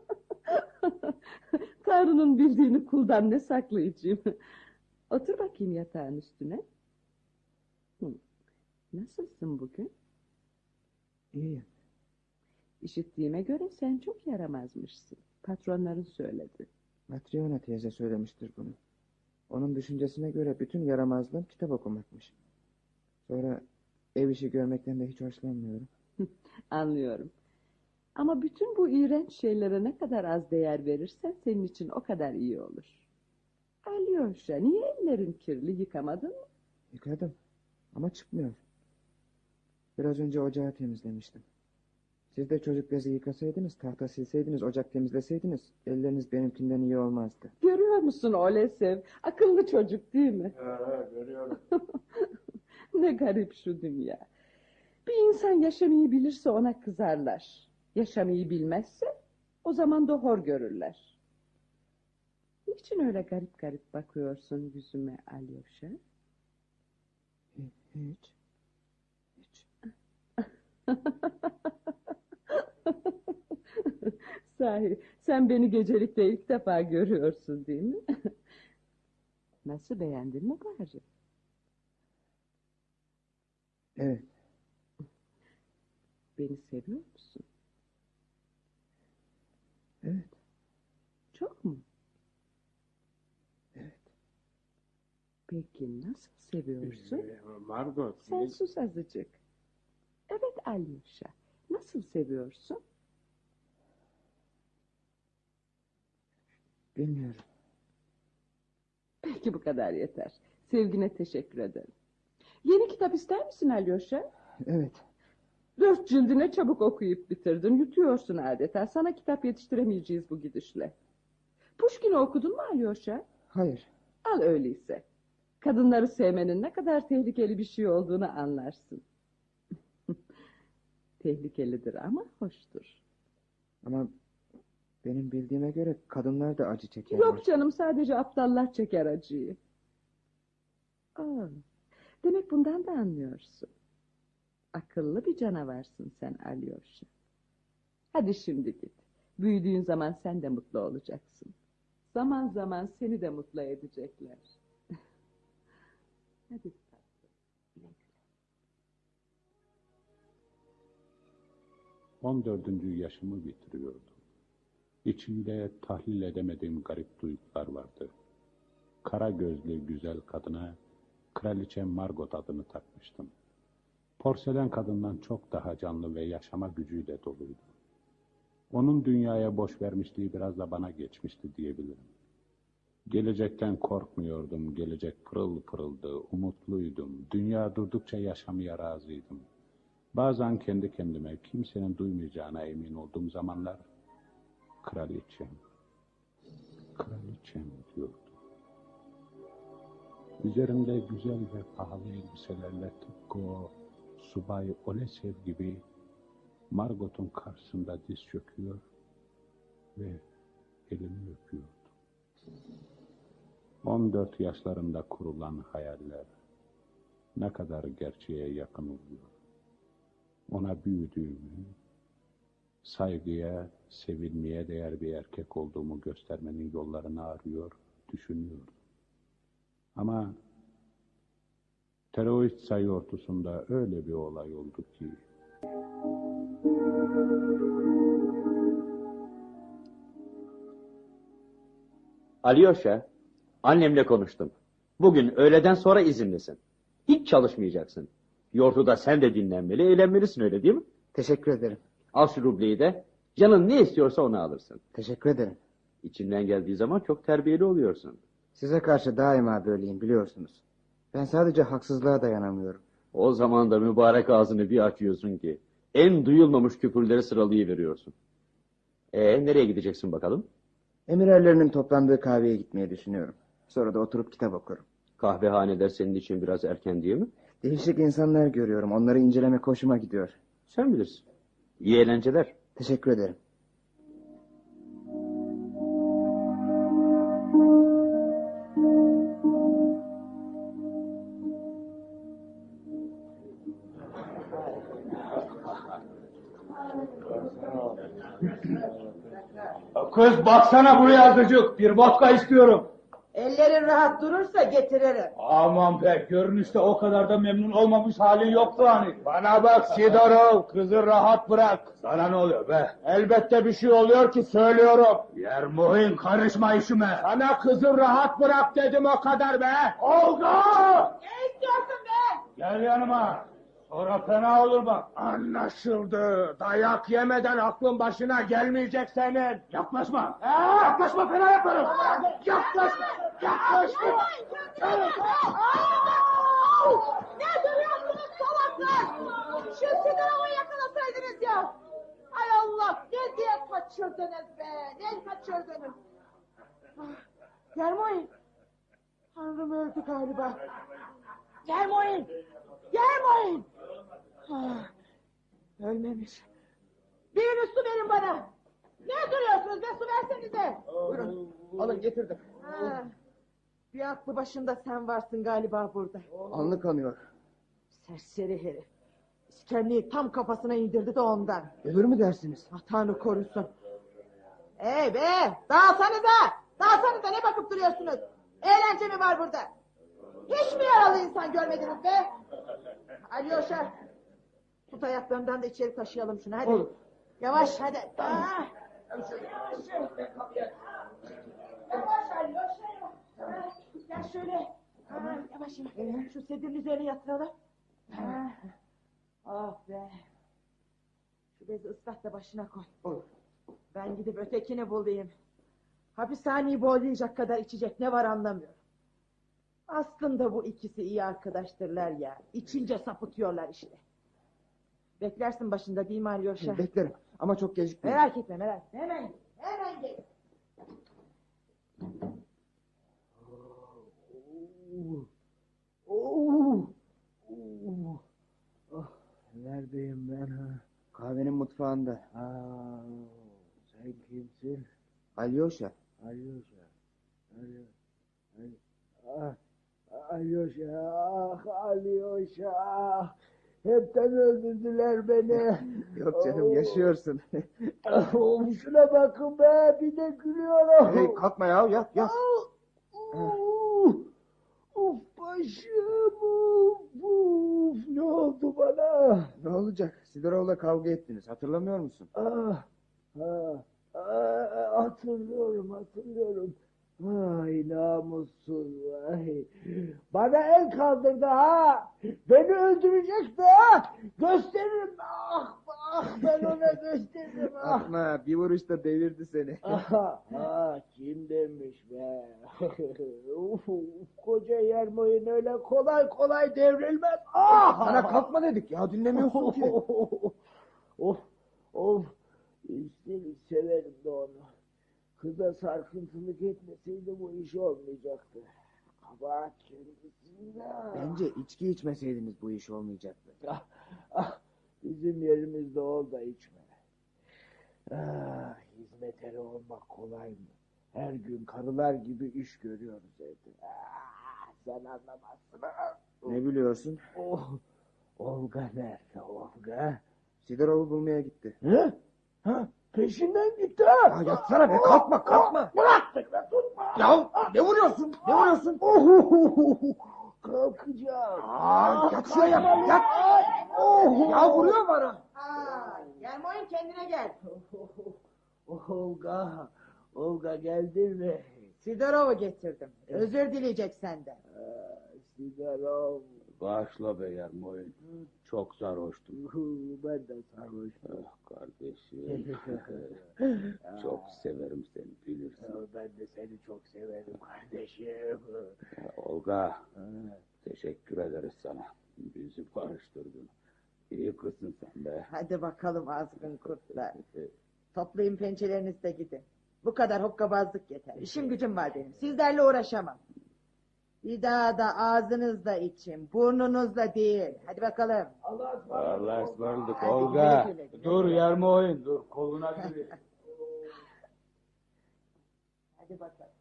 Tanrı'nın bildiğini kuldan ne saklayacağım? Otur bakayım yatağın üstüne. Hı. Nasılsın bugün? İyiyim. İşittiğime göre sen çok yaramazmışsın. Patronların söyledi. Matriona teyze söylemiştir bunu. Onun düşüncesine göre bütün yaramazlığım kitap okumakmış. Sonra ev işi görmekten de hiç hoşlanmıyorum. Anlıyorum. Ama bütün bu iğrenç şeylere ne kadar az değer verirsen senin için o kadar iyi olur. Alyosha niye ellerin kirli yıkamadın mı? Yıkadım ama çıkmıyor. Biraz önce ocağı temizlemiştim. Siz de çocuk bezi yıkasaydınız, tahta silseydiniz, ocak temizleseydiniz elleriniz benimkinden iyi olmazdı. Görüyor musun Olesev? Akıllı çocuk değil mi? görüyorum. ne garip şu dünya. Bir insan yaşamayı bilirse ona kızarlar. Yaşamayı bilmezse o zaman da hor görürler. Niçin öyle garip garip bakıyorsun yüzüme Alyosha? Hiç. Sahi sen beni gecelikte ilk defa görüyorsun değil mi? Nasıl beğendin mi bari? Evet. Beni seviyor musun? Evet. Çok mu? Evet. Peki nasıl seviyorsun? Ee, Margot. Sen sus azıcık. Evet Alyosha. Nasıl seviyorsun? Bilmiyorum. Peki bu kadar yeter. Sevgine teşekkür ederim. Yeni kitap ister misin Alyosha? Evet. Dört cildine çabuk okuyup bitirdin. Yutuyorsun adeta. Sana kitap yetiştiremeyeceğiz bu gidişle. Pushkin'i okudun mu Alyosha? Hayır. Al öyleyse. Kadınları sevmenin ne kadar tehlikeli bir şey olduğunu anlarsın. Tehlikelidir ama hoştur. Ama benim bildiğime göre kadınlar da acı çekerler. Yok canım sadece aptallar çeker acıyı. Aa, demek bundan da anlıyorsun. Akıllı bir canavarsın sen Alyosha. Hadi şimdi git. Büyüdüğün zaman sen de mutlu olacaksın. Zaman zaman seni de mutlu edecekler. Hadi tatlım. Güle 14. yaşımı bitiriyordum. İçimde tahlil edemediğim garip duygular vardı. Kara gözlü güzel kadına Kraliçe Margot adını takmıştım. Porselen kadından çok daha canlı ve yaşama gücüyle doluydu. Onun dünyaya boş vermişliği biraz da bana geçmişti diyebilirim. Gelecekten korkmuyordum, gelecek pırıl pırıldı, umutluydum. Dünya durdukça yaşamaya razıydım. Bazen kendi kendime kimsenin duymayacağına emin olduğum zamanlar kraliçem, kraliçem diyordu. Üzerimde güzel ve pahalı elbiselerle tıpkı subay Olesev gibi Margot'un karşısında diz çöküyor ve elimi öpüyordu. 14 yaşlarında kurulan hayaller ne kadar gerçeğe yakın oluyor. Ona büyüdüğümü, saygıya, sevilmeye değer bir erkek olduğumu göstermenin yollarını arıyor, düşünüyordum. Ama terörist sayı ortasında öyle bir olay oldu ki Alyosha, annemle konuştum. Bugün öğleden sonra izinlisin. Hiç çalışmayacaksın. Yortuda sen de dinlenmeli, eğlenmelisin öyle değil mi? Teşekkür ederim. Al şu rubleyi de. Canın ne istiyorsa onu alırsın. Teşekkür ederim. İçinden geldiği zaman çok terbiyeli oluyorsun. Size karşı daima böyleyim biliyorsunuz. Ben sadece haksızlığa dayanamıyorum. O zaman da mübarek ağzını bir açıyorsun ki en duyulmamış küfürleri sıralayıveriyorsun. Ee nereye gideceksin bakalım? Emirerlerinin toplandığı kahveye gitmeyi düşünüyorum. Sonra da oturup kitap okurum. Kahvehaneler senin için biraz erken değil mi? Değişik insanlar görüyorum. Onları incelemek hoşuma gidiyor. Sen bilirsin. İyi eğlenceler. Teşekkür ederim. Kız baksana buraya azıcık. Bir vodka istiyorum. Ellerin rahat durursa getiririm. Aman be görünüşte o kadar da memnun olmamış halin yoktu hani. Bana bak Sidorov kızı rahat bırak. Sana ne oluyor be? Elbette bir şey oluyor ki söylüyorum. Yer muhin karışma işime. Sana kızı rahat bırak dedim o kadar be. Olga! Ne istiyorsun be? Gel yanıma. Sonra fena olur bak. Anlaşıldı. Dayak yemeden aklın başına gelmeyecek senin. Yaklaşma. Ee, yaklaşma fena yaparım. Yaklaşma. Yaklaşma. Ne duruyorsunuz salaklar? Şu sigaramı yakalasaydınız ya. Hay Allah ne diye kaçırdınız be. Ne kaçırdınız? Germoin. Tanrım öldü galiba. Germoin. Germoin. Ah, Ölmemiş. Bir su verin bana. Ne duruyorsunuz be su versenize. Buyurun. Alın getirdim. Ha, bir aklı başında sen varsın galiba burada. Alnı kanıyor. Serseri herif. İskemleyi tam kafasına indirdi de ondan. Ölür mü dersiniz? Ah, Tanrı korusun. Ey be dağılsanıza. Dağılsanıza ne bakıp duruyorsunuz? Eğlence mi var burada? Hiç mi yaralı insan görmediniz be? Alyosha. Tut ayaklarından da içeri taşıyalım şunu hadi. Olur. Yavaş hadi. Ah. Yavaş Alyosha yavaş. Ah, Gel şöyle. Ah, Yavaş yavaş. Şu sedirin üzerine yatıralım. Ah. Oh be. Şu bezi ıslat da başına koy. Olur. Ben gidip ötekini bulayım. Hapishaneyi boğazlayacak kadar içecek ne var anlamıyorum. Aslında bu ikisi iyi arkadaştırlar ya. İçince sapıtıyorlar işte. Beklersin başında değil mi Alyosha? Beklerim ama çok gecikmeyin. Merak etme merak etme. Hemen hemen gel. Oo. Oo. Oh, neredeyim ben ha? Kahvenin mutfağında. Aa, sen kimsin? Alyosha. Alyosha. Alyosha. Ah, Alyosha. Ah, Alyosha. Hepten öldürdüler beni. Yok canım yaşıyorsun. Oh, şuna bakın be bir de gülüyorum. hey, kalkma ya yat yat. Uf başım uf, uf. Uf, ne oldu bana? Ne olacak? Sidorov'la kavga ettiniz. Hatırlamıyor musun? Ah, ah, ah, hatırlıyorum, hatırlıyorum. Ay namussuz ay. Bana el kaldırdı ha. Beni öldürecekti ha. Gösteririm. Ah ah ben ona gösteririm. Ah. Atma bir vuruşta devirdi seni. Aha, ah, kim demiş be? uf, uf, koca Yermoyun öyle kolay kolay devrilmez. Ah! Sana kalkma dedik ya dinlemiyorsun ki. of, of. Üstelik severim de onu. Kıza sarkıntılık etmeseydi bu iş olmayacaktı. Kabahat kendisinde. Bence içki içmeseydiniz bu iş olmayacaktı. Ah, ah, bizim yerimizde ol da içme. Ah, hizmet eri olmak kolay mı? Her gün karılar gibi iş görüyoruz evde. Ah, sen anlamazsın. ha. Ne biliyorsun? Oh, Olga nerede Olga? Sidorov'u bulmaya gitti. Ne? Ha, peşinden gitti ha. Ya yatsana be kalkma kalkma. Bırak be tutma. Ya ne vuruyorsun? Ne vuruyorsun? Kalkacağım. Aa, yat şuraya yat. Ya vuruyor bana. Aa, Yermoyun kendine gel. Olga, Olga geldin mi? Sidorov'u getirdim. Özür dileyecek senden. Sigarov. Bağışla be Yermoyun. Çok sarhoştum. Ben de sarhoştum. Ah kardeşim. Çok severim seni bilirsin. Ben de seni çok severim kardeşim. Olga. Teşekkür ederiz sana. Bizi barıştırdın. İyi kızsın sen be. Hadi bakalım azgın kurtlar. Toplayın pençelerinizi de gidin. Bu kadar hokkabazlık yeter. İşim gücüm var benim. Sizlerle uğraşamam. Bir daha da ağzınızla için, burnunuzla değil. Hadi bakalım. Allah'a ısmarladık Olga. güle güle. Dur Yermoyun dur koluna gir. Hadi bakalım.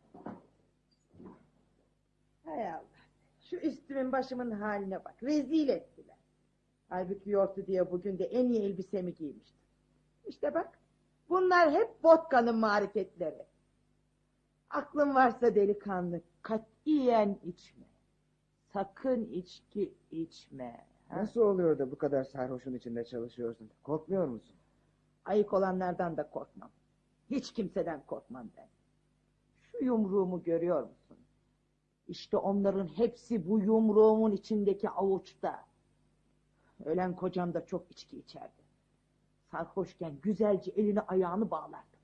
Hay Allah. Şu üstümün başımın haline bak. Rezil ettiler. Halbuki yoktu diye bugün de en iyi elbisemi giymiştim. İşte bak. Bunlar hep vodka'nın marifetleri. Aklın varsa delikanlı katiyen içme. Sakın içki içme. ha? Nasıl oluyor da bu kadar sarhoşun içinde çalışıyorsun? Korkmuyor musun? Ayık olanlardan da korkmam. Hiç kimseden korkmam ben. Şu yumruğumu görüyor musun? İşte onların hepsi bu yumruğumun içindeki avuçta. Ölen kocam da çok içki içerdi. Sarhoşken güzelce elini ayağını bağlardı.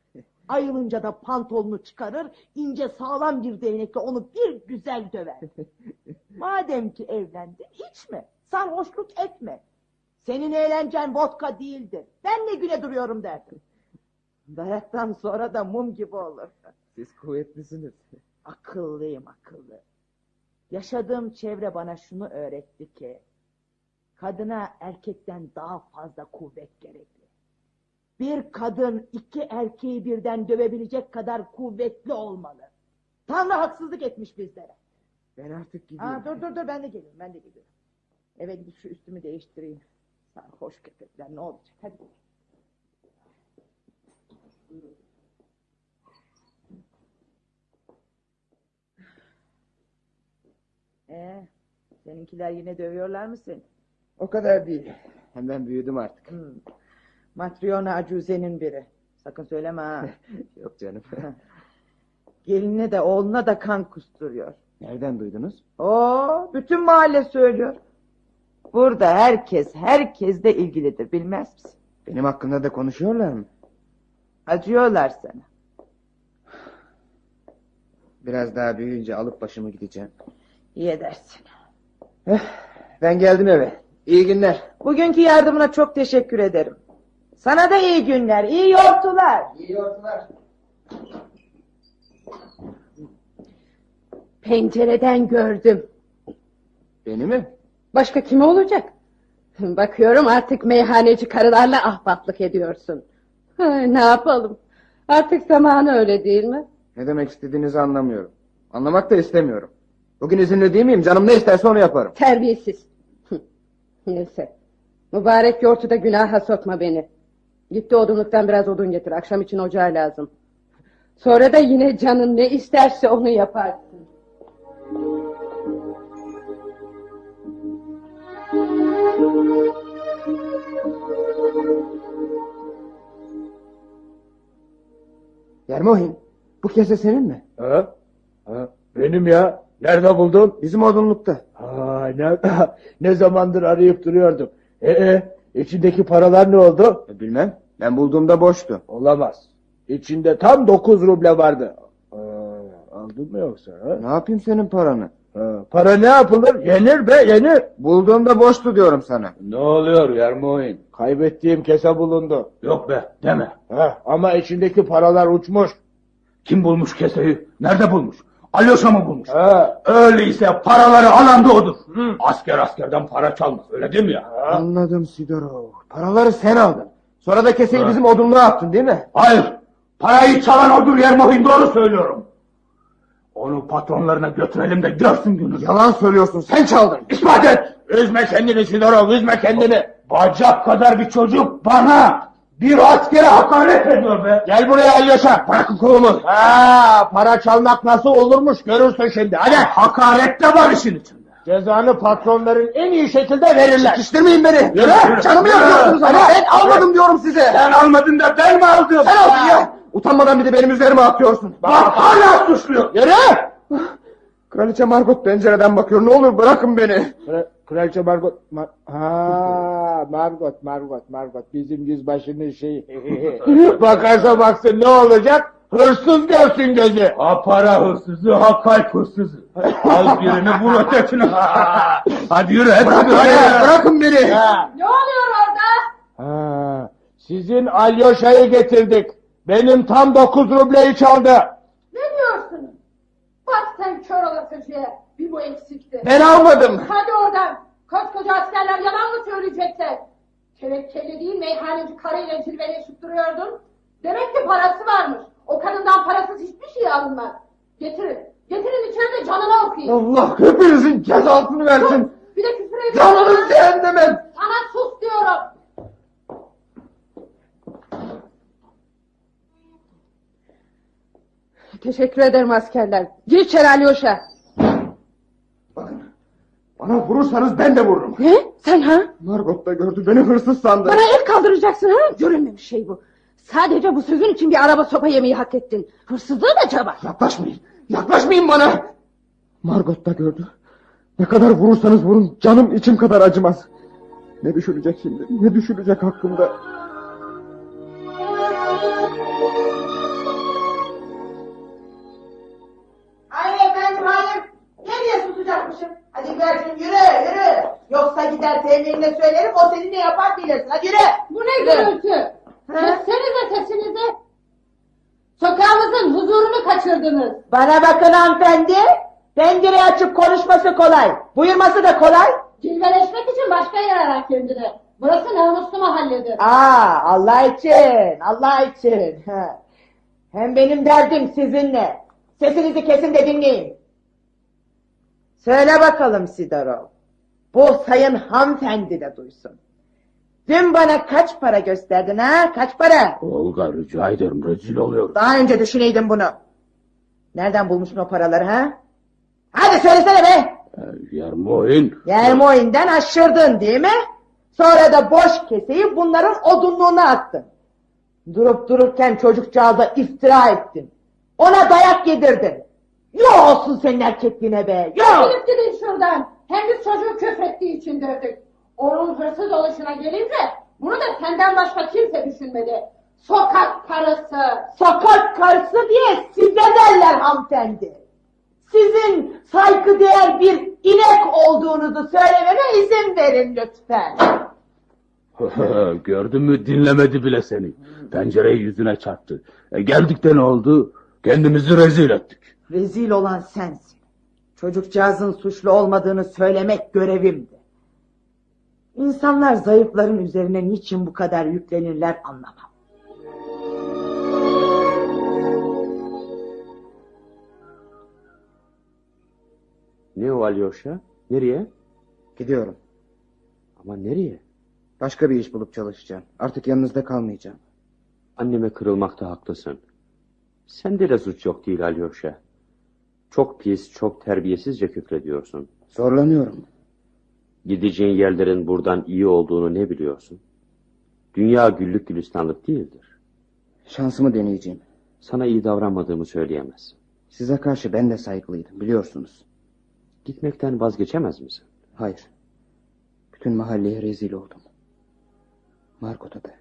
Ayılınca da pantolonu çıkarır, ince sağlam bir değnekle onu bir güzel döver. Madem ki evlendin, içme, sarhoşluk etme. Senin eğlencen vodka değildir. Ben ne güne duruyorum derdim. Dayaktan sonra da mum gibi olur. Siz kuvvetlisiniz. Akıllıyım akıllı. Yaşadığım çevre bana şunu öğretti ki... ...kadına erkekten daha fazla kuvvet gerekli. Bir kadın iki erkeği birden dövebilecek kadar kuvvetli olmalı. Tanrı haksızlık etmiş bizlere. Ben artık gidiyorum. Aa, dur dur dur ben de geliyorum ben de geliyorum. Eve gidip şu üstümü değiştireyim. Sarhoş köpekler ne olacak hadi. Ee, seninkiler yine dövüyorlar mı seni? O kadar değil. Hem ben büyüdüm artık. Hmm. Matriona Acuze'nin biri. Sakın söyleme ha. Yok canım. Geline de oğluna da kan kusturuyor. Nereden duydunuz? Oo, bütün mahalle söylüyor. Burada herkes, herkesle ilgilidir bilmez misin? Benim hakkında da konuşuyorlar mı? Acıyorlar sana. Biraz daha büyüyünce alıp başımı gideceğim. İyi edersin. Ben geldim eve. İyi günler. Bugünkü yardımına çok teşekkür ederim. Sana da iyi günler, iyi yortular. İyi yortular. Pencereden gördüm. Beni mi? Başka kim olacak? Bakıyorum artık meyhaneci karılarla ahbaplık ediyorsun. Ay, ne yapalım? Artık zamanı öyle değil mi? Ne demek istediğinizi anlamıyorum. Anlamak da istemiyorum. Bugün izinli değil miyim? Canım ne isterse onu yaparım. Terbiyesiz. Neyse. Mübarek yortuda günaha sokma beni. Gitti odunluktan biraz odun getir. Akşam için ocağa lazım. Sonra da yine canın ne isterse onu yaparsın. Yermohin, bu kese senin mi? Ha? ha? Benim ya. Nerede buldun? Bizim odunlukta. Ha, ne, ne zamandır arayıp duruyordum. Ee, içindeki paralar ne oldu? E, bilmem. Ben bulduğumda boştu. Olamaz. İçinde tam dokuz ruble vardı. Aa, aldın mı yoksa? Ha? Ne yapayım senin paranı? Ha, para ne yapılır? Yenir be yenir. Bulduğumda boştu diyorum sana. Ne oluyor Yermoğin? Kaybettiğim kese bulundu. Yok be deme. Ha, ama içindeki paralar uçmuş. Kim bulmuş keseyi? Nerede bulmuş? Alyoşa mı bulmuş? Ha. Öyleyse paraları alan da odur. Asker askerden para çalmaz. Öyle değil mi ya? Anladım Sidorov. Paraları sen aldın. Sonra da keseyi bizim odunluğa attın değil mi? Hayır. Parayı çalan odur Yermohin doğru söylüyorum. Onu patronlarına götürelim de görsün günü. Yalan söylüyorsun. Sen çaldın. İspat et. Üzme kendini Sidorov, üzme kendini. Bacak kadar bir çocuk bana bir askere hakaret ediyor be. Gel buraya Alyoşa. Bırakın kolumu. Ha, para çalmak nasıl olurmuş görürsün şimdi. Hadi. Hakaret de var işin içinde. Cezanı patronların en iyi şekilde verirler. Sıkıştırmayın beni. Yürü, yürü. Canımı Yürü. yakıyorsunuz ama ben almadım diyorum size. Sen almadın da ben mi aldım? Sen aldın ya. Utanmadan bir de benim üzerime atıyorsun. Bak hala suçluyor. Yürü. Kraliçe Margot pencereden bakıyor. Ne olur bırakın beni. Kra- Kraliçe Margot... Mar- ha, Margot, Margot, Margot. Bizim yüzbaşının şeyi. Bakarsa baksın ne olacak? Hırsız görsün gözü. Ha para hırsızı, ha kalp hırsızı. Al birini vur ötekini. hadi yürü hadi. Bırakın, hadi. bırakın beni. Ha, Ne oluyor orada? ha, sizin Alyoşa'yı getirdik. Benim tam dokuz rubleyi çaldı. Ne diyorsun? Bak sen kör olasıcıya. Bir bu eksikti. Ben almadım. Hadi oradan. Koskoca askerler yalan mı söyleyecekler? Tevekkeli değil meyhaneci karıyla cilveleşip duruyordun. Demek ki parası varmış. O kadından parasız hiçbir şey alınmaz. Getirin. Getirin içeride canına okuyayım. Allah hepinizin cezasını versin. Bir de küfür ediyorsun. Canınız cehenneme. Sana sus diyorum. Teşekkür ederim askerler. Gir içeri Alyoşa. Bana vurursanız ben de vururum. Ne? Sen ha? Margot da gördü beni hırsız sandı. Bana el kaldıracaksın ha? Görünmemiş şey bu. Sadece bu sözün için bir araba sopa yemeyi hak ettin. Hırsızlığı da çaba. Yaklaşmayın. Yaklaşmayın bana. Margot da gördü. Ne kadar vurursanız vurun canım içim kadar acımaz. Ne düşünecek şimdi? Ne düşünecek hakkımda? Hadi Bercim yürü yürü. Yoksa gider temirine söylerim o seni ne yapar bilirsin. Hadi yürü. Bu ne Yürü. gürültü? Kessenize sesinizi. Sokağımızın huzurunu kaçırdınız. Bana bakın hanımefendi. Pencere açıp konuşması kolay. Buyurması da kolay. Cilveleşmek için başka yer arar kendine. Burası namuslu mahalledir. Aa Allah için Allah için. Hem benim derdim sizinle. Sesinizi kesin de dinleyin. Söyle bakalım Sidorov. Bu sayın hanımefendi de duysun. Dün bana kaç para gösterdin ha? Kaç para? Olga rica ederim rezil oluyorum. Daha önce düşüneydin bunu. Nereden bulmuşsun o paraları ha? Hadi söylesene be. Yermohin. Yermoin'den aşırdın değil mi? Sonra da boş keseyi bunların odunluğuna attın. Durup dururken çocukcağıza iftira ettin. Ona dayak yedirdin. Yok olsun senin erkekliğine be. Yok. Gidip gidin şuradan. Hem biz çocuğu küfrettiği için dövdük. Onun hırsız oluşuna gelince bunu da senden başka kimse düşünmedi. Sokak karısı. Sokak karısı diye size derler hanımefendi. Sizin saygıdeğer bir inek olduğunuzu söylememe izin verin lütfen. Gördün mü dinlemedi bile seni. Pencereyi yüzüne çarptı. E, geldik de ne oldu? Kendimizi rezil ettik. Rezil olan sensin. Çocukcağızın suçlu olmadığını söylemek görevimdi. İnsanlar zayıfların üzerine niçin bu kadar yüklenirler anlamam. Ne o Alyosha? Nereye? Gidiyorum. Ama nereye? Başka bir iş bulup çalışacağım. Artık yanınızda kalmayacağım. Anneme kırılmakta haklısın. Sende de suç yok değil Alyosha. Çok pis, çok terbiyesizce küfrediyorsun. Zorlanıyorum. Gideceğin yerlerin buradan iyi olduğunu ne biliyorsun? Dünya güllük gülistanlık değildir. Şansımı deneyeceğim. Sana iyi davranmadığımı söyleyemezsin. Size karşı ben de saygılıydım biliyorsunuz. Gitmekten vazgeçemez misin? Hayır. Bütün mahalleye rezil oldum. Markot'a da.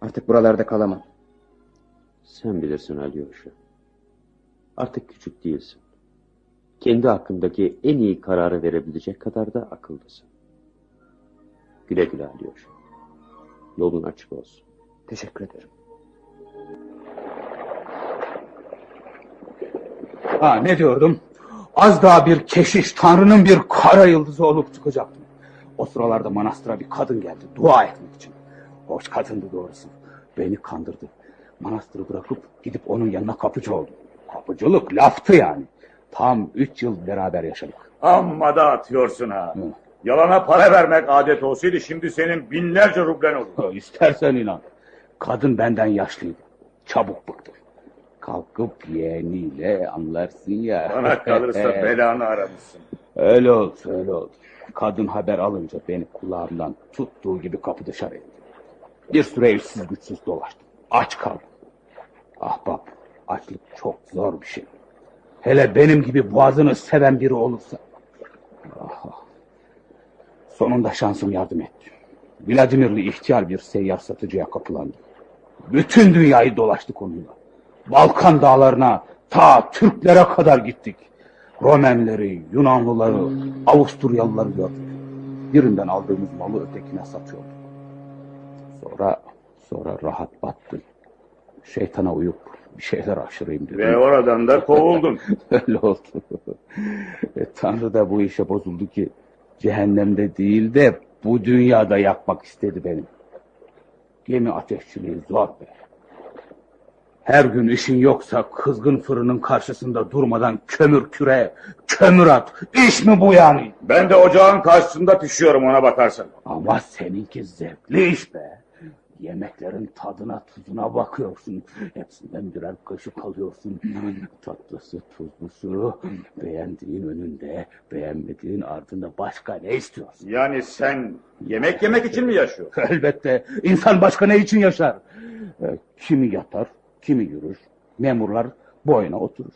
Artık buralarda kalamam. Sen bilirsin Alyosha. Artık küçük değilsin. Kendi hakkındaki en iyi kararı verebilecek kadar da akıllısın. Güle güle Alyosha. Yolun açık olsun. Teşekkür ederim. Ha ne diyordum? Az daha bir keşiş, Tanrı'nın bir kara yıldızı olup çıkacaktım. O sıralarda manastıra bir kadın geldi dua etmek için. Hoş kadındı doğrusu. Beni kandırdı. Manastırı bırakıp gidip onun yanına kapıcı oldum. Kapıcılık laftı yani. Tam üç yıl beraber yaşadık. Amma da atıyorsun ha. Yalana para vermek adet olsaydı şimdi senin binlerce rublen olur. İstersen inan. Kadın benden yaşlıydı. Çabuk bıktı. Kalkıp yeğeniyle anlarsın ya. Bana kalırsa belanı aramışsın. Öyle oldu, öyle oldu. Kadın haber alınca beni kulağımdan tuttuğu gibi kapı dışarı etti. Bir süre evsiz güçsüz dolaştım. Aç kaldım. Ahbap, açlık çok zor bir şey. Hele benim gibi boğazını seven biri olursa. Ah. Sonunda şansım yardım etti. Vladimirli ihtiyar bir seyyar satıcıya kapılandı. Bütün dünyayı dolaştık onunla. Balkan dağlarına ta Türklere kadar gittik. Romenleri, Yunanlıları, Avusturyalıları gördük. Birinden aldığımız malı ötekine satıyorduk. Sonra, sonra rahat battı. Şeytana uyup bir şeyler aşırayım dedim. Ve oradan da kovuldun. Öyle oldu. E, Tanrı da bu işe bozuldu ki cehennemde değil de bu dünyada yakmak istedi benim. Gemi ateşçiliği zor be. Her gün işin yoksa kızgın fırının karşısında durmadan kömür küre, kömür at. İş mi bu yani? Ben de ocağın karşısında pişiyorum ona bakarsan. Ama seninki zevkli iş be. Yemeklerin tadına tuzuna bakıyorsun. Hepsinden birer kaşık alıyorsun. Tatlısı tuzlusu. Beğendiğin önünde, beğenmediğin ardında başka ne istiyorsun? Yani sen yemek yemek için mi yaşıyorsun? Elbette. İnsan başka ne için yaşar? E, kimi yatar, kimi yürür. Memurlar boyuna oturur.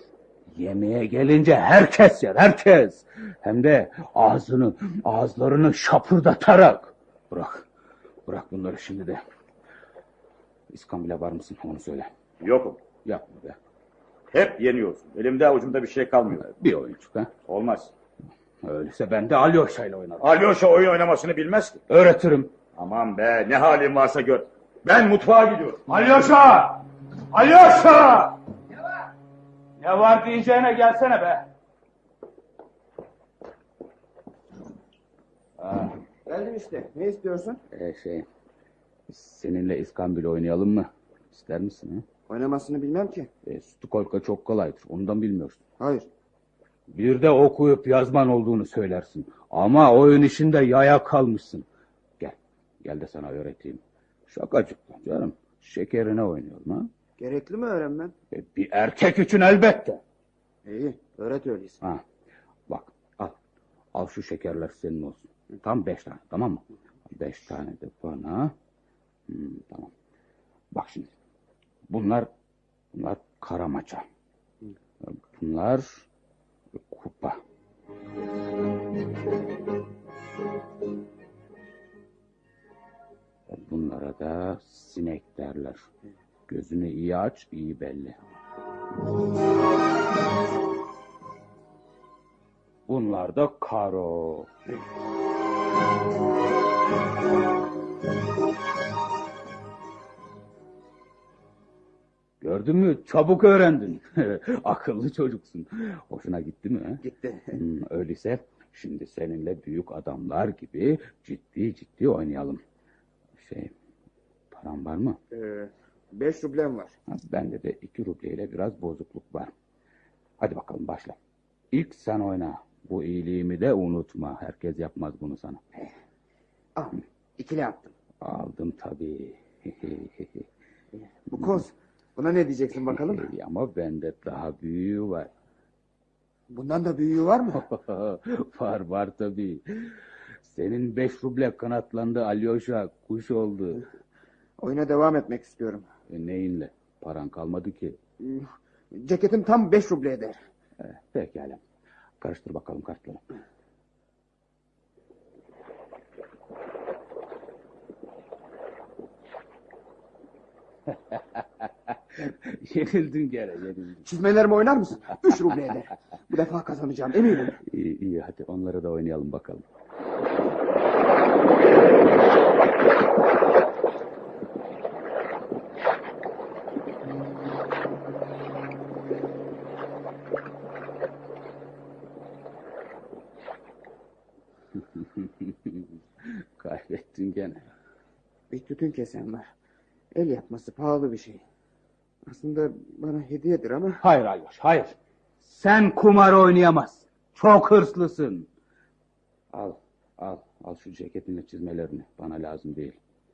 Yemeğe gelince herkes yer, herkes. Hem de ağzını, ağızlarını şapırdatarak. Bırak, bırak bunları şimdi de. İskambil'e var mısın onu söyle. Yokum. Yapma be. Hep yeniyorsun. Elimde avucumda bir şey kalmıyor. Bir oyuncuk ha. Olmaz. Öyleyse ben de Alyosha ile oynarım. Alyosha oyun oynamasını bilmez ki. Öğretirim. Aman be ne halin varsa gör. Ben mutfağa gidiyorum. Alyosha! Alyosha! Ne var? Ne var diyeceğine gelsene be. Ha, Geldim işte. Ne istiyorsun? e, şey, seninle İskambil oynayalım mı? İster misin? Ha? Oynamasını bilmem ki. E, Stukolka çok kolaydır. Ondan bilmiyorsun. Hayır. Bir de okuyup yazman olduğunu söylersin. Ama oyun işinde yaya kalmışsın. Gel. Gel de sana öğreteyim. Şakacık canım. Şekerine oynuyorum ha. Gerekli mi öğrenmem? E, bir erkek için elbette. İyi. Öğret öyleyse. Ha. Bak al. Al şu şekerler senin olsun. Tam beş tane tamam mı? Beş tane de bana. Hmm, tamam. Bak şimdi. Bunlar bunlar karamaça. Bunlar kupa. Bunlara da sinek derler. Gözünü iyi aç, iyi belli. Bunlar da karo. Gördün mü? Çabuk öğrendin. Akıllı çocuksun. Hoşuna gitti mi? he? Gitti. Hmm, öyleyse şimdi seninle büyük adamlar gibi ciddi ciddi oynayalım. Şey, param var mı? Ee, beş rublem var. Bende de iki rubleyle biraz bozukluk var. Hadi bakalım başla. İlk sen oyna. Bu iyiliğimi de unutma. Herkes yapmaz bunu sana. Al. İkili attım. Aldım tabii. Bu koz. Buna ne diyeceksin bakalım? Ama bende daha büyüğü var. Bundan da büyüğü var mı? var var tabii. Senin beş ruble kanatlandı Alyosha. Kuş oldu. Oyuna devam etmek istiyorum. E, neyinle? paran kalmadı ki. Ceketim tam beş ruble eder. Eh, pekala. Karıştır bakalım kartları. yenildin gene yenildin. Çizmelerimi oynar mısın? Üç ruble eder. Bu defa kazanacağım eminim. İyi, iyi hadi onları da oynayalım bakalım. Kaybettin gene. Bir tütün kesen var. El yapması pahalı bir şey. Aslında bana hediyedir ama... Hayır Alyoş hayır. Sen kumar oynayamazsın. Çok hırslısın. Al al al şu ceketinle çizmelerini. Bana lazım değil.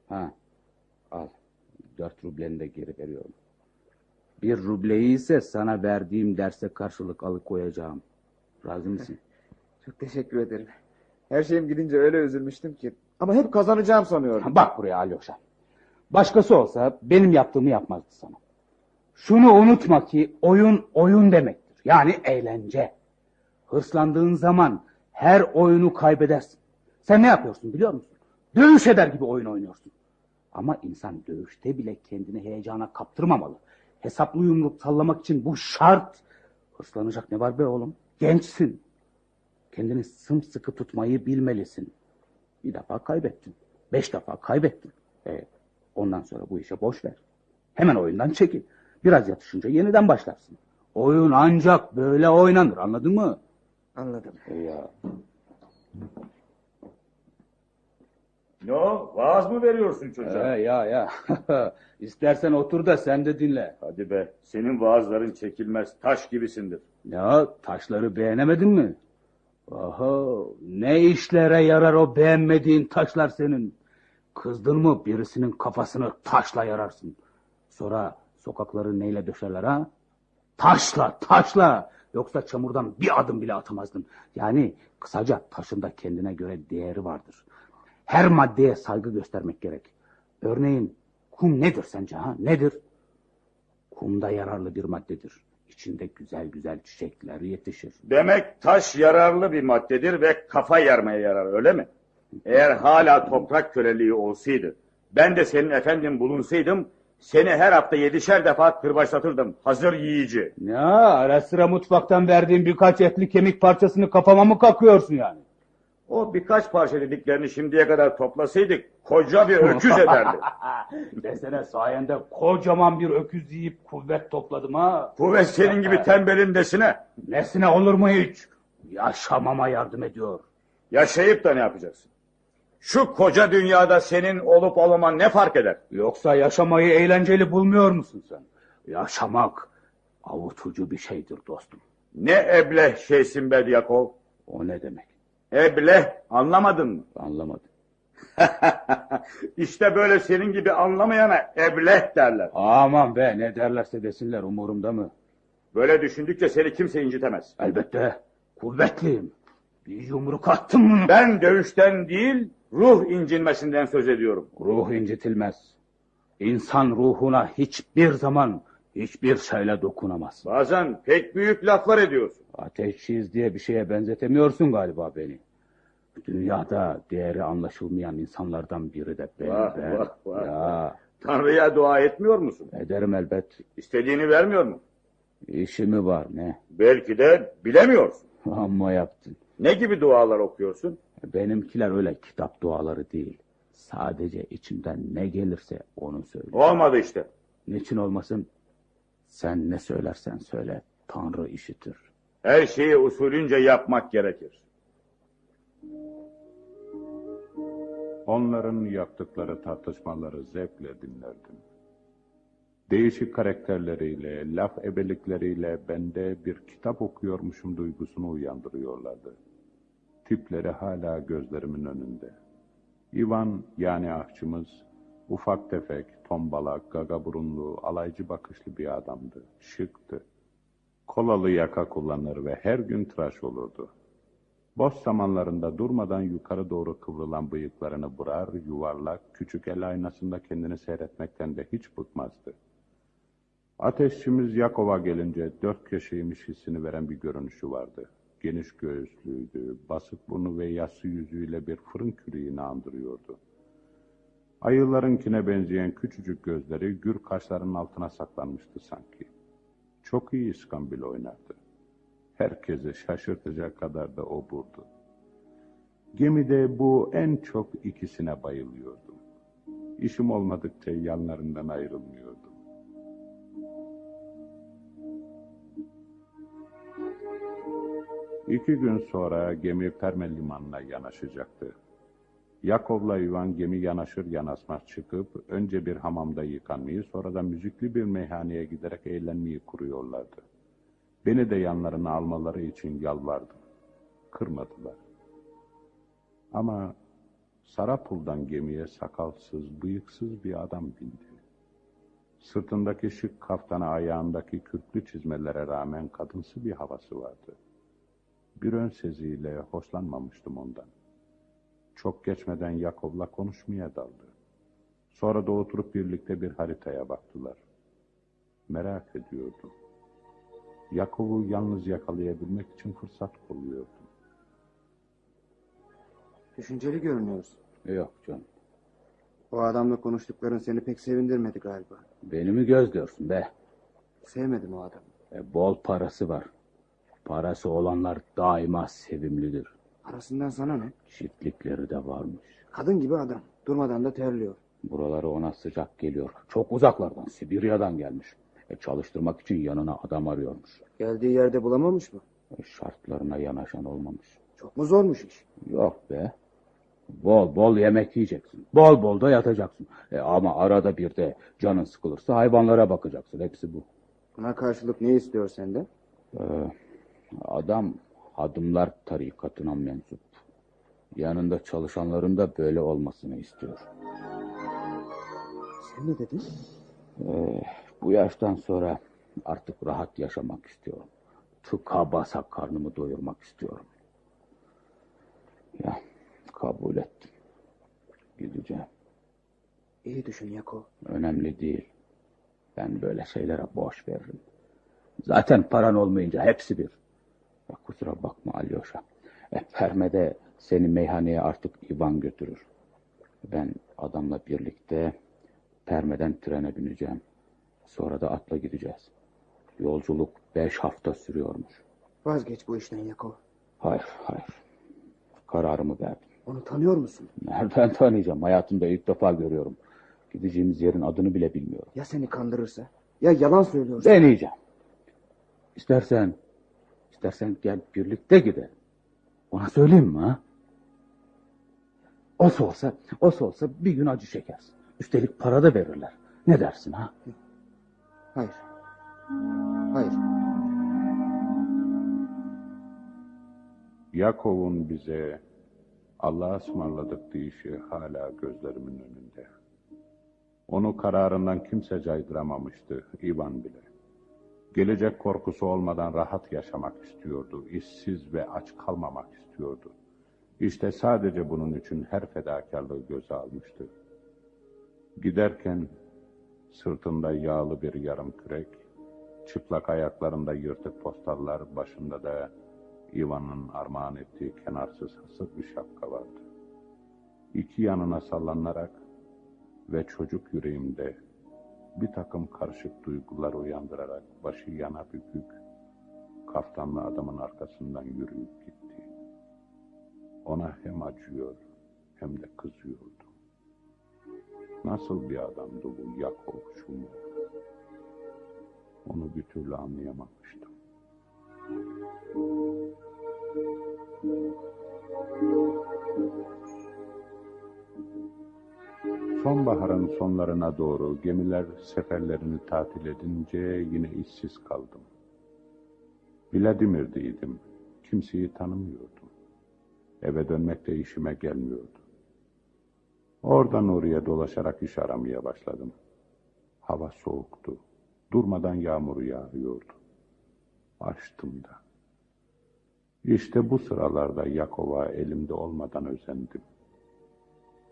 Ha al. Dört rubleni de geri veriyorum. Bir rubleyi ise sana verdiğim derse karşılık alıkoyacağım. Razı mısın? Çok teşekkür ederim. Her şeyim gidince öyle üzülmüştüm ki. Ama hep kazanacağım sanıyorum. Bak buraya Alyoşa. Başkası olsa benim yaptığımı yapmazdı sana. Şunu unutma ki oyun oyun demektir. Yani eğlence. Hırslandığın zaman her oyunu kaybedersin. Sen ne yapıyorsun biliyor musun? Dövüş eder gibi oyun oynuyorsun. Ama insan dövüşte bile kendini heyecana kaptırmamalı. Hesaplı yumruk sallamak için bu şart. Hırslanacak ne var be oğlum? Gençsin. Kendini sımsıkı tutmayı bilmelisin. Bir defa kaybettin. Beş defa kaybettin. E, ondan sonra bu işe boş ver. Hemen oyundan çekil. Biraz yatışınca yeniden başlarsın. Oyun ancak böyle oynanır anladın mı? Anladım. Ya. Ne o? Vaaz mı veriyorsun çocuğa? He, ya ya. İstersen otur da sen de dinle. Hadi be. Senin vaazların çekilmez. Taş gibisindir. Ya taşları beğenemedin mi? Aha ne işlere yarar o beğenmediğin taşlar senin. Kızdın mı birisinin kafasını taşla yararsın. Sonra sokakları neyle döşerler ha? Taşla taşla. Yoksa çamurdan bir adım bile atamazdın. Yani kısaca taşın da kendine göre değeri vardır. Her maddeye saygı göstermek gerek. Örneğin kum nedir sence ha? Nedir? Kum da yararlı bir maddedir. İçinde güzel güzel çiçekler yetişir. Demek taş yararlı bir maddedir ve kafa yarmaya yarar öyle mi? Eğer hala toprak köleliği olsaydı, ben de senin efendin bulunsaydım, seni her hafta yedişer defa kırbaçlatırdım. Hazır yiyici. Ya ara sıra mutfaktan verdiğin birkaç etli kemik parçasını kafama mı kakıyorsun yani? O birkaç parça dediklerini şimdiye kadar toplasaydık koca bir öküz ederdi. Desene sayende kocaman bir öküz yiyip kuvvet topladım ha. Kuvvet senin gibi tembelin desine. Nesine olur mu hiç? Yaşamama yardım ediyor. Yaşayıp da ne yapacaksın? Şu koca dünyada senin olup olmaman ne fark eder? Yoksa yaşamayı eğlenceli bulmuyor musun sen? Yaşamak avutucu bir şeydir dostum. Ne ebleh şeysin be Diyakov. O ne demek? Ebleh anlamadın mı? Anlamadım. işte böyle senin gibi anlamayana ebleh derler. Aman be ne derlerse desinler umurumda mı? Böyle düşündükçe seni kimse incitemez. Elbette kuvvetliyim. Bir yumruk attım mı? Ben dövüşten değil ruh incinmesinden söz ediyorum. Ruh incitilmez. İnsan ruhuna hiçbir zaman hiçbir şeyle dokunamaz. Bazen pek büyük laflar ediyorsun. Ateşsiz diye bir şeye benzetemiyorsun galiba beni. Dünyada değeri anlaşılmayan insanlardan biri de benim. Vah, ben. vah, vah. Ya, Tanrı'ya dua etmiyor musun? ederim elbet. İstediğini vermiyor mu? İşi mi var ne? Belki de bilemiyorsun. Amma yaptın. Ne gibi dualar okuyorsun? Benimkiler öyle kitap duaları değil. Sadece içimden ne gelirse onu söyle. Olmadı işte. Niçin olmasın? Sen ne söylersen söyle. Tanrı işitir. Her şeyi usulünce yapmak gerekir. Onların yaptıkları tartışmaları zevkle dinlerdim. Değişik karakterleriyle, laf ebelikleriyle bende bir kitap okuyormuşum duygusunu uyandırıyorlardı. Tipleri hala gözlerimin önünde. Ivan yani ahçımız, ufak tefek, tombalak, gaga burunlu, alaycı bakışlı bir adamdı. Şıktı. Kolalı yaka kullanır ve her gün tıraş olurdu. Boş zamanlarında durmadan yukarı doğru kıvrılan bıyıklarını burar, yuvarlak, küçük el aynasında kendini seyretmekten de hiç bıkmazdı. Ateşçimiz Yakova gelince dört köşeymiş hissini veren bir görünüşü vardı. Geniş göğüslüydü, basık burnu ve yassı yüzüyle bir fırın küreğini andırıyordu. Ayılarınkine benzeyen küçücük gözleri gür kaşlarının altına saklanmıştı sanki. Çok iyi iskambil oynardı. Herkesi şaşırtacak kadar da oburdu. Gemide bu en çok ikisine bayılıyordum. İşim olmadıkça yanlarından ayrılmıyordum. İki gün sonra gemi Permel limanına yanaşacaktı. Yakov'la Ivan gemi yanaşır yanaşmaz çıkıp önce bir hamamda yıkanmayı sonra da müzikli bir meyhaneye giderek eğlenmeyi kuruyorlardı. Beni de yanlarına almaları için yalvardım. Kırmadılar. Ama Sarapul'dan gemiye sakalsız, bıyıksız bir adam bindi. Sırtındaki şık kaftana ayağındaki kürklü çizmelere rağmen kadınsı bir havası vardı. Bir ön seziyle hoşlanmamıştım ondan. Çok geçmeden Yakov'la konuşmaya daldı. Sonra da oturup birlikte bir haritaya baktılar. Merak ediyordum. Yakov'u yalnız yakalayabilmek için fırsat kolluyordum. Düşünceli görünüyorsun. Yok canım. O adamla konuştukların seni pek sevindirmedi galiba. Beni mi gözlüyorsun be? Sevmedim o adamı. E, bol parası var. Parası olanlar daima sevimlidir. Parasından sana ne? Çiftlikleri de varmış. Kadın gibi adam. Durmadan da terliyor. Buraları ona sıcak geliyor. Çok uzaklardan, Sibirya'dan gelmiş. E, çalıştırmak için yanına adam arıyormuş. Geldiği yerde bulamamış mı? E, şartlarına yanaşan olmamış. Çok mu zormuş iş? Yok be. Bol bol yemek yiyeceksin. Bol bol da yatacaksın. E, ama arada bir de canın sıkılırsa hayvanlara bakacaksın. Hepsi bu. Buna karşılık ne istiyor senden? Ee, adam Hadımlar tarikatına mensup. Yanında çalışanların da böyle olmasını istiyor. Sen ne dedin? Ee, bu yaştan sonra artık rahat yaşamak istiyorum. Tıka basa karnımı doyurmak istiyorum. Ya kabul ettim. Gideceğim. İyi düşün Yako. Önemli değil. Ben böyle şeylere boş veririm. Zaten paran olmayınca hepsi bir. Kusura bakma Alyosha. E, Perme'de seni meyhaneye artık Ivan götürür. Ben adamla birlikte Perme'den trene bineceğim. Sonra da atla gideceğiz. Yolculuk beş hafta sürüyormuş. Vazgeç bu işten Yako. Hayır, hayır. Kararımı verdim. Onu tanıyor musun? Nereden tanıyacağım? Hayatımda ilk defa görüyorum. Gideceğimiz yerin adını bile bilmiyorum. Ya seni kandırırsa? Ya yalan söylüyorsa? Deneyeceğim. İstersen, istersen gel birlikte gidelim. Ona söyleyeyim mi ha? O olsa, o olsa bir gün acı çekersin. Üstelik para da verirler. Ne dersin ha? Hayır. Hayır. Yakov'un bize Allah'a ısmarladık deyişi hala gözlerimin önünde. Onu kararından kimse caydıramamıştı, İvan bile. Gelecek korkusu olmadan rahat yaşamak istiyordu, işsiz ve aç kalmamak istiyordu. İşte sadece bunun için her fedakarlığı göze almıştı. Giderken sırtında yağlı bir yarım kürek, çıplak ayaklarında yırtık postallar, başında da Ivan'ın armağan ettiği kenarsız hasır bir şapka vardı. İki yanına sallanarak ve çocuk yüreğimde bir takım karışık duygular uyandırarak başı yana bükük, kaftanlı adamın arkasından yürüyüp gitti. Ona hem acıyor hem de kızıyordu. Nasıl bir adamdı bu Yakov Şumur? Onu bir türlü anlayamamıştım. Sonbaharın sonlarına doğru gemiler seferlerini tatil edince yine işsiz kaldım. Vladimir'deydim. Kimseyi tanımıyordum. Eve dönmek de işime gelmiyordu. Oradan oraya dolaşarak iş aramaya başladım. Hava soğuktu. Durmadan yağmur yağıyordu. Açtım da. İşte bu sıralarda Yakova elimde olmadan özendim.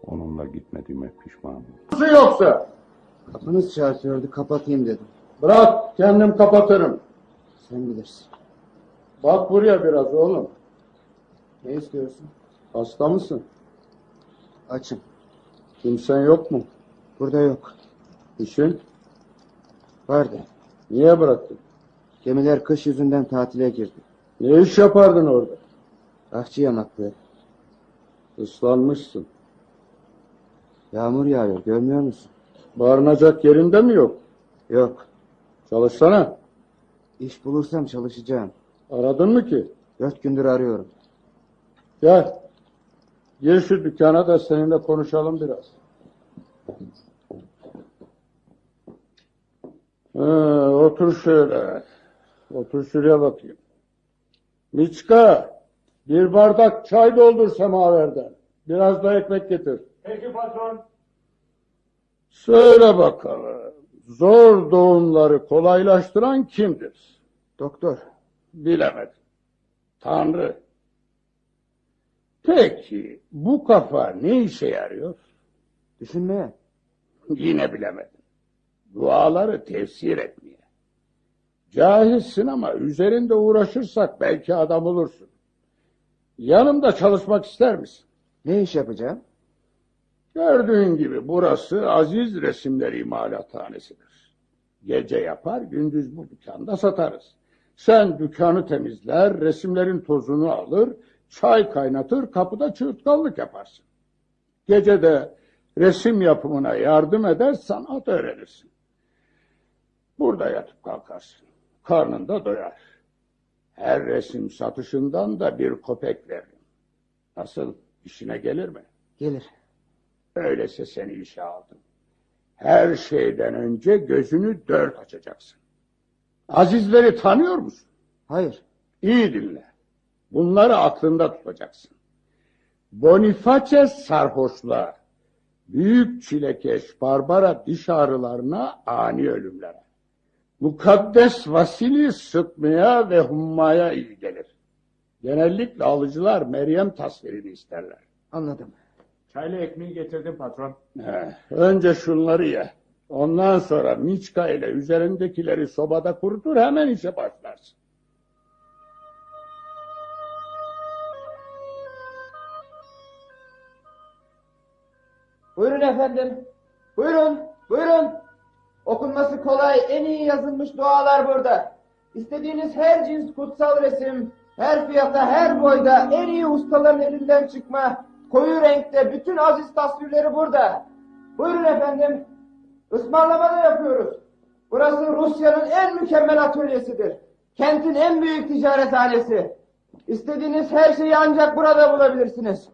Onunla gitmediğime pişmanım. Nasıl yoksa? Kapınız çarpıyordu kapatayım dedim. Bırak kendim kapatırım. Sen bilirsin. Bak buraya biraz oğlum. Ne istiyorsun? Hasta mısın? Açım. Kimsen yok mu? Burada yok. İşin? Vardı. Niye bıraktın? Gemiler kış yüzünden tatile girdi. Ne iş yapardın orada? Ahçı yamaklı. Islanmışsın. Yağmur yağıyor görmüyor musun? Barınacak yerinde mi yok? Yok. Çalışsana. İş bulursam çalışacağım. Aradın mı ki? Dört gündür arıyorum. Gel. Gir şu dükkana da seninle konuşalım biraz. Ha, otur şöyle. Otur şuraya bakayım. Miçka, bir bardak çay doldur semaverden. Biraz da ekmek getir. Peki patron. Söyle bakalım. Zor doğumları kolaylaştıran kimdir? Doktor. Bilemedim. Tanrı. Peki bu kafa ne işe yarıyor? Düşünmeye. Yine bilemedim. Duaları tefsir etmeye. Cahilsin ama üzerinde uğraşırsak belki adam olursun. Yanımda çalışmak ister misin? Ne iş yapacağım? Gördüğün gibi burası Aziz Resimler İmalathanesidir. Gece yapar, gündüz bu dükkanda satarız. Sen dükkanı temizler, resimlerin tozunu alır, çay kaynatır, kapıda çığırtkanlık yaparsın. Gece de resim yapımına yardım eder, sanat öğrenirsin. Burada yatıp kalkarsın. Karnın da doyar. Her resim satışından da bir kopek veririm. Nasıl, işine gelir mi? Gelir. Öyleyse seni işe aldım. Her şeyden önce gözünü dört açacaksın. Azizleri tanıyor musun? Hayır. İyi dinle. Bunları aklında tutacaksın. Boniface sarhoşluğa, büyük çilekeş Barbara diş ağrılarına, ani ölümlere. Mukaddes Vasili sıtmaya ve hummaya iyi gelir. Genellikle alıcılar Meryem tasvirini isterler. Anladım. Çaylı ekmeği getirdim patron. He, önce şunları ye. Ondan sonra Miçka ile üzerindekileri sobada kurutur hemen işe başlarsın. Buyurun efendim. Buyurun. Buyurun. Okunması kolay, en iyi yazılmış dualar burada. İstediğiniz her cins kutsal resim, her fiyata, her boyda, en iyi ustaların elinden çıkma, koyu renkte bütün aziz tasvirleri burada. Buyurun efendim. Ismarlama da yapıyoruz. Burası Rusya'nın en mükemmel atölyesidir. Kentin en büyük ticarethanesi. İstediğiniz her şeyi ancak burada bulabilirsiniz.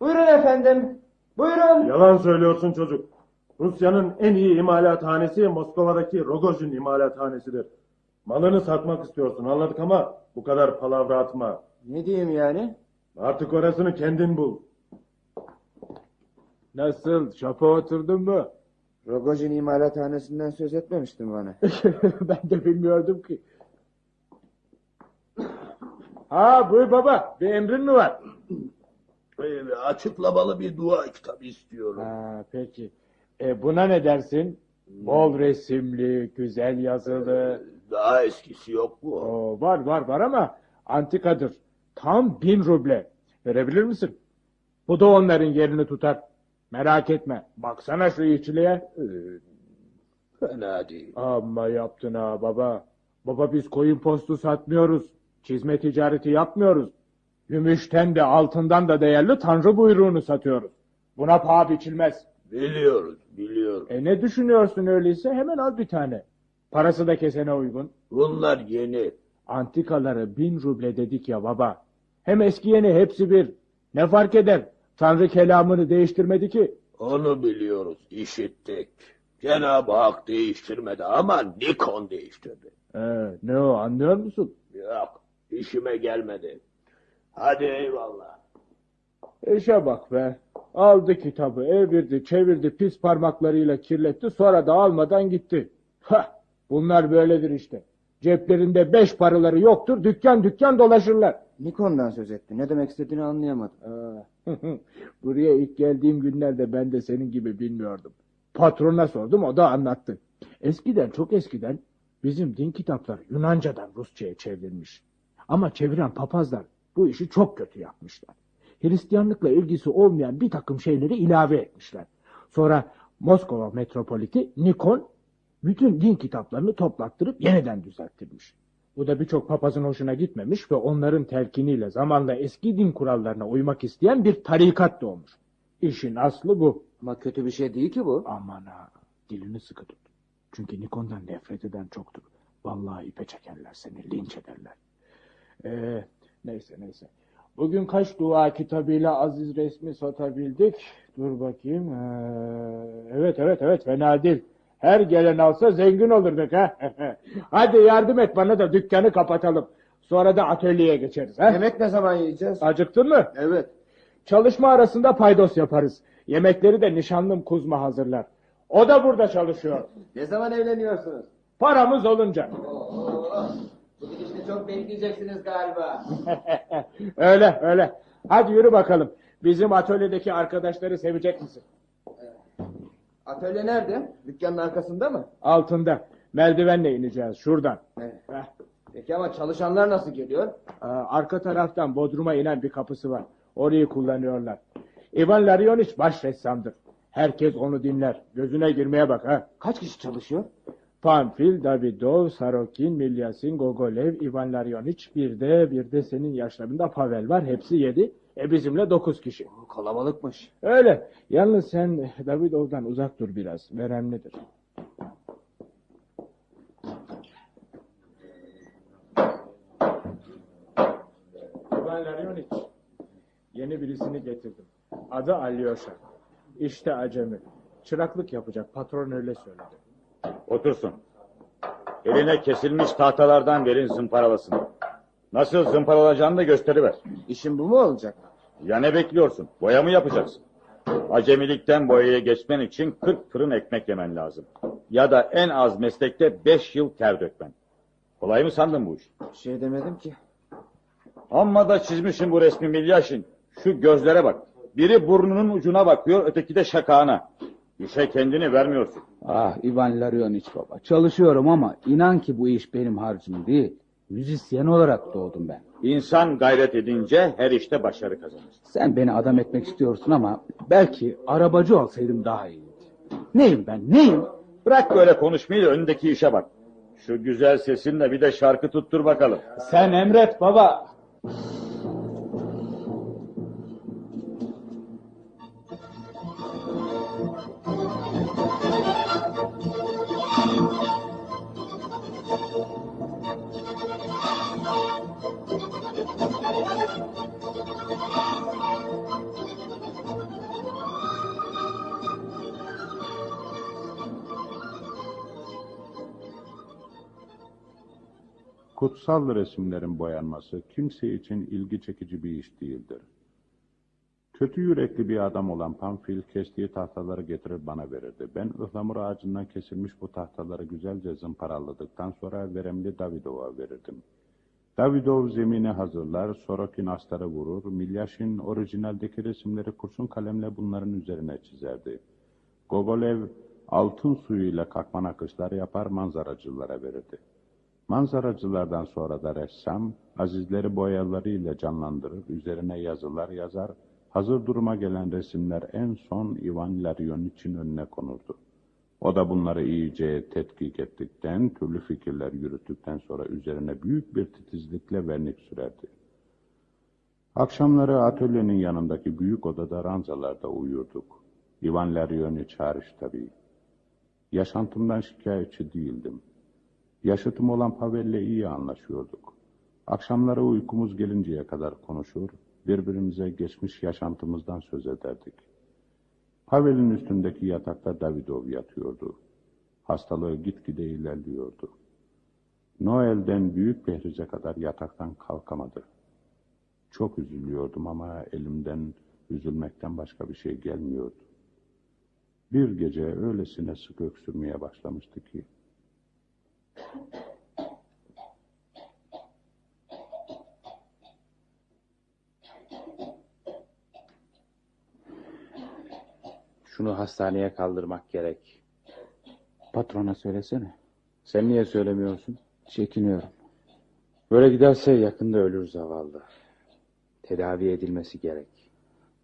Buyurun efendim. Buyurun. Yalan söylüyorsun çocuk. Rusya'nın en iyi imalathanesi Moskova'daki Rogojin imalathanesidir. Malını satmak istiyorsun anladık ama bu kadar palavra atma. Ne diyeyim yani? Artık orasını kendin bul. Nasıl? Şapa oturdun mu? Rogojin imalathanesinden söz etmemiştin bana. ben de bilmiyordum ki. Ha buyur baba. Bir emrin mi var? Ee, açıklamalı bir dua kitabı istiyorum. Ha, peki. E, buna ne dersin? Bol resimli, güzel yazılı. Daha eskisi yok mu? Oo, var var var ama antikadır. Tam bin ruble. Verebilir misin? Bu da onların yerini tutar. Merak etme. Baksana şu içliğe. Fena değil. Amma yaptın ha baba. Baba biz koyun postu satmıyoruz. Çizme ticareti yapmıyoruz. Gümüşten de altından da değerli tanrı buyruğunu satıyoruz. Buna paha biçilmez. Biliyoruz, biliyoruz. E ne düşünüyorsun öyleyse hemen al bir tane. Parası da kesene uygun. Bunlar yeni. Antikaları bin ruble dedik ya baba. Hem eski yeni hepsi bir. Ne fark eder? Tanrı kelamını değiştirmedi ki. Onu biliyoruz, işittik. Cenab-ı Hak değiştirmedi ama Nikon değiştirdi. Ee, ne o anlıyor musun? Yok, işime gelmedi. Hadi eyvallah. İşe bak be. Aldı kitabı, evirdi, çevirdi, pis parmaklarıyla kirletti, sonra da almadan gitti. Hah, bunlar böyledir işte. Ceplerinde beş paraları yoktur, dükkan dükkan dolaşırlar. Nikon'dan söz etti. Ne demek istediğini anlayamadım. Aa, Buraya ilk geldiğim günlerde ben de senin gibi bilmiyordum. Patrona sordum, o da anlattı. Eskiden, çok eskiden Bizim din kitapları Yunanca'dan Rusça'ya çevrilmiş. Ama çeviren papazlar bu işi çok kötü yapmışlar. Hristiyanlıkla ilgisi olmayan bir takım şeyleri ilave etmişler. Sonra Moskova metropoliti Nikon bütün din kitaplarını toplattırıp yeniden düzelttirmiş. Bu da birçok papazın hoşuna gitmemiş ve onların telkiniyle zamanla eski din kurallarına uymak isteyen bir tarikat doğmuş. İşin aslı bu. Ama kötü bir şey değil ki bu. Aman ha, dilini sıkı tut. Çünkü Nikon'dan nefret eden çoktur. Vallahi ipe çekerler seni, linç ederler. Ee, neyse neyse. Bugün kaç dua kitabıyla aziz resmi satabildik? Dur bakayım. Ee, evet evet evet fena değil. Her gelen alsa zengin olurduk ha. Hadi yardım et bana da dükkanı kapatalım. Sonra da atölyeye geçeriz. Ha? Yemek ne zaman yiyeceğiz? Acıktın mı? Evet. Çalışma arasında paydos yaparız. Yemekleri de nişanlım Kuzma hazırlar. O da burada çalışıyor. Ne zaman evleniyorsunuz? Paramız olunca. Bu gidişte çok bekleyeceksiniz galiba. öyle öyle. Hadi yürü bakalım. Bizim atölyedeki arkadaşları sevecek misin? Atölye nerede? Dükkanın arkasında mı? Altında. Merdivenle ineceğiz şuradan. Evet. Heh. Peki ama çalışanlar nasıl geliyor? Aa, arka taraftan Bodrum'a inen bir kapısı var. Orayı kullanıyorlar. Ivan Larionich baş ressamdır. Herkes onu dinler. Gözüne girmeye bak ha. Kaç kişi çalışıyor? Pamfil, Davidov, Sarokin, Milyasin, Gogolev, Ivan Larionich, bir de bir de senin yaşlarında Pavel var. Hepsi yedi. E bizimle dokuz kişi. Kalabalıkmış. Öyle. Yalnız sen Davidov'dan uzak dur biraz. Veremlidir. Ivan Larionich. Yeni birisini getirdim. Adı Alyosha. İşte acemi. Çıraklık yapacak. Patron öyle söyledi. Otursun. Eline kesilmiş tahtalardan verin zımparalasın. Nasıl zımparalayacağını da gösteriver. İşin bu mu olacak? Ya ne bekliyorsun? Boya mı yapacaksın? Acemilikten boyaya geçmen için 40 fırın ekmek yemen lazım. Ya da en az meslekte 5 yıl ter dökmen. Kolay mı sandın bu iş? Bir şey demedim ki. Amma da çizmişsin bu resmi Milyaşin. Şu gözlere bak. Biri burnunun ucuna bakıyor, öteki de şakağına. İşe kendini vermiyorsun. Ah Ivan Larionich baba. Çalışıyorum ama inan ki bu iş benim harcım değil. Müzisyen olarak doğdum ben. İnsan gayret edince her işte başarı kazanır. Sen beni adam etmek istiyorsun ama belki arabacı olsaydım daha iyiydi. Neyim ben neyim? Bırak böyle konuşmayı da önündeki işe bak. Şu güzel sesinle bir de şarkı tuttur bakalım. Sen emret baba. Kutsal resimlerin boyanması kimse için ilgi çekici bir iş değildir. Kötü yürekli bir adam olan Pamfil kestiği tahtaları getirir bana verirdi. Ben ıhlamur ağacından kesilmiş bu tahtaları güzelce zımparaladıktan sonra veremli Davidov'a verirdim. Davidov zemini hazırlar, Sorokin astarı vurur, Milyashin orijinaldeki resimleri kurşun kalemle bunların üzerine çizerdi. Gogolev altın suyuyla kalkman akışlar yapar manzaracılara verirdi. Manzaracılardan sonra da ressam, azizleri boyalarıyla canlandırır, üzerine yazılar yazar, hazır duruma gelen resimler en son Ivan Laryonich'in önüne konurdu. O da bunları iyice tetkik ettikten, türlü fikirler yürüttükten sonra üzerine büyük bir titizlikle vernik sürerdi. Akşamları atölyenin yanındaki büyük odada ranzalarda uyurduk. Ivan Laryonich hariç tabii. Yaşantımdan şikayetçi değildim. Yaşıtım olan Pavel'le iyi anlaşıyorduk. Akşamları uykumuz gelinceye kadar konuşur, birbirimize geçmiş yaşantımızdan söz ederdik. Pavel'in üstündeki yatakta Davidov yatıyordu. Hastalığı gitgide ilerliyordu. Noel'den büyük behrize kadar yataktan kalkamadı. Çok üzülüyordum ama elimden üzülmekten başka bir şey gelmiyordu. Bir gece öylesine sık öksürmeye başlamıştı ki, Şunu hastaneye kaldırmak gerek. Patrona söylesene. Sen niye söylemiyorsun? Çekiniyorum. Böyle giderse yakında ölür zavallı. Tedavi edilmesi gerek.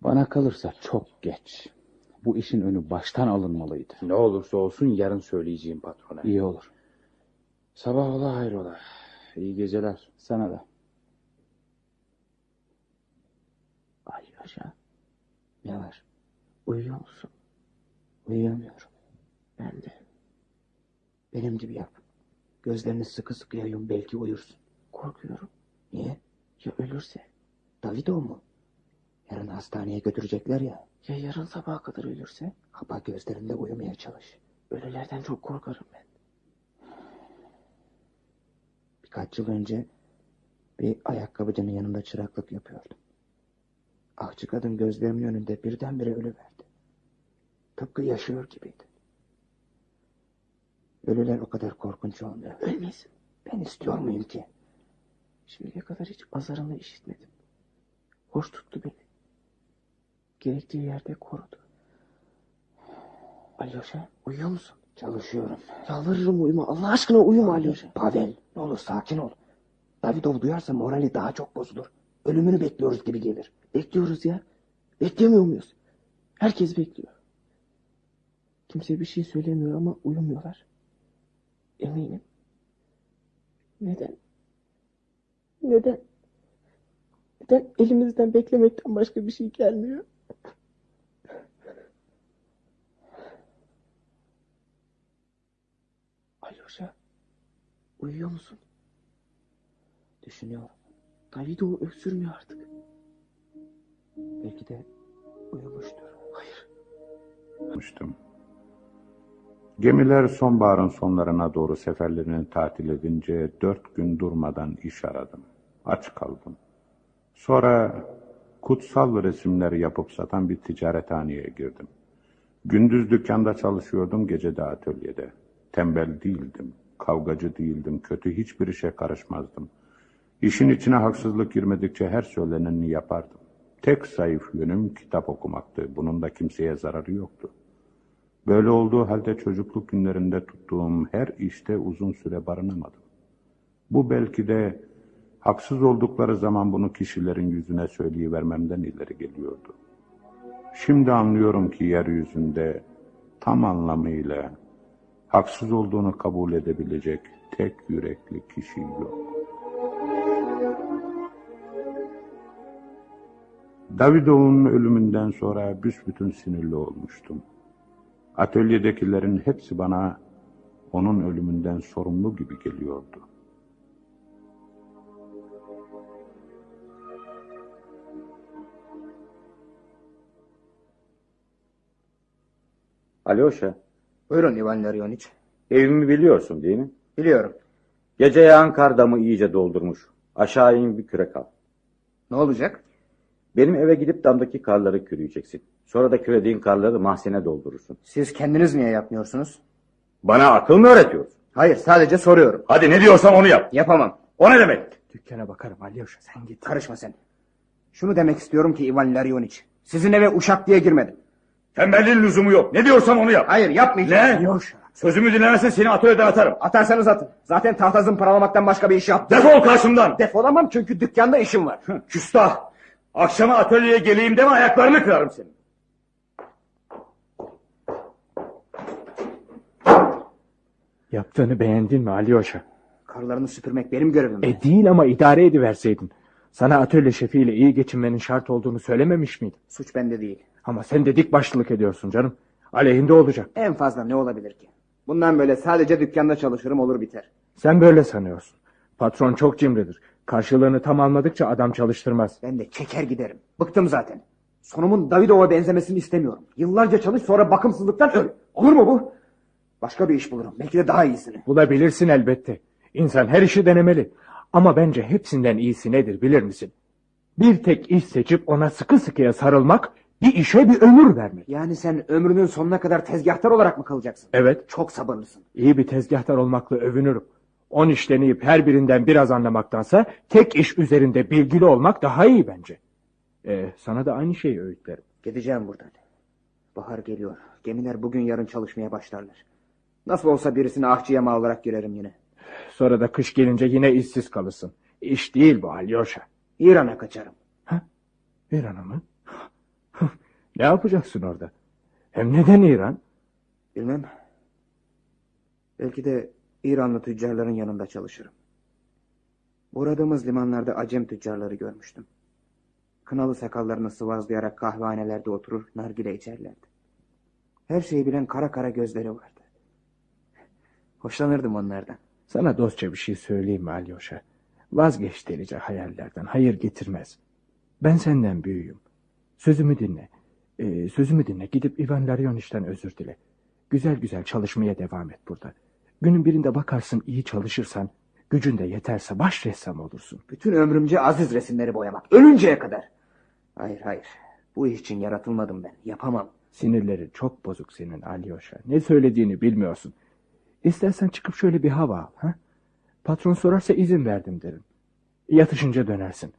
Bana kalırsa çok geç. Bu işin önü baştan alınmalıydı. Ne olursa olsun yarın söyleyeceğim patrona. İyi olur. Sabah ola hayrola. İyi geceler. Sana da. Ay yaşa. Ne var? Uyuyor musun? Uyuyamıyorum. Ben de. Benim gibi yap. Gözlerini sıkı sıkı yayın belki uyursun. Korkuyorum. Niye? Ya ölürse? Davido mu? Yarın hastaneye götürecekler ya. Ya yarın sabaha kadar ölürse? Kapa gözlerinde uyumaya çalış. Ölülerden çok korkarım ben. Birkaç yıl önce bir ayakkabıcının yanında çıraklık yapıyordum. Ahçı kadın gözlerimin önünde birdenbire ölüverdi. Tıpkı yaşıyor gibiydi. Ölüler o kadar korkunç olmuyor. Ölmesin. Ben istiyor muyum ki? Şimdiye kadar hiç azarını işitmedim. Hoş tuttu beni. Gerektiği yerde korudu. Alyoşa uyuyor musun? Çalışıyorum. Yalvarırım uyuma. Allah aşkına uyuma Alyoşa. Pavel ne olur sakin ol. Davidov duyarsa morali daha çok bozulur. Ölümünü bekliyoruz gibi gelir. Bekliyoruz ya. Beklemiyor muyuz? Herkes bekliyor. Kimse bir şey söylemiyor ama uyumuyorlar. Eminim. Neden? Neden? Neden elimizden beklemekten başka bir şey gelmiyor? Alyoşa, uyuyor musun? Düşünüyorum. Davido öksürmüyor artık. Belki de uyumuştur. Hayır. Uyumuştum. Gemiler sonbaharın sonlarına doğru seferlerini tatil edince dört gün durmadan iş aradım. Aç kaldım. Sonra kutsal resimleri yapıp satan bir ticarethaneye girdim. Gündüz dükkanda çalışıyordum, gece de atölyede. Tembel değildim, kavgacı değildim, kötü hiçbir işe karışmazdım. İşin içine haksızlık girmedikçe her söyleneni yapardım. Tek zayıf yönüm kitap okumaktı. Bunun da kimseye zararı yoktu. Böyle olduğu halde çocukluk günlerinde tuttuğum her işte uzun süre barınamadım. Bu belki de haksız oldukları zaman bunu kişilerin yüzüne söyleyivermemden ileri geliyordu. Şimdi anlıyorum ki yeryüzünde tam anlamıyla haksız olduğunu kabul edebilecek tek yürekli kişi yok. Davidov'un ölümünden sonra büsbütün sinirli olmuştum. Atölyedekilerin hepsi bana onun ölümünden sorumlu gibi geliyordu. Alyoşa, Buyurun Ivan Larionich. evimi biliyorsun değil mi? Biliyorum. Gece yağan kar damı iyice doldurmuş. Aşağı in bir kürek al. Ne olacak? Benim eve gidip damdaki karları kürüyeceksin. Sonra da kürediğin karları mahzene doldurursun. Siz kendiniz niye yapmıyorsunuz? Bana akıl mı öğretiyorsun? Hayır sadece soruyorum. Hadi ne diyorsam onu yap. Yapamam. O ne demek? Dükkana bakarım Alyosha sen git. Karışma sen. Şunu demek istiyorum ki Ivan Larionich. Sizin eve uşak diye girmedim. Tembelliğin lüzumu yok. Ne diyorsam onu yap. Hayır yapmayacağım. Ne? Alyosha. Sözümü dinlemezsen seni atölyeden atarım. Atarsanız atın. Zaten tahta zımparalamaktan başka bir iş yaptım. Defol karşımdan. Defolamam çünkü dükkanda işim var. Küstah. Akşama atölyeye geleyim deme ayaklarını kırarım senin. Yaptığını beğendin mi Alyosha? Karlarını süpürmek benim görevim. E değil ama idare ediverseydin. Sana atölye şefiyle iyi geçinmenin şart olduğunu söylememiş miydin? Suç bende değil. Ama sen de dik başlılık ediyorsun canım. Aleyhinde olacak. En fazla ne olabilir ki? Bundan böyle sadece dükkanda çalışırım olur biter. Sen böyle sanıyorsun. Patron çok cimridir. Karşılığını tam almadıkça adam çalıştırmaz. Ben de çeker giderim. Bıktım zaten. Sonumun Davidov'a benzemesini istemiyorum. Yıllarca çalış sonra bakımsızlıktan öl. Olur mu bu? Başka bir iş bulurum. Belki de daha iyisini. Bulabilirsin elbette. İnsan her işi denemeli. Ama bence hepsinden iyisi nedir bilir misin? Bir tek iş seçip ona sıkı sıkıya sarılmak, bir işe bir ömür vermek. Yani sen ömrünün sonuna kadar tezgahtar olarak mı kalacaksın? Evet. Çok sabırlısın. İyi bir tezgahtar olmakla övünürüm. On iş deneyip her birinden biraz anlamaktansa tek iş üzerinde bilgili olmak daha iyi bence. Ee, sana da aynı şeyi öğütlerim. Gideceğim buradan. Bahar geliyor. Gemiler bugün yarın çalışmaya başlarlar. Nasıl olsa birisini ahçıya mal olarak girerim yine. Sonra da kış gelince yine işsiz kalırsın. İş değil bu Alyosha. İran'a kaçarım. İran'a mı? Ne yapacaksın orada? Hem neden İran? Bilmem. Belki de İranlı tüccarların yanında çalışırım. Uğradığımız limanlarda acem tüccarları görmüştüm. Kınalı sakallarını sıvazlayarak kahvehanelerde oturur nargile içerlerdi. Her şeyi bilen kara kara gözleri vardı. Hoşlanırdım onlardan. Sana dostça bir şey söyleyeyim mi Alyosha? Vazgeç delice hayallerden. Hayır getirmez. Ben senden büyüğüm. Sözümü dinle. Ee, sözümü dinle. Gidip Ivan Larioniş'ten özür dile. Güzel güzel çalışmaya devam et burada. Günün birinde bakarsın iyi çalışırsan, gücün de yeterse baş ressam olursun. Bütün ömrümce aziz resimleri boyamak. Ölünceye kadar. Hayır hayır. Bu iş için yaratılmadım ben. Yapamam. Sinirleri çok bozuk senin Alyosha. Ne söylediğini bilmiyorsun. İstersen çıkıp şöyle bir hava al. Ha? Patron sorarsa izin verdim derim. Yatışınca dönersin.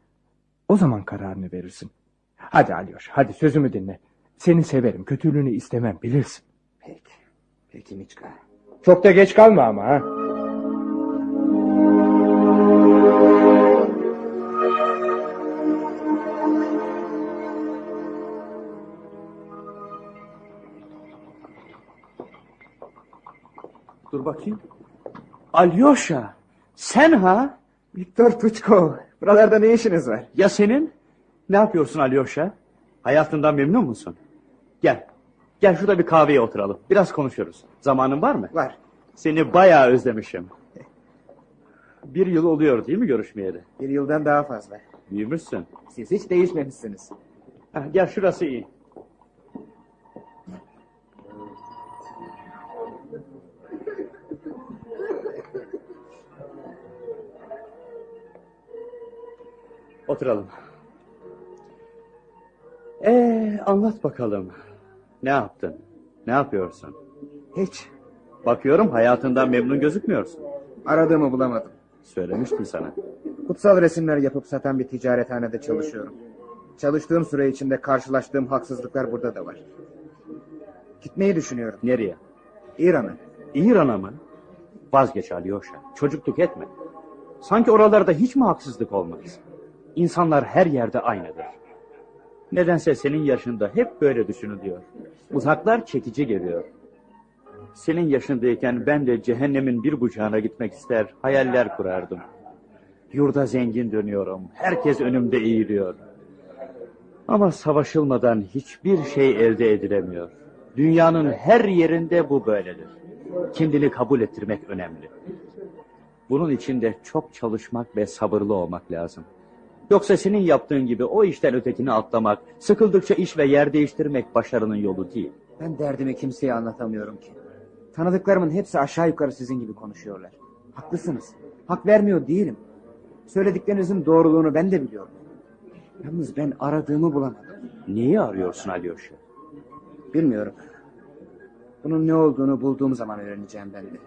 O zaman kararını verirsin. Hadi Alyoş, hadi sözümü dinle. Seni severim, kötülüğünü istemem, bilirsin. Peki, peki Miçka. Çok da geç kalma ama ha. Dur bakayım. Alyosha. Sen ha? Viktor Tuçko. Buralarda ne işiniz var? Ya senin? Ne yapıyorsun Alyosha? Hayatından memnun musun? Gel. Gel şurada bir kahveye oturalım. Biraz konuşuruz. Zamanın var mı? Var. Seni bayağı özlemişim. Bir yıl oluyor değil mi görüşmeyeli? Bir yıldan daha fazla. Büyümüşsün. Siz hiç değişmemişsiniz. Ha, gel şurası iyi. Oturalım. Ee, anlat bakalım. Ne yaptın? Ne yapıyorsun? Hiç. Bakıyorum hayatından memnun gözükmüyorsun. Aradığımı bulamadım. Söylemiştim sana. Kutsal resimler yapıp satan bir ticarethanede çalışıyorum. Çalıştığım süre içinde karşılaştığım haksızlıklar burada da var. Gitmeyi düşünüyorum. Nereye? İran'a. İran'a mı? Vazgeç Alyosha. Çocukluk etme. Sanki oralarda hiç mi haksızlık olmaz? İnsanlar her yerde aynıdır. Nedense senin yaşında hep böyle düşünülüyor. Uzaklar çekici geliyor. Senin yaşındayken ben de cehennemin bir bucağına gitmek ister, hayaller kurardım. Yurda zengin dönüyorum, herkes önümde eğiliyor. Ama savaşılmadan hiçbir şey elde edilemiyor. Dünyanın her yerinde bu böyledir. Kendini kabul ettirmek önemli. Bunun için de çok çalışmak ve sabırlı olmak lazım. Yoksa senin yaptığın gibi o işten ötekini atlamak, sıkıldıkça iş ve yer değiştirmek başarının yolu değil. Ben derdimi kimseye anlatamıyorum ki. Tanıdıklarımın hepsi aşağı yukarı sizin gibi konuşuyorlar. Haklısınız. Hak vermiyor değilim. Söylediklerinizin doğruluğunu ben de biliyorum. Yalnız ben aradığımı bulamadım. Neyi arıyorsun Alyosha? Bilmiyorum. Bunun ne olduğunu bulduğum zaman öğreneceğim ben de.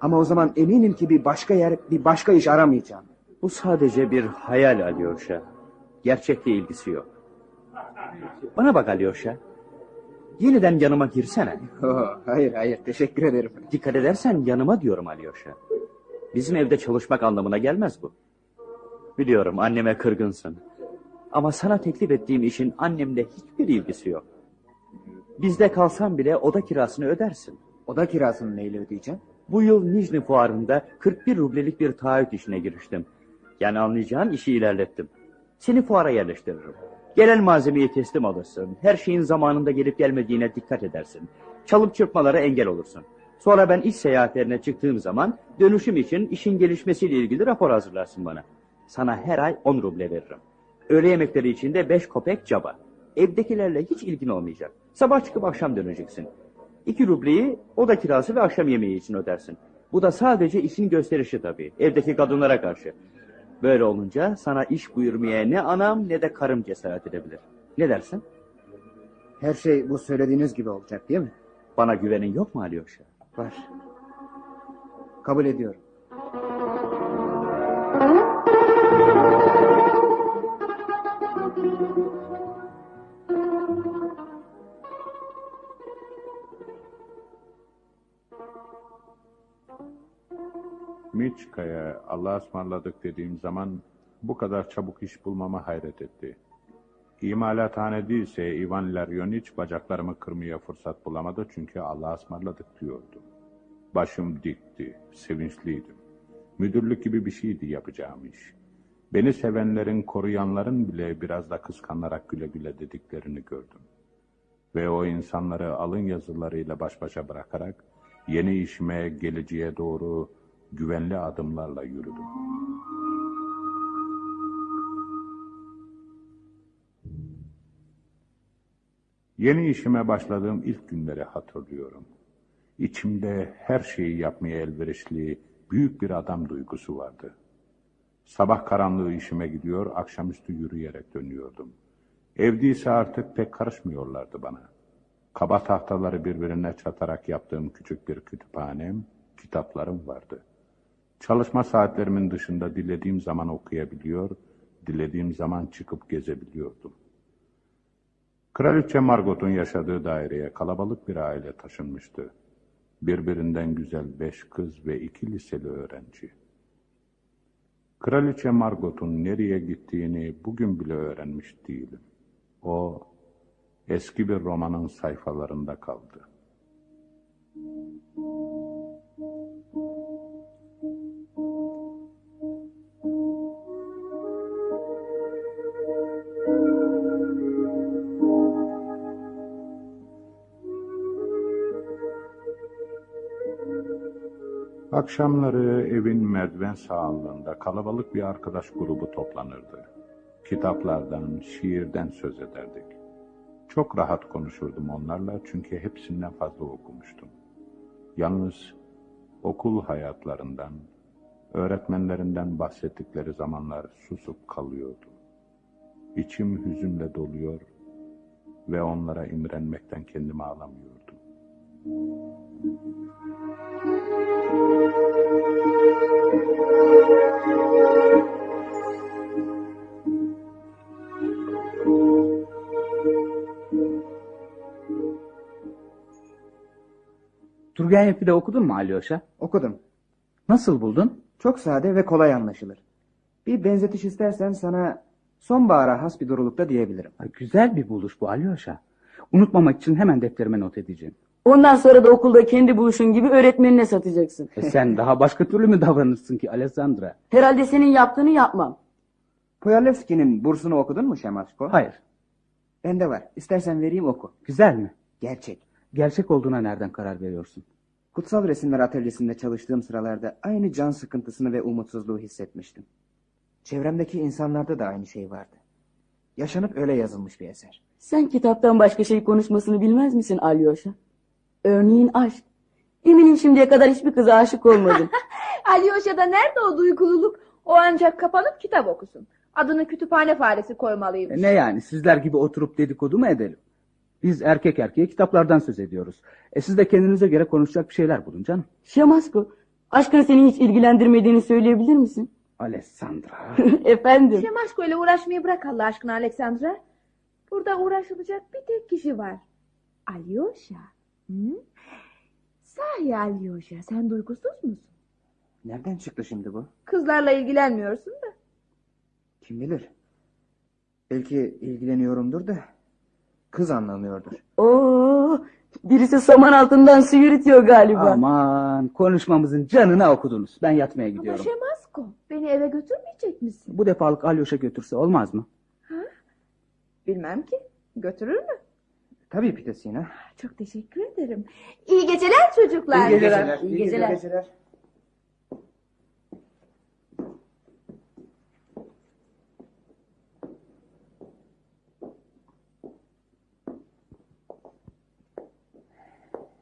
Ama o zaman eminim ki bir başka yer, bir başka iş aramayacağım. Bu sadece bir hayal Alyosha. Gerçekle ilgisi yok. Bana bak Alyosha. Yeniden yanıma girsene. Oh, hayır hayır teşekkür ederim. Dikkat edersen yanıma diyorum Alyosha. Bizim evde çalışmak anlamına gelmez bu. Biliyorum anneme kırgınsın. Ama sana teklif ettiğim işin annemle hiçbir ilgisi yok. Bizde kalsan bile oda kirasını ödersin. Oda kirasını neyle ödeyeceğim? Bu yıl Nijni fuarında 41 rublelik bir taahhüt işine giriştim. Yani anlayacağın işi ilerlettim. Seni fuara yerleştiririm. Gelen malzemeyi teslim alırsın. Her şeyin zamanında gelip gelmediğine dikkat edersin. Çalıp çırpmalara engel olursun. Sonra ben iş seyahatlerine çıktığım zaman dönüşüm için işin gelişmesiyle ilgili rapor hazırlarsın bana. Sana her ay 10 ruble veririm. Öğle yemekleri için de 5 kopek caba. Evdekilerle hiç ilgin olmayacak. Sabah çıkıp akşam döneceksin. 2 rubleyi oda kirası ve akşam yemeği için ödersin. Bu da sadece işin gösterişi tabii. Evdeki kadınlara karşı. Böyle olunca sana iş buyurmaya ne anam ne de karım cesaret edebilir. Ne dersin? Her şey bu söylediğiniz gibi olacak değil mi? Bana güvenin yok mu Alyosha? Var. Kabul ediyorum. Miçka'ya Allah'a ısmarladık dediğim zaman bu kadar çabuk iş bulmama hayret etti. İmalathane değilse Ivan Laryoniç bacaklarımı kırmaya fırsat bulamadı çünkü Allah'a ısmarladık diyordu. Başım dikti, sevinçliydim. Müdürlük gibi bir şeydi yapacağım iş. Beni sevenlerin, koruyanların bile biraz da kıskanarak güle güle dediklerini gördüm. Ve o insanları alın yazılarıyla baş başa bırakarak yeni işime, geleceğe doğru güvenli adımlarla yürüdüm. Yeni işime başladığım ilk günleri hatırlıyorum. İçimde her şeyi yapmaya elverişli büyük bir adam duygusu vardı. Sabah karanlığı işime gidiyor, akşamüstü yürüyerek dönüyordum. Evdeyse artık pek karışmıyorlardı bana. Kaba tahtaları birbirine çatarak yaptığım küçük bir kütüphanem, kitaplarım vardı. Çalışma saatlerimin dışında dilediğim zaman okuyabiliyor, dilediğim zaman çıkıp gezebiliyordum. Kraliçe Margot'un yaşadığı daireye kalabalık bir aile taşınmıştı. Birbirinden güzel beş kız ve iki liseli öğrenci. Kraliçe Margot'un nereye gittiğini bugün bile öğrenmiş değilim. O eski bir romanın sayfalarında kaldı. Akşamları evin merdiven sağlığında kalabalık bir arkadaş grubu toplanırdı. Kitaplardan, şiirden söz ederdik. Çok rahat konuşurdum onlarla çünkü hepsinden fazla okumuştum. Yalnız okul hayatlarından, öğretmenlerinden bahsettikleri zamanlar susup kalıyordum. İçim hüzünle doluyor ve onlara imrenmekten kendimi alamıyordum. Turgenev'i de okudun mu Alyoşa? Okudum. Nasıl buldun? Çok sade ve kolay anlaşılır. Bir benzetiş istersen sana sonbahara has bir durulukta diyebilirim. Güzel bir buluş bu Alyoşa. Unutmamak için hemen defterime not edeceğim. Ondan sonra da okulda kendi buluşun gibi öğretmenine satacaksın. E sen daha başka türlü mü davranırsın ki Alessandra? Herhalde senin yaptığını yapmam. Poyalevski'nin bursunu okudun mu Şemaşko? Hayır. Bende var. İstersen vereyim oku. Güzel mi? Gerçek. Gerçek olduğuna nereden karar veriyorsun? Kutsal resimler atölyesinde çalıştığım sıralarda aynı can sıkıntısını ve umutsuzluğu hissetmiştim. Çevremdeki insanlarda da aynı şey vardı. Yaşanıp öyle yazılmış bir eser. Sen kitaptan başka şey konuşmasını bilmez misin Alyosha? Örneğin aşk. Eminim şimdiye kadar hiçbir kıza aşık olmadın. Alyosha'da nerede o duykululuk? O ancak kapanıp kitap okusun. Adını kütüphane faresi koymalıymış. E ne yani sizler gibi oturup dedikodu mu edelim? Biz erkek erkeğe kitaplardan söz ediyoruz. E siz de kendinize göre konuşacak bir şeyler bulun canım. Şamasko, aşkın seni hiç ilgilendirmediğini söyleyebilir misin? Alessandra. Efendim. Şemaşko ile uğraşmayı bırak Allah aşkına Aleksandra. Burada uğraşılacak bir tek kişi var. Alyosha. Hı? Sahi Alyosha sen duygusuz musun? Nereden çıktı şimdi bu? Kızlarla ilgilenmiyorsun da. Kim bilir? Belki ilgileniyorumdur da kız anlamıyordur. Oo, birisi saman altından su yürütüyor galiba. Aman konuşmamızın canına okudunuz. Ben yatmaya Ama gidiyorum. Şemasko beni eve götürmeyecek misin? Bu defalık Alyoş'a götürse olmaz mı? Ha? Bilmem ki. Götürür mü? Tabii Pitesina. Çok teşekkür ederim. İyi geceler çocuklar. İyi geceler. İyi geceler.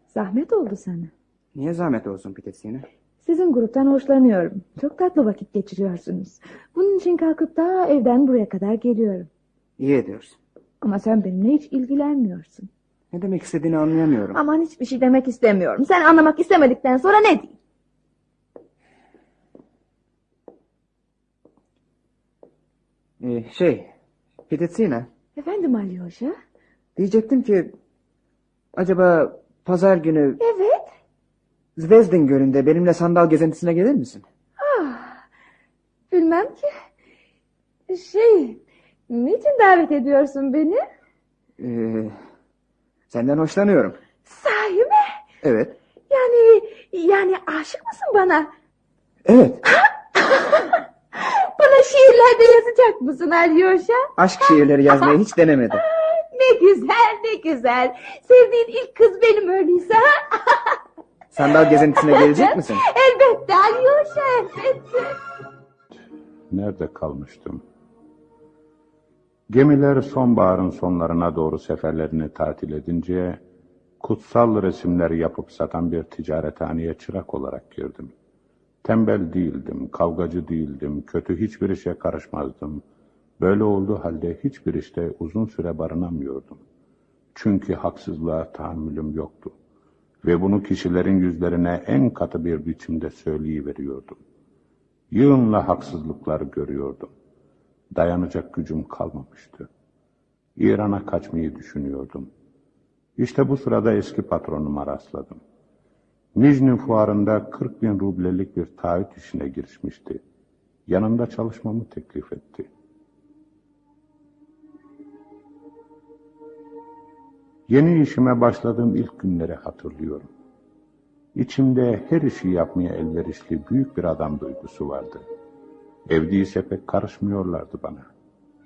Zahmet oldu sana. Niye zahmet olsun Pitesina? Sizin gruptan hoşlanıyorum. Çok tatlı vakit geçiriyorsunuz. Bunun için kalkıp daha evden buraya kadar geliyorum. İyi ediyorsun. Ama sen benimle hiç ilgilenmiyorsun. Ne demek istediğini anlayamıyorum. Aman hiçbir şey demek istemiyorum. Sen anlamak istemedikten sonra ne diyeyim? Ee, şey, Pitesina. Efendim Alyosha? Diyecektim ki acaba pazar günü Evet. Zvezdin Gölü'nde benimle sandal gezintisine gelir misin? Bilmem ki. Şey, niçin davet ediyorsun beni? Ee, senden hoşlanıyorum. Sahi mi? Evet. Yani, yani aşık mısın bana? Evet. Bana şiirlerde yazacak mısın Alyosha? Aşk şiirleri yazmayı hiç denemedim. Ne güzel, ne güzel. Sevdiğin ilk kız benim öyleyse. Sandal gezintisine gelecek misin? elbette Alyosha, elbette. Nerede kalmıştım? Gemiler sonbaharın sonlarına doğru seferlerini tatil edince kutsal resimler yapıp satan bir ticarethaneye çırak olarak girdim. Tembel değildim, kavgacı değildim, kötü hiçbir işe karışmazdım. Böyle olduğu halde hiçbir işte uzun süre barınamıyordum. Çünkü haksızlığa tahammülüm yoktu. Ve bunu kişilerin yüzlerine en katı bir biçimde söyleyiveriyordum. Yığınla haksızlıklar görüyordum. Dayanacak gücüm kalmamıştı. İran'a kaçmayı düşünüyordum. İşte bu sırada eski patronuma rastladım. Nijni fuarında 40 bin rublelik bir taahhüt işine girişmişti. Yanında çalışmamı teklif etti. Yeni işime başladığım ilk günleri hatırlıyorum. İçimde her işi yapmaya elverişli büyük bir adam duygusu vardı. Evde ise pek karışmıyorlardı bana.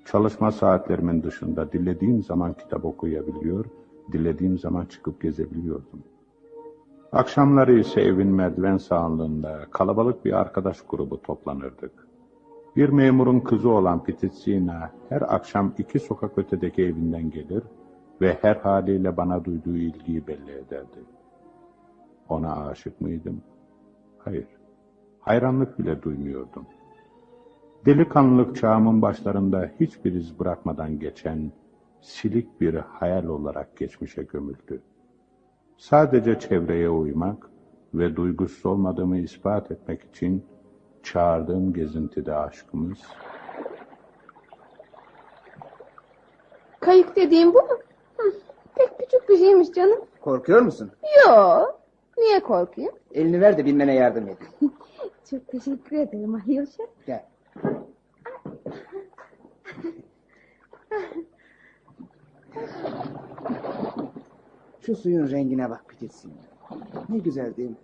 Çalışma saatlerimin dışında dilediğim zaman kitap okuyabiliyor, dilediğim zaman çıkıp gezebiliyordum. Akşamları ise evin merdiven sağlığında kalabalık bir arkadaş grubu toplanırdık. Bir memurun kızı olan Pititsina her akşam iki sokak ötedeki evinden gelir ve her haliyle bana duyduğu ilgiyi belli ederdi. Ona aşık mıydım? Hayır. Hayranlık bile duymuyordum. Delikanlılık çağımın başlarında hiçbir iz bırakmadan geçen silik bir hayal olarak geçmişe gömüldü. Sadece çevreye uymak ve duygusuz olmadığımı ispat etmek için çağırdığım gezintide aşkımız Kayık dediğim bu mu? Hı, pek küçük bir şeymiş canım. Korkuyor musun? Yo, niye korkayım? Elini ver de binmene yardım edeyim. Çok teşekkür ederim Alyosha. Gel. Şu suyun rengine bak Pititsin. Ne güzel değil mi?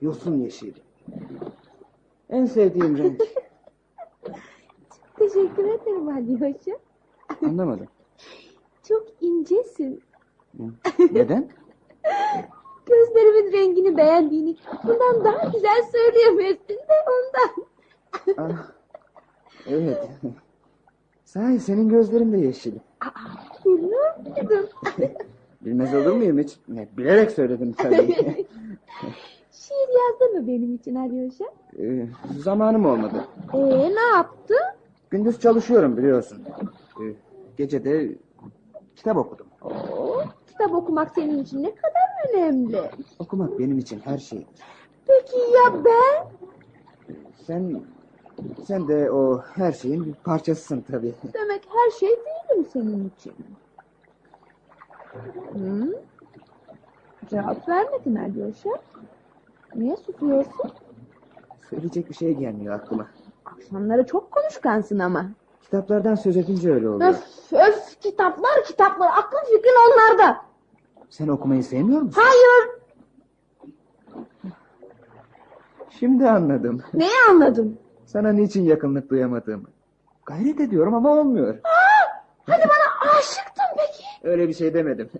Yosun yeşili. En sevdiğim renk. Teşekkür ederim Alyosha. Anlamadım. Çok incesin. Neden? Gözlerimin rengini beğendiğini bundan daha güzel söyleyemezsin de ondan. Ah, evet. Sahi senin gözlerin de yeşil. Bilmiyor muydun? Bilmez olur muyum hiç? Ne, bilerek söyledim tabii. Şiir yazdı mı benim için Alyosha? Ee, zamanım olmadı. Ee, ne yaptı? Gündüz çalışıyorum biliyorsun. Ee, gece de kitap okudum. Oo, kitap okumak senin için ne kadar önemli. Okumak benim için her şey. Peki ya ben? Sen sen de o her şeyin bir parçasısın tabii. Demek her şey değilim senin için. Hı? Cevap vermedin Alyosha. Niye susuyorsun? Söyleyecek bir şey gelmiyor aklıma. Akşamları çok konuşkansın ama. Kitaplardan söz edince öyle oluyor. Öf öf kitaplar kitaplar aklın fikrin onlarda. Sen okumayı sevmiyor musun? Hayır. Şimdi anladım. Neyi anladın? Sana niçin yakınlık duyamadığımı. Gayret ediyorum ama olmuyor. Aa, hani bana aşıktın peki. Öyle bir şey demedim.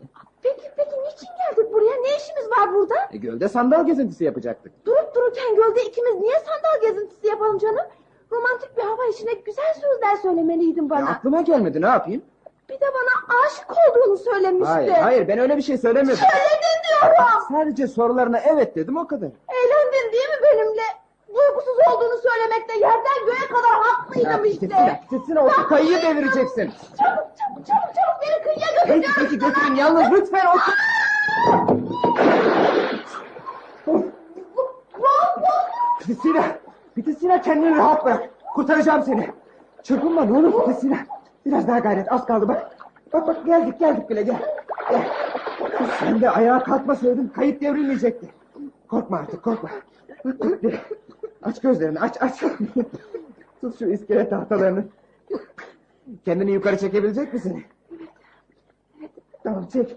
Peki peki niçin geldik buraya? Ne işimiz var burada? E, gölde sandal gezintisi yapacaktık. Durup dururken gölde ikimiz niye sandal gezintisi yapalım canım? Romantik bir hava içinde güzel sözler söylemeliydin E, bana. aklıma gelmedi ne yapayım? Bir de bana aşık olduğunu söylemişti. Hayır hayır ben öyle bir şey söylemedim. Söyledin diyorum. Sadece sorularına evet dedim o kadar. Eğlendin değil mi benimle? Duygusuz olduğunu söylemekte yerden göğe kadar haklıydım işte. Gitsene, gitsene o kayıyı devireceksin. Çabuk çabuk çabuk çabuk beni kıyıya götür. Peki peki götürün yalnız lütfen otur. Pitisina, Pitisina kendini rahat bırak. Kurtaracağım seni. Çırpınma ne olur Pitisina. Biraz daha gayret az kaldı bak. Bak bak geldik geldik bile gel. gel. Sen de ayağa kalkmasaydın kayıt devrilmeyecekti. Korkma artık korkma. Bak bak bir. Aç gözlerini aç aç. Tut şu iskele tahtalarını. Kendini yukarı çekebilecek misin? Tamam çek.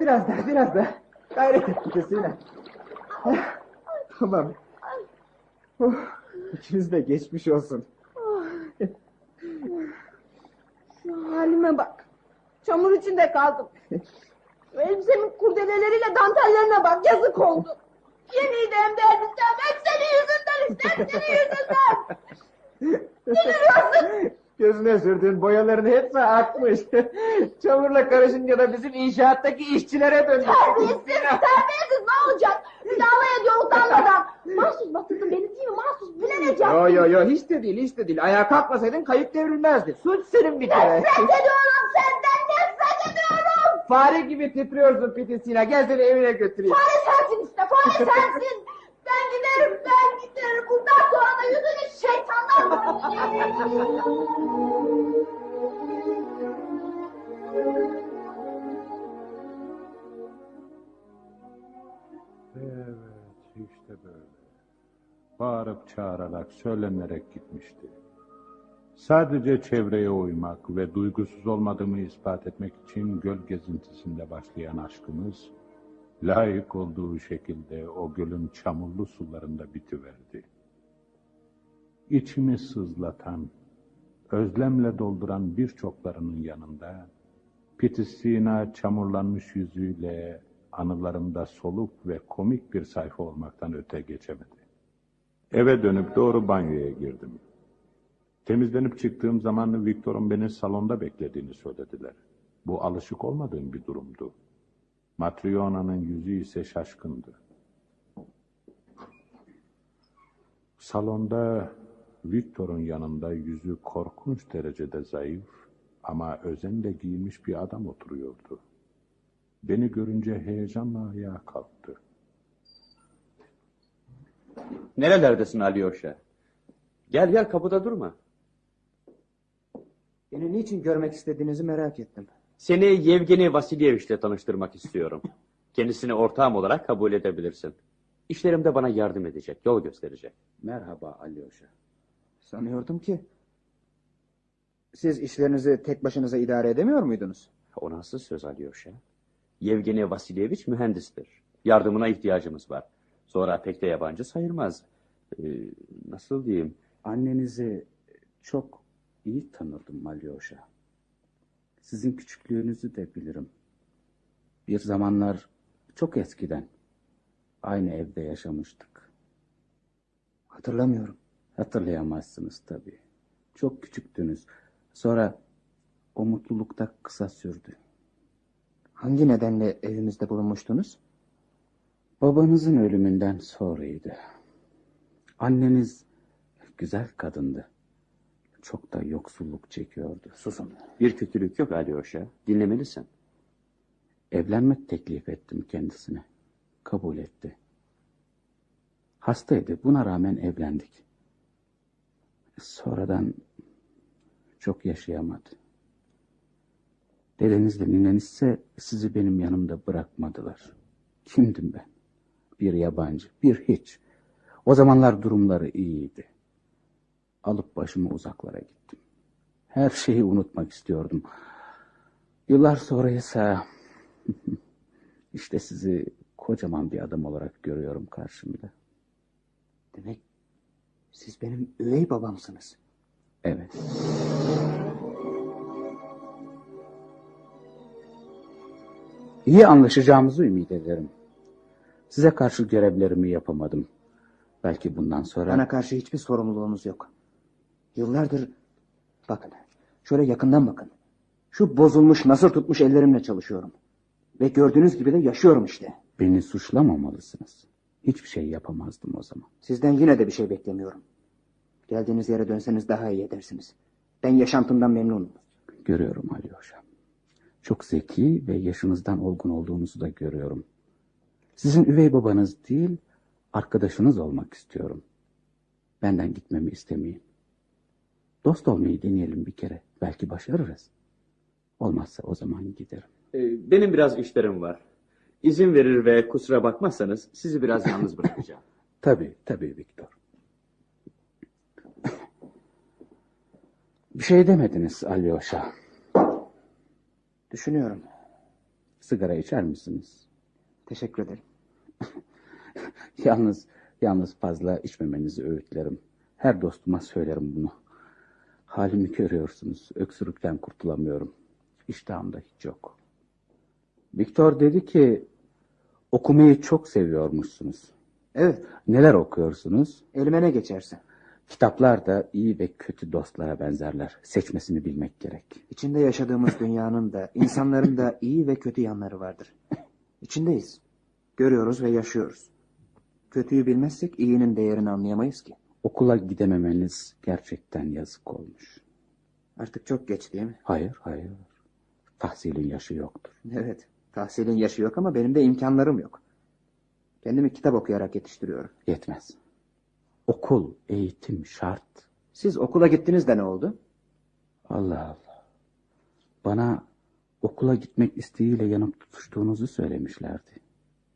Biraz daha biraz daha. Gayret et Pitesina. Tamam. Oh, de geçmiş olsun. Şu halime bak. Çamur içinde kaldım. Elbisemin kurdeleleriyle dantellerine bak. Yazık oldu. Yeniydi hem de elbisem. Hep senin yüzünden. Hep senin yüzünden. Ne gülüyorsun? Gözüne sürdüğün boyaların hepsi akmış. Çamurla karışınca da bizim inşaattaki işçilere döndü. Terbiyesiz, terbiyesiz ne olacak? Alay ediyor utanmadan. Mahsus batırdın beni değil mi? Mahsus yaptın. Yo yo yo hiç de değil hiç de değil. Ayağa kalkmasaydın kayıp devrilmezdi. Suç senin bir kere. Nefret ediyorum senden. Fare gibi titriyorsun Pitesina. Gel seni evine götüreyim. Fare sensin işte fare sensin. Ben giderim ben giderim. Bundan sonra da yüzünü şeytanlar Evet, işte böyle. Bağırıp çağırarak, söylenerek gitmişti. Sadece çevreye uymak ve duygusuz olmadığımı ispat etmek için göl gezintisinde başlayan aşkımız, layık olduğu şekilde o gölün çamurlu sularında bitiverdi. İçimi sızlatan, özlemle dolduran birçoklarının yanında, Pitisina çamurlanmış yüzüyle anılarımda soluk ve komik bir sayfa olmaktan öte geçemedi. Eve dönüp doğru banyoya girdim. Temizlenip çıktığım zaman Victor'un beni salonda beklediğini söylediler. Bu alışık olmadığım bir durumdu. Matryona'nın yüzü ise şaşkındı. Salonda Victor'un yanında yüzü korkunç derecede zayıf ama özenle giyinmiş bir adam oturuyordu. Beni görünce heyecanla ayağa kalktı. Nerelerdesin Alyosha? Gel gel kapıda durma. Beni niçin görmek istediğinizi merak ettim. Seni Yevgeni Vasilyevich'le tanıştırmak istiyorum. Kendisini ortağım olarak kabul edebilirsin. İşlerimde bana yardım edecek, yol gösterecek. Merhaba Alyosha. Sanıyordum ki siz işlerinizi tek başınıza idare edemiyor muydunuz? O nasıl söz Alyosha? Yevgeni Vasilyevich mühendistir. Yardımına ihtiyacımız var. Sonra pek de yabancı sayılmaz. Ee, nasıl diyeyim? Annenizi çok iyi tanırdım Alyosha. Sizin küçüklüğünüzü de bilirim. Bir zamanlar çok eskiden aynı evde yaşamıştık. Hatırlamıyorum. Hatırlayamazsınız tabii. Çok küçüktünüz. Sonra o mutluluk da kısa sürdü. Hangi nedenle evimizde bulunmuştunuz? Babanızın ölümünden sonraydı. Anneniz güzel kadındı. Çok da yoksulluk çekiyordu. Susun. Bir kötülük yok Alyosha. Dinlemelisin. Evlenmek teklif ettim kendisine. Kabul etti. Hastaydı. Buna rağmen evlendik. Sonradan çok yaşayamadı. Dedenizle nineniz ise sizi benim yanımda bırakmadılar. Kimdim ben? Bir yabancı, bir hiç. O zamanlar durumları iyiydi. Alıp başımı uzaklara gittim. Her şeyi unutmak istiyordum. Yıllar sonra ise işte sizi kocaman bir adam olarak görüyorum karşımda. Demek siz benim üvey babamsınız. Evet. İyi anlaşacağımızı ümit ederim. Size karşı görevlerimi yapamadım. Belki bundan sonra... Bana karşı hiçbir sorumluluğunuz yok. Yıllardır... Bakın, şöyle yakından bakın. Şu bozulmuş, nasır tutmuş ellerimle çalışıyorum. Ve gördüğünüz gibi de yaşıyorum işte. Beni suçlamamalısınız. Hiçbir şey yapamazdım o zaman. Sizden yine de bir şey beklemiyorum. Geldiğiniz yere dönseniz daha iyi edersiniz. Ben yaşantımdan memnunum. Görüyorum Alyosha. Çok zeki ve yaşınızdan olgun olduğunuzu da görüyorum. Sizin üvey babanız değil, arkadaşınız olmak istiyorum. Benden gitmemi istemeyin. Dost olmayı deneyelim bir kere. Belki başarırız. Olmazsa o zaman giderim. Ee, benim biraz işlerim var. İzin verir ve kusura bakmazsanız sizi biraz yalnız bırakacağım. Tabii, tabii Viktor. Bir şey demediniz Alyosha. Düşünüyorum. Sigara içer misiniz? Teşekkür ederim. Yalnız, yalnız fazla içmemenizi öğütlerim. Her dostuma söylerim bunu. Halimi görüyorsunuz. Öksürükten kurtulamıyorum. İştahım da hiç yok. Viktor dedi ki okumayı çok seviyormuşsunuz. Evet. Neler okuyorsunuz? Elime ne geçerse. Kitaplar da iyi ve kötü dostlara benzerler. Seçmesini bilmek gerek. İçinde yaşadığımız dünyanın da, insanların da iyi ve kötü yanları vardır. İçindeyiz. Görüyoruz ve yaşıyoruz. Kötüyü bilmezsek iyinin değerini anlayamayız ki. Okula gidememeniz gerçekten yazık olmuş. Artık çok geç değil mi? Hayır, hayır. Tahsilin yaşı yoktur. Evet. Tahsilin yaşı yok ama benim de imkanlarım yok. Kendimi kitap okuyarak yetiştiriyorum. Yetmez. Okul, eğitim şart. Siz okula gittiniz de ne oldu? Allah Allah. Bana okula gitmek isteğiyle yanıp tutuştuğunuzu söylemişlerdi.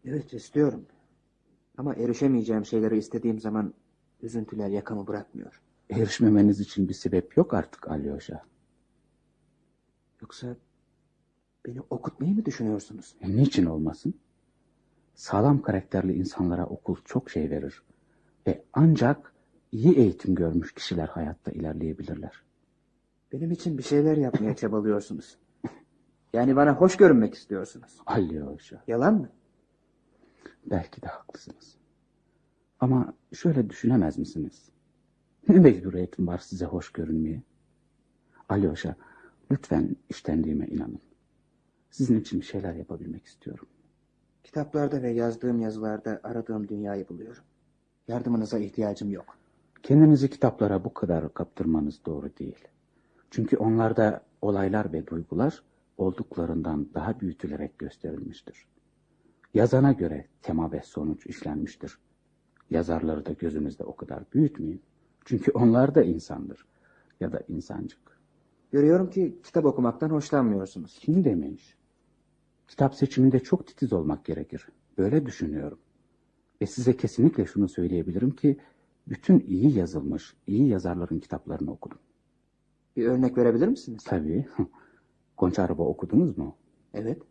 Evet istiyorum. Ama erişemeyeceğim şeyleri istediğim zaman üzüntüler yakamı bırakmıyor. Erişmemeniz için bir sebep yok artık Alyosha. Yoksa beni okutmayı mı düşünüyorsunuz? E, niçin olmasın? Sağlam karakterli insanlara okul çok şey verir. Ve ancak iyi eğitim görmüş kişiler hayatta ilerleyebilirler. Benim için bir şeyler yapmaya çabalıyorsunuz. Yani bana hoş görünmek istiyorsunuz. Alyosha. Yalan mı? Belki de haklısınız. Ama şöyle düşünemez misiniz? Ne mecburiyetim var size hoş görünmeye? Alyosha, lütfen iştendiğime inanın. Sizin için bir şeyler yapabilmek istiyorum. Kitaplarda ve yazdığım yazılarda aradığım dünyayı buluyorum. Yardımınıza ihtiyacım yok. Kendinizi kitaplara bu kadar kaptırmanız doğru değil. Çünkü onlarda olaylar ve duygular olduklarından daha büyütülerek gösterilmiştir. Yazana göre tema ve sonuç işlenmiştir. Yazarları da gözünüzde o kadar büyütmeyin. Çünkü onlar da insandır. Ya da insancık. Görüyorum ki kitap okumaktan hoşlanmıyorsunuz. Kim demiş? Kitap seçiminde çok titiz olmak gerekir. Böyle düşünüyorum. Ve size kesinlikle şunu söyleyebilirim ki bütün iyi yazılmış, iyi yazarların kitaplarını okudum. Bir örnek verebilir misiniz? Tabii. Gonçarova okudunuz mu? Evet.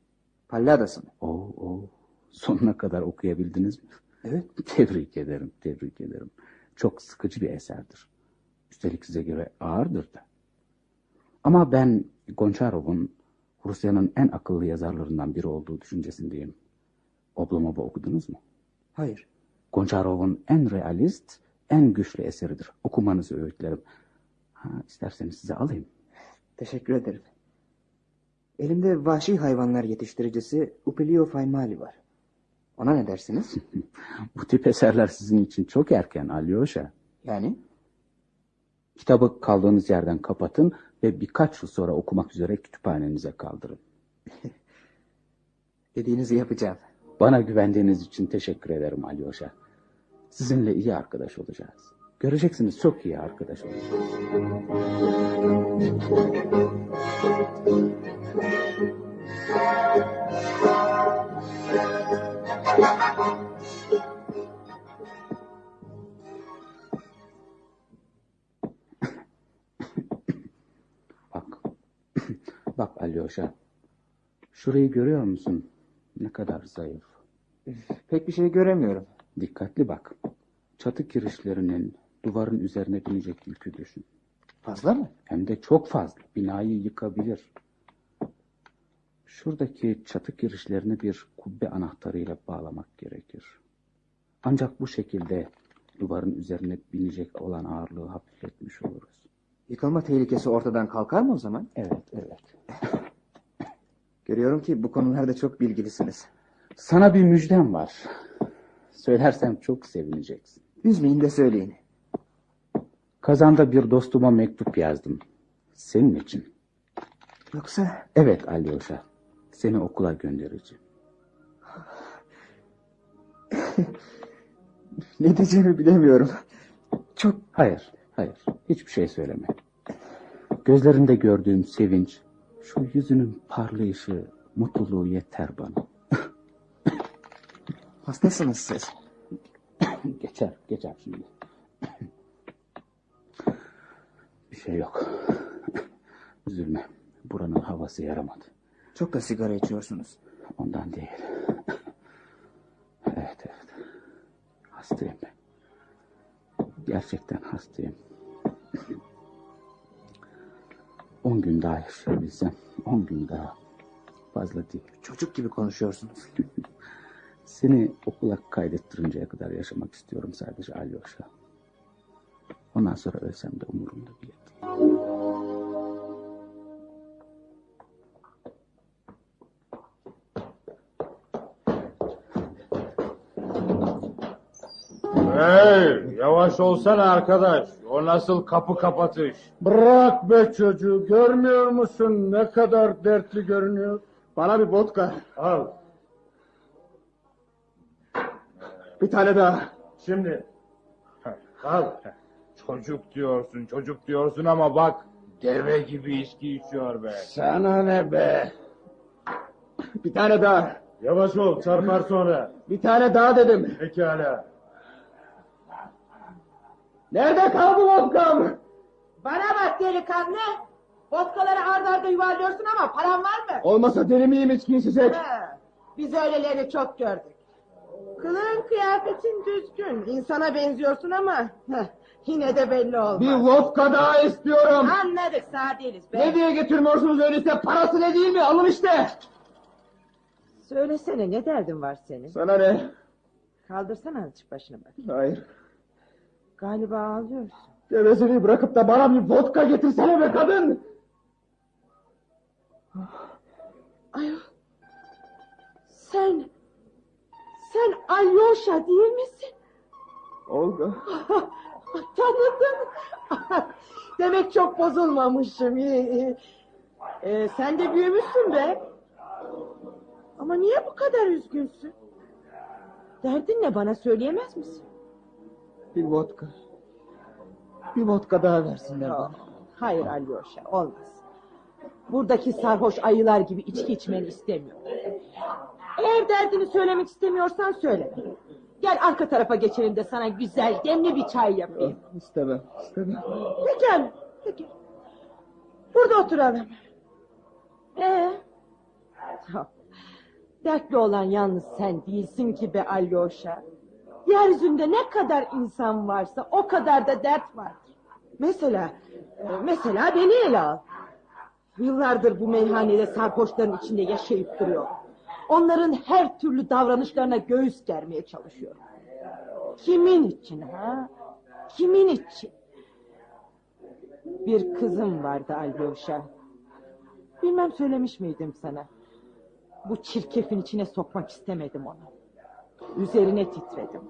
Palladas'ını. Oo, oo. Sonuna kadar okuyabildiniz mi? Evet. Tebrik ederim, tebrik ederim. Çok sıkıcı bir eserdir. Üstelik size göre ağırdır da. Ama ben Gonçarov'un Rusya'nın en akıllı yazarlarından biri olduğu düşüncesindeyim. Oblomova okudunuz mu? Hayır. Gonçarov'un en realist, en güçlü eseridir. Okumanızı öğütlerim. Ha, isterseniz size alayım. Teşekkür ederim. Elimde vahşi hayvanlar yetiştiricisi Upilio Faimali var. Ona ne dersiniz? Bu tip eserler sizin için çok erken Alyosha. Yani? Kitabı kaldığınız yerden kapatın ve birkaç yıl sonra okumak üzere kütüphanenize kaldırın. Dediğinizi yapacağım. Bana güvendiğiniz için teşekkür ederim Alyosha. Sizinle iyi arkadaş olacağız. Göreceksiniz çok iyi arkadaş olacağız. Bak. Bak Alyosha. Şurayı görüyor musun? Ne kadar zayıf. Pek bir şey göremiyorum. Dikkatli bak. Çatı kirişlerinin duvarın üzerine binecek yükü düşün. Fazla mı? Hem de çok fazla. Binayı yıkabilir. Şuradaki çatı kirişlerini bir kubbe anahtarıyla bağlamak gerekir. Ancak bu şekilde duvarın üzerine binecek olan ağırlığı hafifletmiş oluruz. Yıkılma tehlikesi ortadan kalkar mı o zaman? Evet, evet. Görüyorum ki bu konularda çok bilgilisiniz. Sana bir müjdem var. Söylersem çok sevineceksin. Üzmeyin de söyleyin. Kazanda bir dostuma mektup yazdım. Senin için. Yoksa? Evet Alyosha. Seni okula göndereceğim. ne diyeceğimi bilemiyorum. Çok... Hayır, hayır. Hiçbir şey söyleme. Gözlerinde gördüğüm sevinç, şu yüzünün parlayışı, mutluluğu yeter bana. Hastasınız siz. geçer, geçer şimdi. Bir şey yok. Üzülme. Buranın havası yaramadı. Çok da sigara içiyorsunuz. Ondan değil. Evet evet. Hastayım ben. Gerçekten hastayım. On gün daha yaşayabilsem. On gün daha. Fazla değil. Çocuk gibi konuşuyorsunuz. Seni okula kaydettirinceye kadar yaşamak istiyorum sadece Alyosha. Ondan sonra ölsem de umurumda bile değil. Hey, yavaş olsana arkadaş. O nasıl kapı kapatış? Bırak be çocuğu. Görmüyor musun ne kadar dertli görünüyor? Bana bir vodka. Al. Bir tane daha. Şimdi. Al. Çocuk diyorsun, çocuk diyorsun ama bak deve gibi içki içiyor be. Sana ne be? Bir tane daha. Yavaş ol, çarpar sonra. Bir tane daha dedim. Pekala. Nerede kaldı vodkam? Bana bak delikanlı. Vodkaları arda arda yuvarlıyorsun ama paran var mı? Olmasa deli miyim içki içecek? Ha, biz öyleleri çok gördük. Kılığın kıyafetin düzgün. İnsana benziyorsun ama heh, yine de belli olmaz. Bir vodka daha istiyorum. Anladık sağ değiliz be. Ne diye getirmiyorsunuz öyleyse parası ne değil mi? Alın işte. Söylesene ne derdin var senin? Sana ne? Kaldırsana azıcık başını bak. Hayır. Galiba ağlıyorsun. Gevezeliği bırakıp da bana bir vodka getirsene be kadın. Ay, sen, sen Alyosha değil misin? Olga. Tanıdım. Demek çok bozulmamışım. Ee, sen de büyümüşsün be. Ama niye bu kadar üzgünsün? Derdin ne bana söyleyemez misin? Bir vodka. Bir vodka daha versinler bana. Hayır Alyosha olmaz. Buradaki sarhoş ayılar gibi içki içmeni istemiyorum. Eğer derdini söylemek istemiyorsan söyle. Gel arka tarafa geçelim de sana güzel demli bir çay yapayım. İstemem. istemem. Peki, peki. Burada oturalım. Ee? Dertli olan yalnız sen değilsin ki be Alyosha. Yeryüzünde ne kadar insan varsa o kadar da dert vardır. Mesela, mesela beni ele al. Yıllardır bu meyhanede sarhoşların içinde yaşayıp duruyorum. Onların her türlü davranışlarına göğüs germeye çalışıyorum. Kimin için ha? Kimin için? Bir kızım vardı Alyosha. Bilmem söylemiş miydim sana. Bu çirkefin içine sokmak istemedim onu. Üzerine titredim.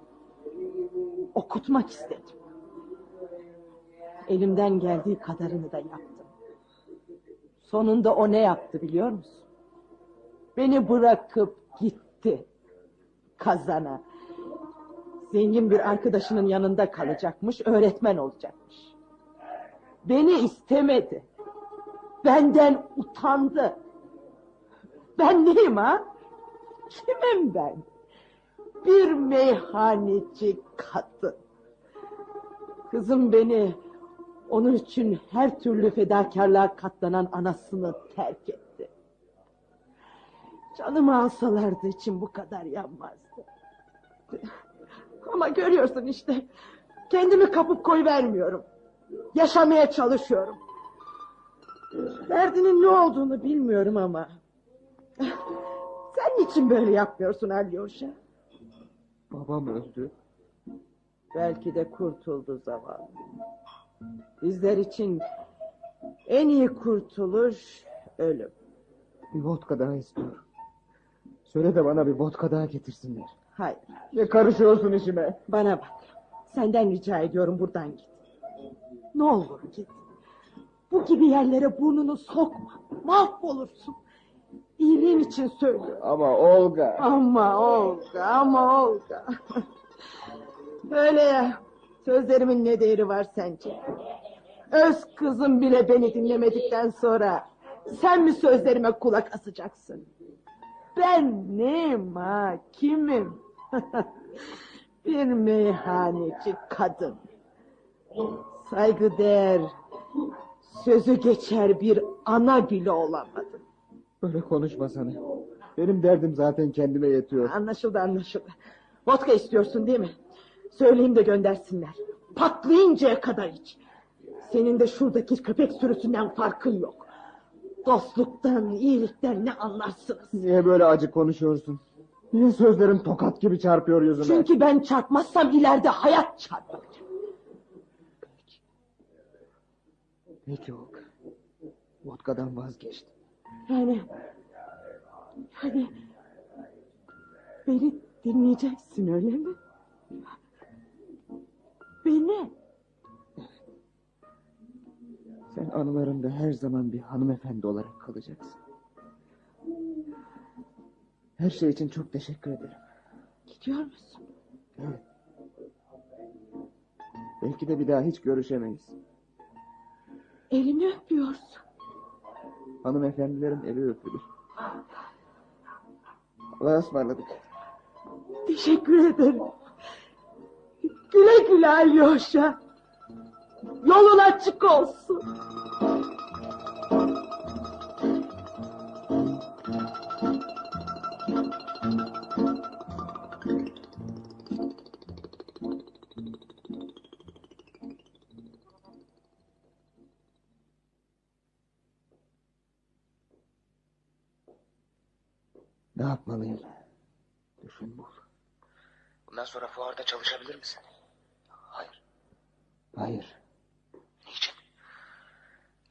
Okutmak istedim. Elimden geldiği kadarını da yaptım. Sonunda o ne yaptı biliyor musun? Beni bırakıp gitti. Kazana. Zengin bir arkadaşının yanında kalacakmış, öğretmen olacakmış. Beni istemedi. Benden utandı. Ben neyim ha? Kimim ben? Bir meyhaneci kadın. Kızım beni onun için her türlü fedakarlığa katlanan anasını terk etti. Canımı alsalardı için bu kadar yanmazdı. Ama görüyorsun işte kendimi kapıp koy vermiyorum. Yaşamaya çalışıyorum. Derdinin ne olduğunu bilmiyorum ama. Sen niçin böyle yapmıyorsun Alyosha? Babam öldü. Belki de kurtuldu zavallı. Bizler için en iyi kurtuluş ölüm. Bir vodka daha istiyorum. Söyle de bana bir vodka daha getirsinler. Hayır. Ne karışıyorsun işime? Bana bak. Senden rica ediyorum buradan git. Ne olur git. Bu gibi yerlere burnunu sokma. Mahvolursun. İyiliğin için söylüyorum. Ama Olga. Ama Olga, ama Olga. Böyle ya. Sözlerimin ne değeri var sence? Öz kızım bile beni dinlemedikten sonra sen mi sözlerime kulak asacaksın? Ben neyim ha? Kimim? Bir meyhaneci kadın. Saygıdeğer, Sözü geçer bir ana bile olamadın. Böyle konuşma sana. Benim derdim zaten kendime yetiyor. Anlaşıldı anlaşıldı. Vodka istiyorsun değil mi? Söyleyeyim de göndersinler. Patlayıncaya kadar iç. Senin de şuradaki köpek sürüsünden farkın yok. Dostluktan, iyilikten ne anlarsınız? Niye böyle acı konuşuyorsun? Niye sözlerin tokat gibi çarpıyor yüzüme? Çünkü ben çarpmazsam ileride hayat çarpar. Peki Hulk. Vodkadan vazgeçtim. Yani... Yani... Beni dinleyeceksin öyle mi? Beni. Sen anılarımda her zaman bir hanımefendi olarak kalacaksın. Her şey için çok teşekkür ederim. Gidiyor musun? Evet. Belki de bir daha hiç görüşemeyiz. Elimi öpüyorsun. Hanımefendilerin eli öpülür. Allah'a ısmarladık. Teşekkür ederim. Güle güle Alyosha. Yolun açık olsun. Ne yapmalıyım? Düşün bul. Bundan sonra fuarda çalışabilir misin? Hayır. Hayır. Niçin?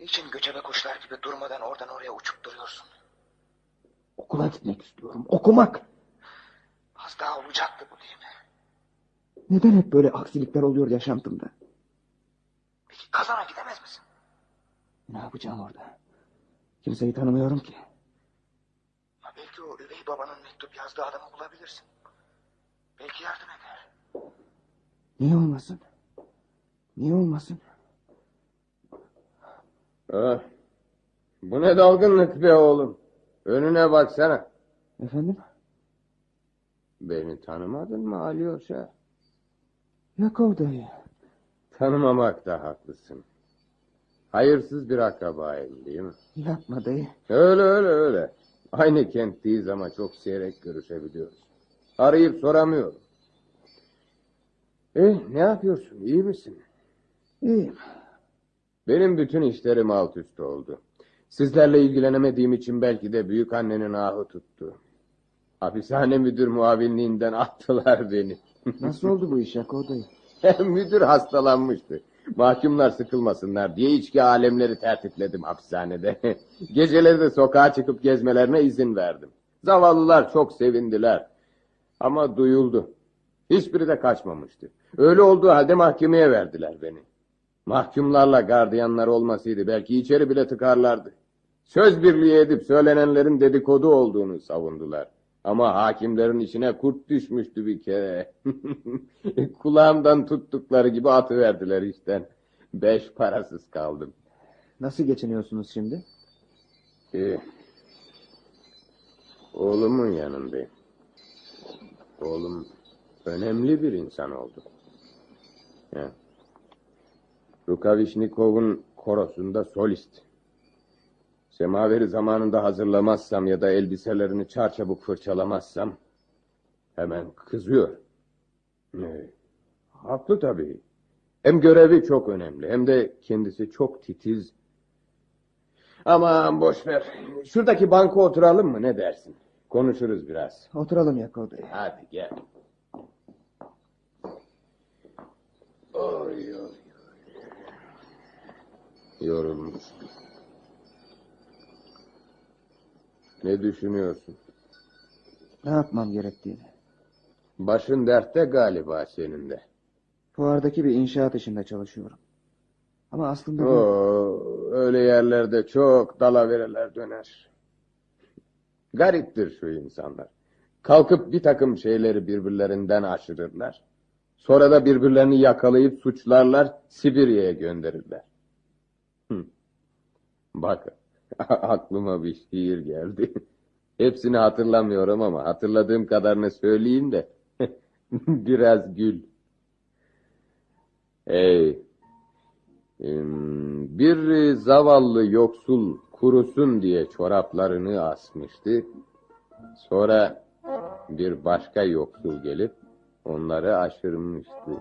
Niçin göçebe kuşlar gibi durmadan oradan oraya uçup duruyorsun? Okula gitmek istiyorum. Okumak. Az daha olacaktı bu değil mi? Neden hep böyle aksilikler oluyor yaşantımda? Peki kazana gidemez misin? Ne yapacağım orada? Kimseyi tanımıyorum ki. Ha, belki o üvey babanın mektup yazdığı adamı bulabilirsin. Belki yardım eder. Niye olmasın? Niye olmasın? Ah, bu ne dalgınlık be oğlum. Önüne baksana. Efendim? Beni tanımadın mı Alyosha? Yakov dayı. Tanımamakta haklısın. Hayırsız bir akrabayım değil mi? Yapma dayı. Öyle öyle öyle. Aynı kentteyiz ama çok seyrek görüşebiliyoruz. Arayıp soramıyorum. Eh, ne yapıyorsun? İyi misin? İyiyim. Benim bütün işlerim alt üst oldu. Sizlerle ilgilenemediğim için belki de büyük annenin ahı tuttu. Hapishane müdür muavinliğinden attılar beni. Nasıl oldu bu iş Yakov dayı? müdür hastalanmıştı. Mahkumlar sıkılmasınlar diye içki alemleri tertipledim hapishanede. Geceleri de sokağa çıkıp gezmelerine izin verdim. Zavallılar çok sevindiler. Ama duyuldu. Hiçbiri de kaçmamıştı. Öyle olduğu halde mahkemeye verdiler beni. Mahkumlarla gardiyanlar olmasaydı belki içeri bile tıkarlardı. Söz birliği edip söylenenlerin dedikodu olduğunu savundular. Ama hakimlerin içine kurt düşmüştü bir kere. Kulağımdan tuttukları gibi atıverdiler işten. Beş parasız kaldım. Nasıl geçiniyorsunuz şimdi? Ee, oğlumun yanındayım. Oğlum önemli bir insan oldu. Rukavişnikov'un korosunda solist. Semaveri zamanında hazırlamazsam ya da elbiselerini çarçabuk fırçalamazsam hemen kızıyor. Ee, haklı tabii. Hem görevi çok önemli hem de kendisi çok titiz. Aman boş ver. Şuradaki banka oturalım mı ne dersin? Konuşuruz biraz. Oturalım Yakov dayı. Hadi gel. Oy, oy. Yorulmuş. Ne düşünüyorsun? Ne yapmam gerektiğini. Başın dertte galiba senin de. Fuardaki bir inşaat işinde çalışıyorum. Ama aslında... Oo, öyle yerlerde çok dalavereler döner. Gariptir şu insanlar. Kalkıp bir takım şeyleri birbirlerinden aşırırlar. Sonra da birbirlerini yakalayıp suçlarlar, Sibirya'ya gönderirler. Hı. Bak, aklıma bir şiir geldi. Hepsini hatırlamıyorum ama hatırladığım kadarını söyleyeyim de biraz gül. Hey, Bir zavallı yoksul kurusun diye çoraplarını asmıştı. Sonra bir başka yoksul gelip onları aşırmıştı.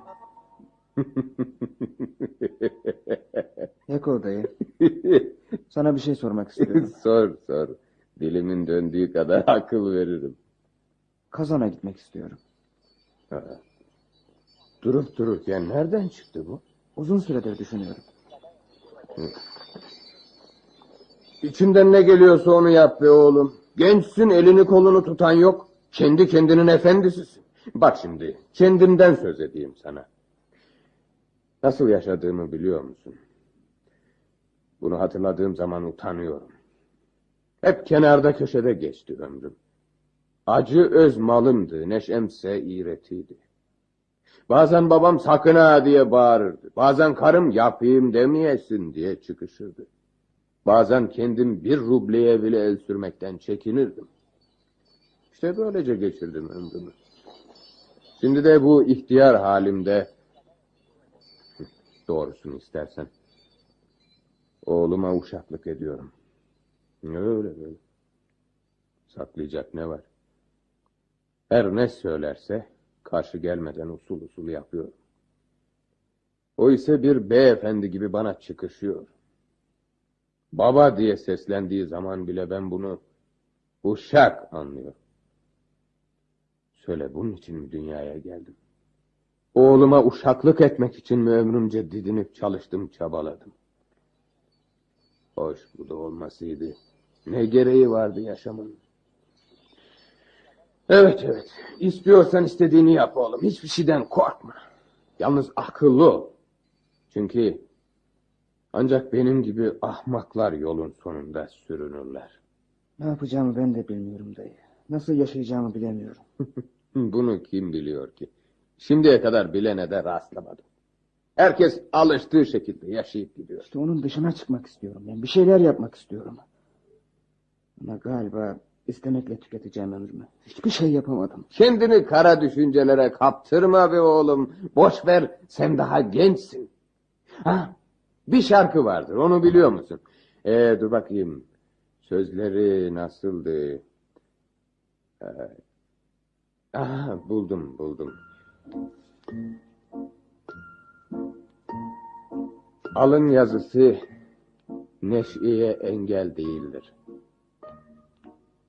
Yeko dayı. Sana bir şey sormak istiyorum. sor sor. Dilimin döndüğü kadar akıl veririm. Kazana gitmek istiyorum. Ha. Durup dururken nereden çıktı bu? Uzun süredir düşünüyorum. Hı. İçinden ne geliyorsa onu yap be oğlum. Gençsin elini kolunu tutan yok. Kendi kendinin efendisisin. Bak şimdi kendimden söz edeyim sana. Nasıl yaşadığımı biliyor musun? Bunu hatırladığım zaman utanıyorum. Hep kenarda köşede geçti ömrüm. Acı öz malımdı, neşemse iğretiydi. Bazen babam sakın ha diye bağırırdı. Bazen karım yapayım demeyesin diye çıkışırdı. Bazen kendim bir rubleye bile el sürmekten çekinirdim. İşte böylece geçirdim ömrümü. Şimdi de bu ihtiyar halimde doğrusunu istersen oğluma uşaklık ediyorum. Öyle böyle. Saklayacak ne var? Her ne söylerse karşı gelmeden usul usul yapıyorum. O ise bir beyefendi gibi bana çıkışıyor. Baba diye seslendiği zaman bile ben bunu uşak anlıyorum. Söyle bunun için mi dünyaya geldim? Oğluma uşaklık etmek için mi ömrümce didinip çalıştım, çabaladım? Hoş bu da olmasıydı. Ne gereği vardı yaşamın? Evet evet. İstiyorsan istediğini yap oğlum. Hiçbir şeyden korkma. Yalnız akıllı ol. Çünkü ancak benim gibi ahmaklar yolun sonunda sürünürler. Ne yapacağımı ben de bilmiyorum dayı. Nasıl yaşayacağımı bilemiyorum. Bunu kim biliyor ki? Şimdiye kadar bilene de rastlamadım. Herkes alıştığı şekilde yaşayıp gidiyor. İşte onun dışına çıkmak istiyorum. Ben bir şeyler yapmak istiyorum. Ama galiba istemekle tüketeceğim ömrümü. Hiçbir şey yapamadım. Kendini kara düşüncelere kaptırma be oğlum. Boş ver sen daha gençsin. Ha, bir şarkı vardır onu biliyor musun? Ee, dur bakayım. Sözleri nasıldı? Ee, aha, buldum buldum. Alın yazısı neşeye engel değildir.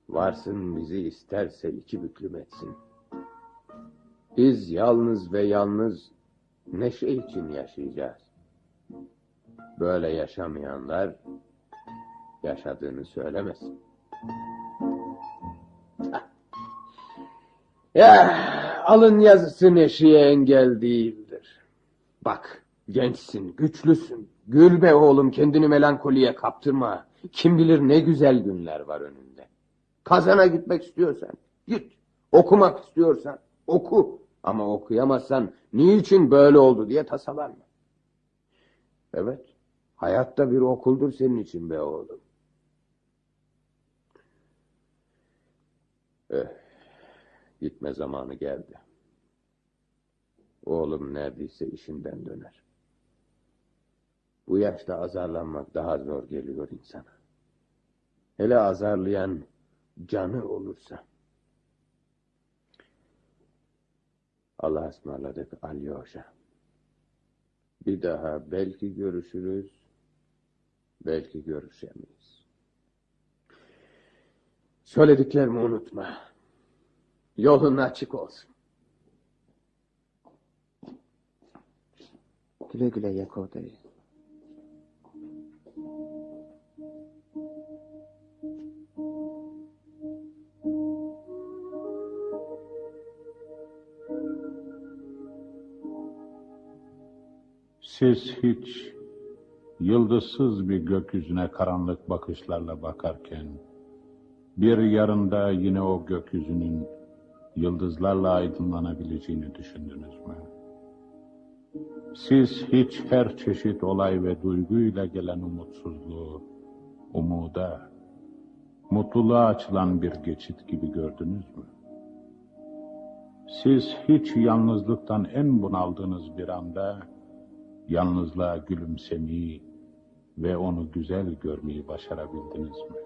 Varsın bizi isterse iki büklüm etsin. Biz yalnız ve yalnız neşe için yaşayacağız. Böyle yaşamayanlar yaşadığını söylemesin. Ya alın yazısı neşeye engel değildir. Bak gençsin, güçlüsün. Gül be oğlum kendini melankoliye kaptırma. Kim bilir ne güzel günler var önünde. Kazana gitmek istiyorsan git. Okumak istiyorsan oku. Ama okuyamazsan niçin böyle oldu diye tasalanma. Evet, hayatta bir okuldur senin için be oğlum. Eh, gitme zamanı geldi. Oğlum neredeyse işinden döner. Bu yaşta azarlanmak daha zor geliyor insana. Hele azarlayan canı olursa. Allah'a ısmarladık Alyosha. Bir daha belki görüşürüz, belki görüşemeyiz. Söylediklerimi unutma. Yolun açık olsun. Güle güle Yakov dayı. Siz hiç yıldızsız bir gökyüzüne karanlık bakışlarla bakarken, bir yarında yine o gökyüzünün yıldızlarla aydınlanabileceğini düşündünüz mü? Siz hiç her çeşit olay ve duyguyla gelen umutsuzluğu, umuda, mutluluğa açılan bir geçit gibi gördünüz mü? Siz hiç yalnızlıktan en bunaldığınız bir anda Yalnızlığa gülümsemeyi ve onu güzel görmeyi başarabildiniz mi?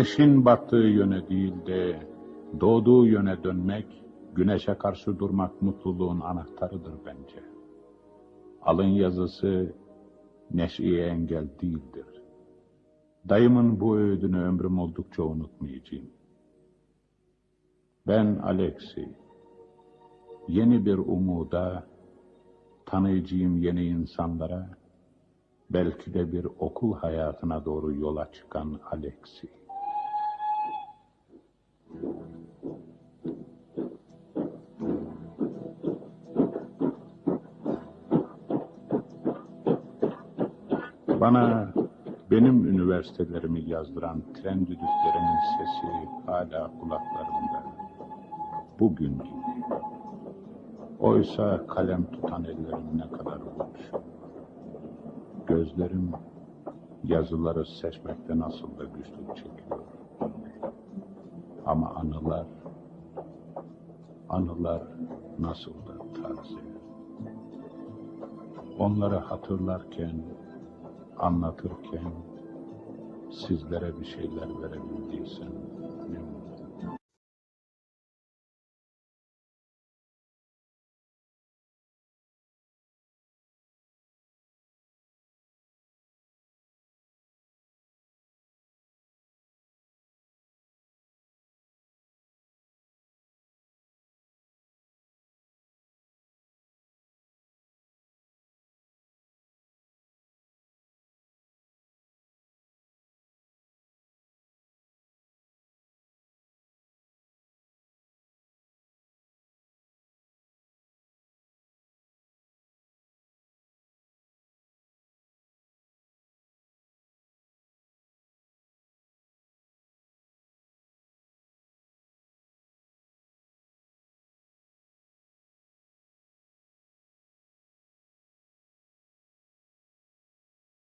Güneşin battığı yöne değil de doğduğu yöne dönmek, güneşe karşı durmak mutluluğun anahtarıdır bence. Alın yazısı neşiye engel değildir. Dayımın bu öğüdünü ömrüm oldukça unutmayacağım. Ben Alexi. Yeni bir umuda, tanıyacağım yeni insanlara, belki de bir okul hayatına doğru yola çıkan Alexi. Bana benim üniversitelerimi yazdıran tren düdüklerimin sesi hala kulaklarımda. Bugün gibi. Oysa kalem tutan ellerim ne kadar uyuşuyor. Gözlerim yazıları seçmekte nasıl da güçlük çekiyor. Ama anılar, anılar nasıl da taze. Onları hatırlarken, anlatırken sizlere bir şeyler verebildiysem.